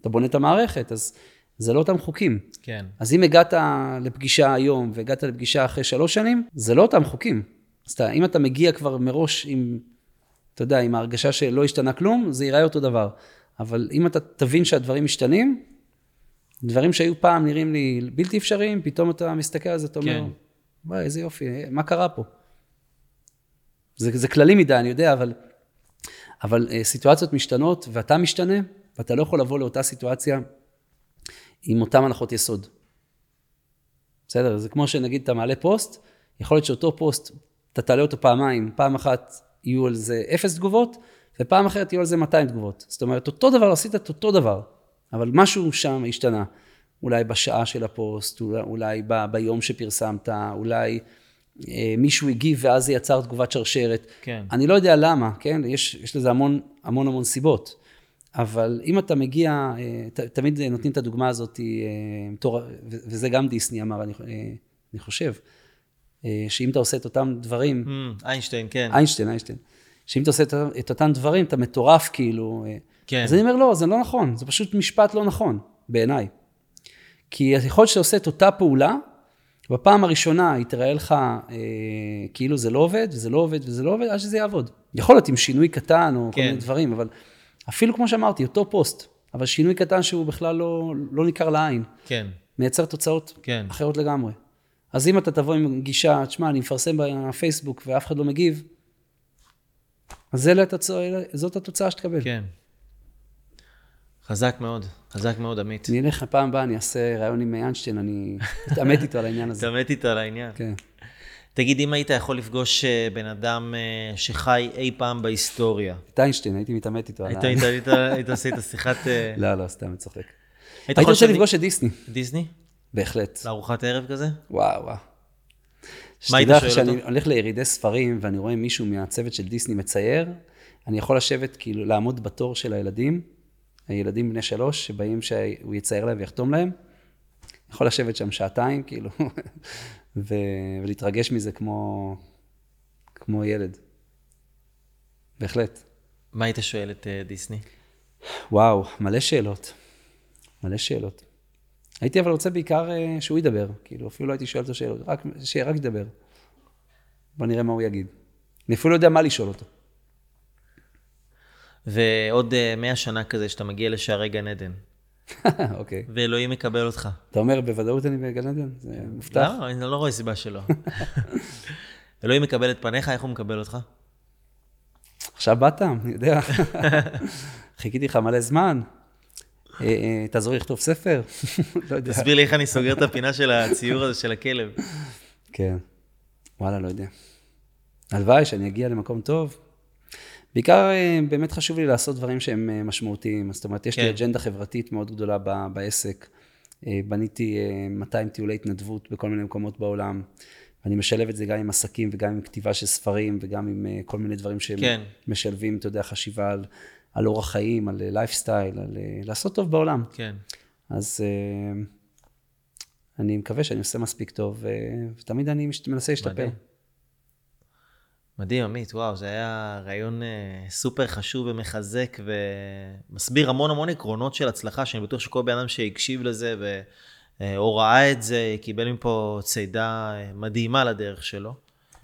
S2: אתה בונה את המערכת, אז זה לא אותם חוקים.
S1: כן.
S2: אז אם הגעת לפגישה היום והגעת לפגישה אחרי שלוש שנים, זה לא אותם חוקים. אז אתה, אם אתה מגיע כבר מראש עם, אתה יודע, עם ההרגשה שלא השתנה כלום, זה ייראה אותו דבר. אבל אם אתה תבין שהדברים משתנים, דברים שהיו פעם נראים לי בלתי אפשריים, פתאום אתה מסתכל על זה, אתה אומר, כן. וואי, איזה יופי, מה קרה פה? זה, זה כללי מדי, אני יודע, אבל אבל אה, סיטואציות משתנות ואתה משתנה, ואתה לא יכול לבוא לאותה סיטואציה עם אותן הנחות יסוד. בסדר? זה כמו שנגיד אתה מעלה פוסט, יכול להיות שאותו פוסט, אתה תעלה אותו פעמיים, פעם אחת יהיו על זה אפס תגובות, ופעם אחרת יהיו על זה 200 תגובות. זאת אומרת, אותו דבר, עשית את אותו דבר, אבל משהו שם השתנה. אולי בשעה של הפוסט, אולי, ב, ביום שפרסמת, אולי אה, מישהו הגיב ואז זה יצר תגובת שרשרת.
S1: כן.
S2: אני לא יודע למה, כן? יש, יש לזה המון המון המון סיבות. אבל אם אתה מגיע, אה, ת, תמיד נותנים את הדוגמה הזאת, אה, תור, וזה גם דיסני אמר, אני, אה, אני חושב, שאם אתה עושה את אותם דברים...
S1: Mm, איינשטיין, כן.
S2: איינשטיין, איינשטיין. שאם אתה עושה את, את אותם דברים, אתה מטורף כאילו. כן. אז אני אומר, לא, זה לא נכון, זה פשוט משפט לא נכון, בעיניי. כי יכול להיות שאתה עושה את אותה פעולה, בפעם הראשונה היא תראה לך אה, כאילו זה לא עובד, וזה לא עובד, וזה לא עובד, עד שזה יעבוד. יכול להיות עם שינוי קטן או כן. כל מיני דברים, אבל אפילו כמו שאמרתי, אותו פוסט, אבל שינוי קטן שהוא בכלל לא, לא ניכר לעין.
S1: כן.
S2: מייצר תוצאות כן. אחרות לגמרי. אז אם אתה תבוא עם גישה, תשמע, אני מפרסם בפייסבוק ואף אחד לא מגיב, אז זאת התוצאה שתקבל.
S1: כן. חזק מאוד, חזק מאוד, עמית.
S2: אני אלך, פעם הבאה אני אעשה ראיון עם איינשטיין, אני אתעמת איתו על העניין הזה.
S1: אתעמת איתו על העניין.
S2: כן.
S1: תגיד, אם היית יכול לפגוש אה, בן אדם אה, שחי אי פעם בהיסטוריה.
S2: את איינשטיין, הייתי מתעמת איתו.
S1: היית עושה איתו שיחת... אה, *laughs*
S2: לא, לא, סתם, צוחק. הייתי רוצה לפגוש את דיסני.
S1: דיסני?
S2: בהחלט.
S1: לארוחת ערב כזה?
S2: וואו, וואו. מה היית שואל אותו? כשאני הולך לירידי ספרים ואני רואה מישהו מהצוות של דיסני מצייר, אני יכול לשבת, כאילו, לעמוד בתור של הילדים, הילדים בני שלוש, שבאים שהוא יצייר להם ויחתום להם. יכול לשבת שם שעתיים, כאילו, *laughs* ו... ולהתרגש מזה כמו, כמו ילד. בהחלט.
S1: מה היית שואל את uh, דיסני?
S2: וואו, מלא שאלות. מלא שאלות. הייתי אבל רוצה בעיקר uh, שהוא ידבר, כאילו, אפילו לא הייתי שואל אותו שאלות, רק, שרק ידבר. בוא נראה מה הוא יגיד. אני אפילו לא יודע מה לשאול אותו.
S1: ועוד uh, מאה שנה כזה, שאתה מגיע לשערי גן עדן. *laughs*
S2: אוקיי.
S1: ואלוהים מקבל אותך.
S2: אתה אומר, בוודאות אני בגן עדן? זה מובטח?
S1: לא, אני לא רואה סיבה שלא. *laughs* *laughs* אלוהים מקבל את פניך, איך הוא מקבל אותך?
S2: עכשיו באת, אני יודע. חיכיתי לך מלא זמן. אה, אה, תעזור לי לכתוב ספר?
S1: לא יודע. תסביר לי איך אני סוגר את הפינה של הציור הזה של הכלב.
S2: כן. וואלה, לא יודע. הלוואי שאני אגיע למקום טוב. בעיקר אה, באמת חשוב לי לעשות דברים שהם אה, משמעותיים, זאת אומרת, יש כן. לי אג'נדה חברתית מאוד גדולה בעסק. אה, בניתי 200 טיולי התנדבות בכל מיני מקומות בעולם, ואני משלב את זה גם עם עסקים וגם עם כתיבה של ספרים וגם עם כל מיני דברים שמשלבים, כן. אתה יודע, חשיבה על, על אורח חיים, על לייפסטייל, על לעשות טוב בעולם.
S1: כן.
S2: אז אני מקווה שאני עושה מספיק טוב, ותמיד אני מנסה להשתפר. מדהים.
S1: עמית, וואו, זה היה רעיון אה, סופר חשוב ומחזק ומסביר המון המון עקרונות של הצלחה, שאני בטוח שכל בן אדם שהקשיב לזה ו... אה, או ראה את זה, קיבל מפה צידה אה, מדהימה לדרך שלו.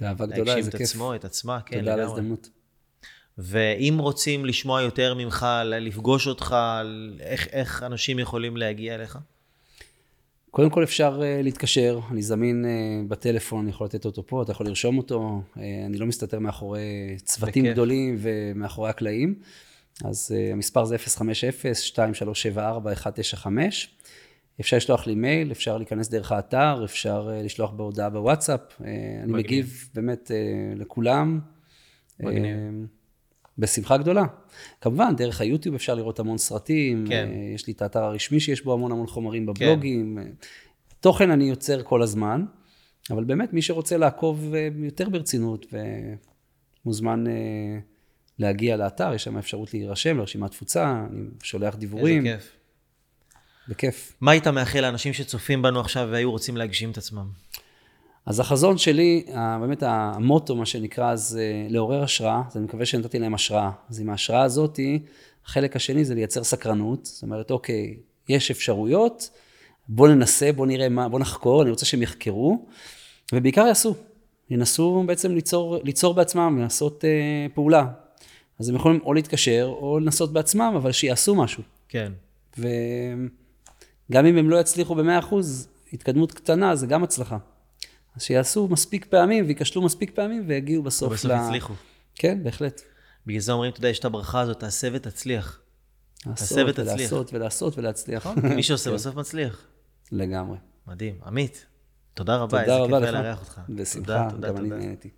S2: באהבה גדולה, איזה כיף.
S1: להגשים את עצמו, את עצמה, כן,
S2: לגמרי. תודה על ההזדמנות.
S1: ואם רוצים לשמוע יותר ממך, לפגוש אותך, איך, איך אנשים יכולים להגיע אליך?
S2: קודם כל אפשר uh, להתקשר, אני זמין uh, בטלפון, אני יכול לתת אותו פה, אתה יכול לרשום אותו, uh, אני לא מסתתר מאחורי צוותים בכיף. גדולים ומאחורי הקלעים. אז uh, המספר זה 050-2374-195. אפשר לשלוח לי מייל, אפשר להיכנס דרך האתר, אפשר uh, לשלוח בהודעה בוואטסאפ. Uh, אני מגיב באמת uh, לכולם. מגניב. בשמחה גדולה. כמובן, דרך היוטיוב אפשר לראות המון סרטים, כן. אה, יש לי את האתר הרשמי שיש בו המון המון חומרים כן. בבלוגים. כן. תוכן אני יוצר כל הזמן, אבל באמת, מי שרוצה לעקוב אה, יותר ברצינות ומוזמן להגיע לאתר, יש שם אפשרות להירשם לרשימת תפוצה, אני שולח דיבורים.
S1: איזה כיף.
S2: בכיף.
S1: מה היית מאחל לאנשים שצופים בנו עכשיו והיו רוצים להגשים את עצמם?
S2: אז החזון שלי, באמת המוטו, מה שנקרא, זה לעורר השראה, אז אני מקווה שנתתי להם השראה. אז עם ההשראה הזאתי, החלק השני זה לייצר סקרנות, זאת אומרת, אוקיי, יש אפשרויות, בואו ננסה, בואו נראה מה, בואו נחקור, אני רוצה שהם יחקרו, ובעיקר יעשו. ינסו בעצם ליצור, ליצור בעצמם, לעשות אה, פעולה. אז הם יכולים או להתקשר, או לנסות בעצמם, אבל שיעשו משהו.
S1: כן.
S2: וגם אם הם לא יצליחו ב-100%, התקדמות קטנה זה גם הצלחה. אז שיעשו מספיק פעמים וייכשלו מספיק פעמים ויגיעו בסוף
S1: ל... ובסוף יצליחו.
S2: כן, בהחלט.
S1: בגלל זה אומרים, אתה יודע, יש את הברכה הזאת, תעשה ותצליח.
S2: תעשה ותצליח. לעשות ולעשות ולהצליח.
S1: נכון, מי *laughs* שעושה כן. בסוף מצליח.
S2: לגמרי.
S1: מדהים. עמית, תודה רבה, איזה כיף היה לארח אותך.
S2: בשמחה, גם אני נהניתי.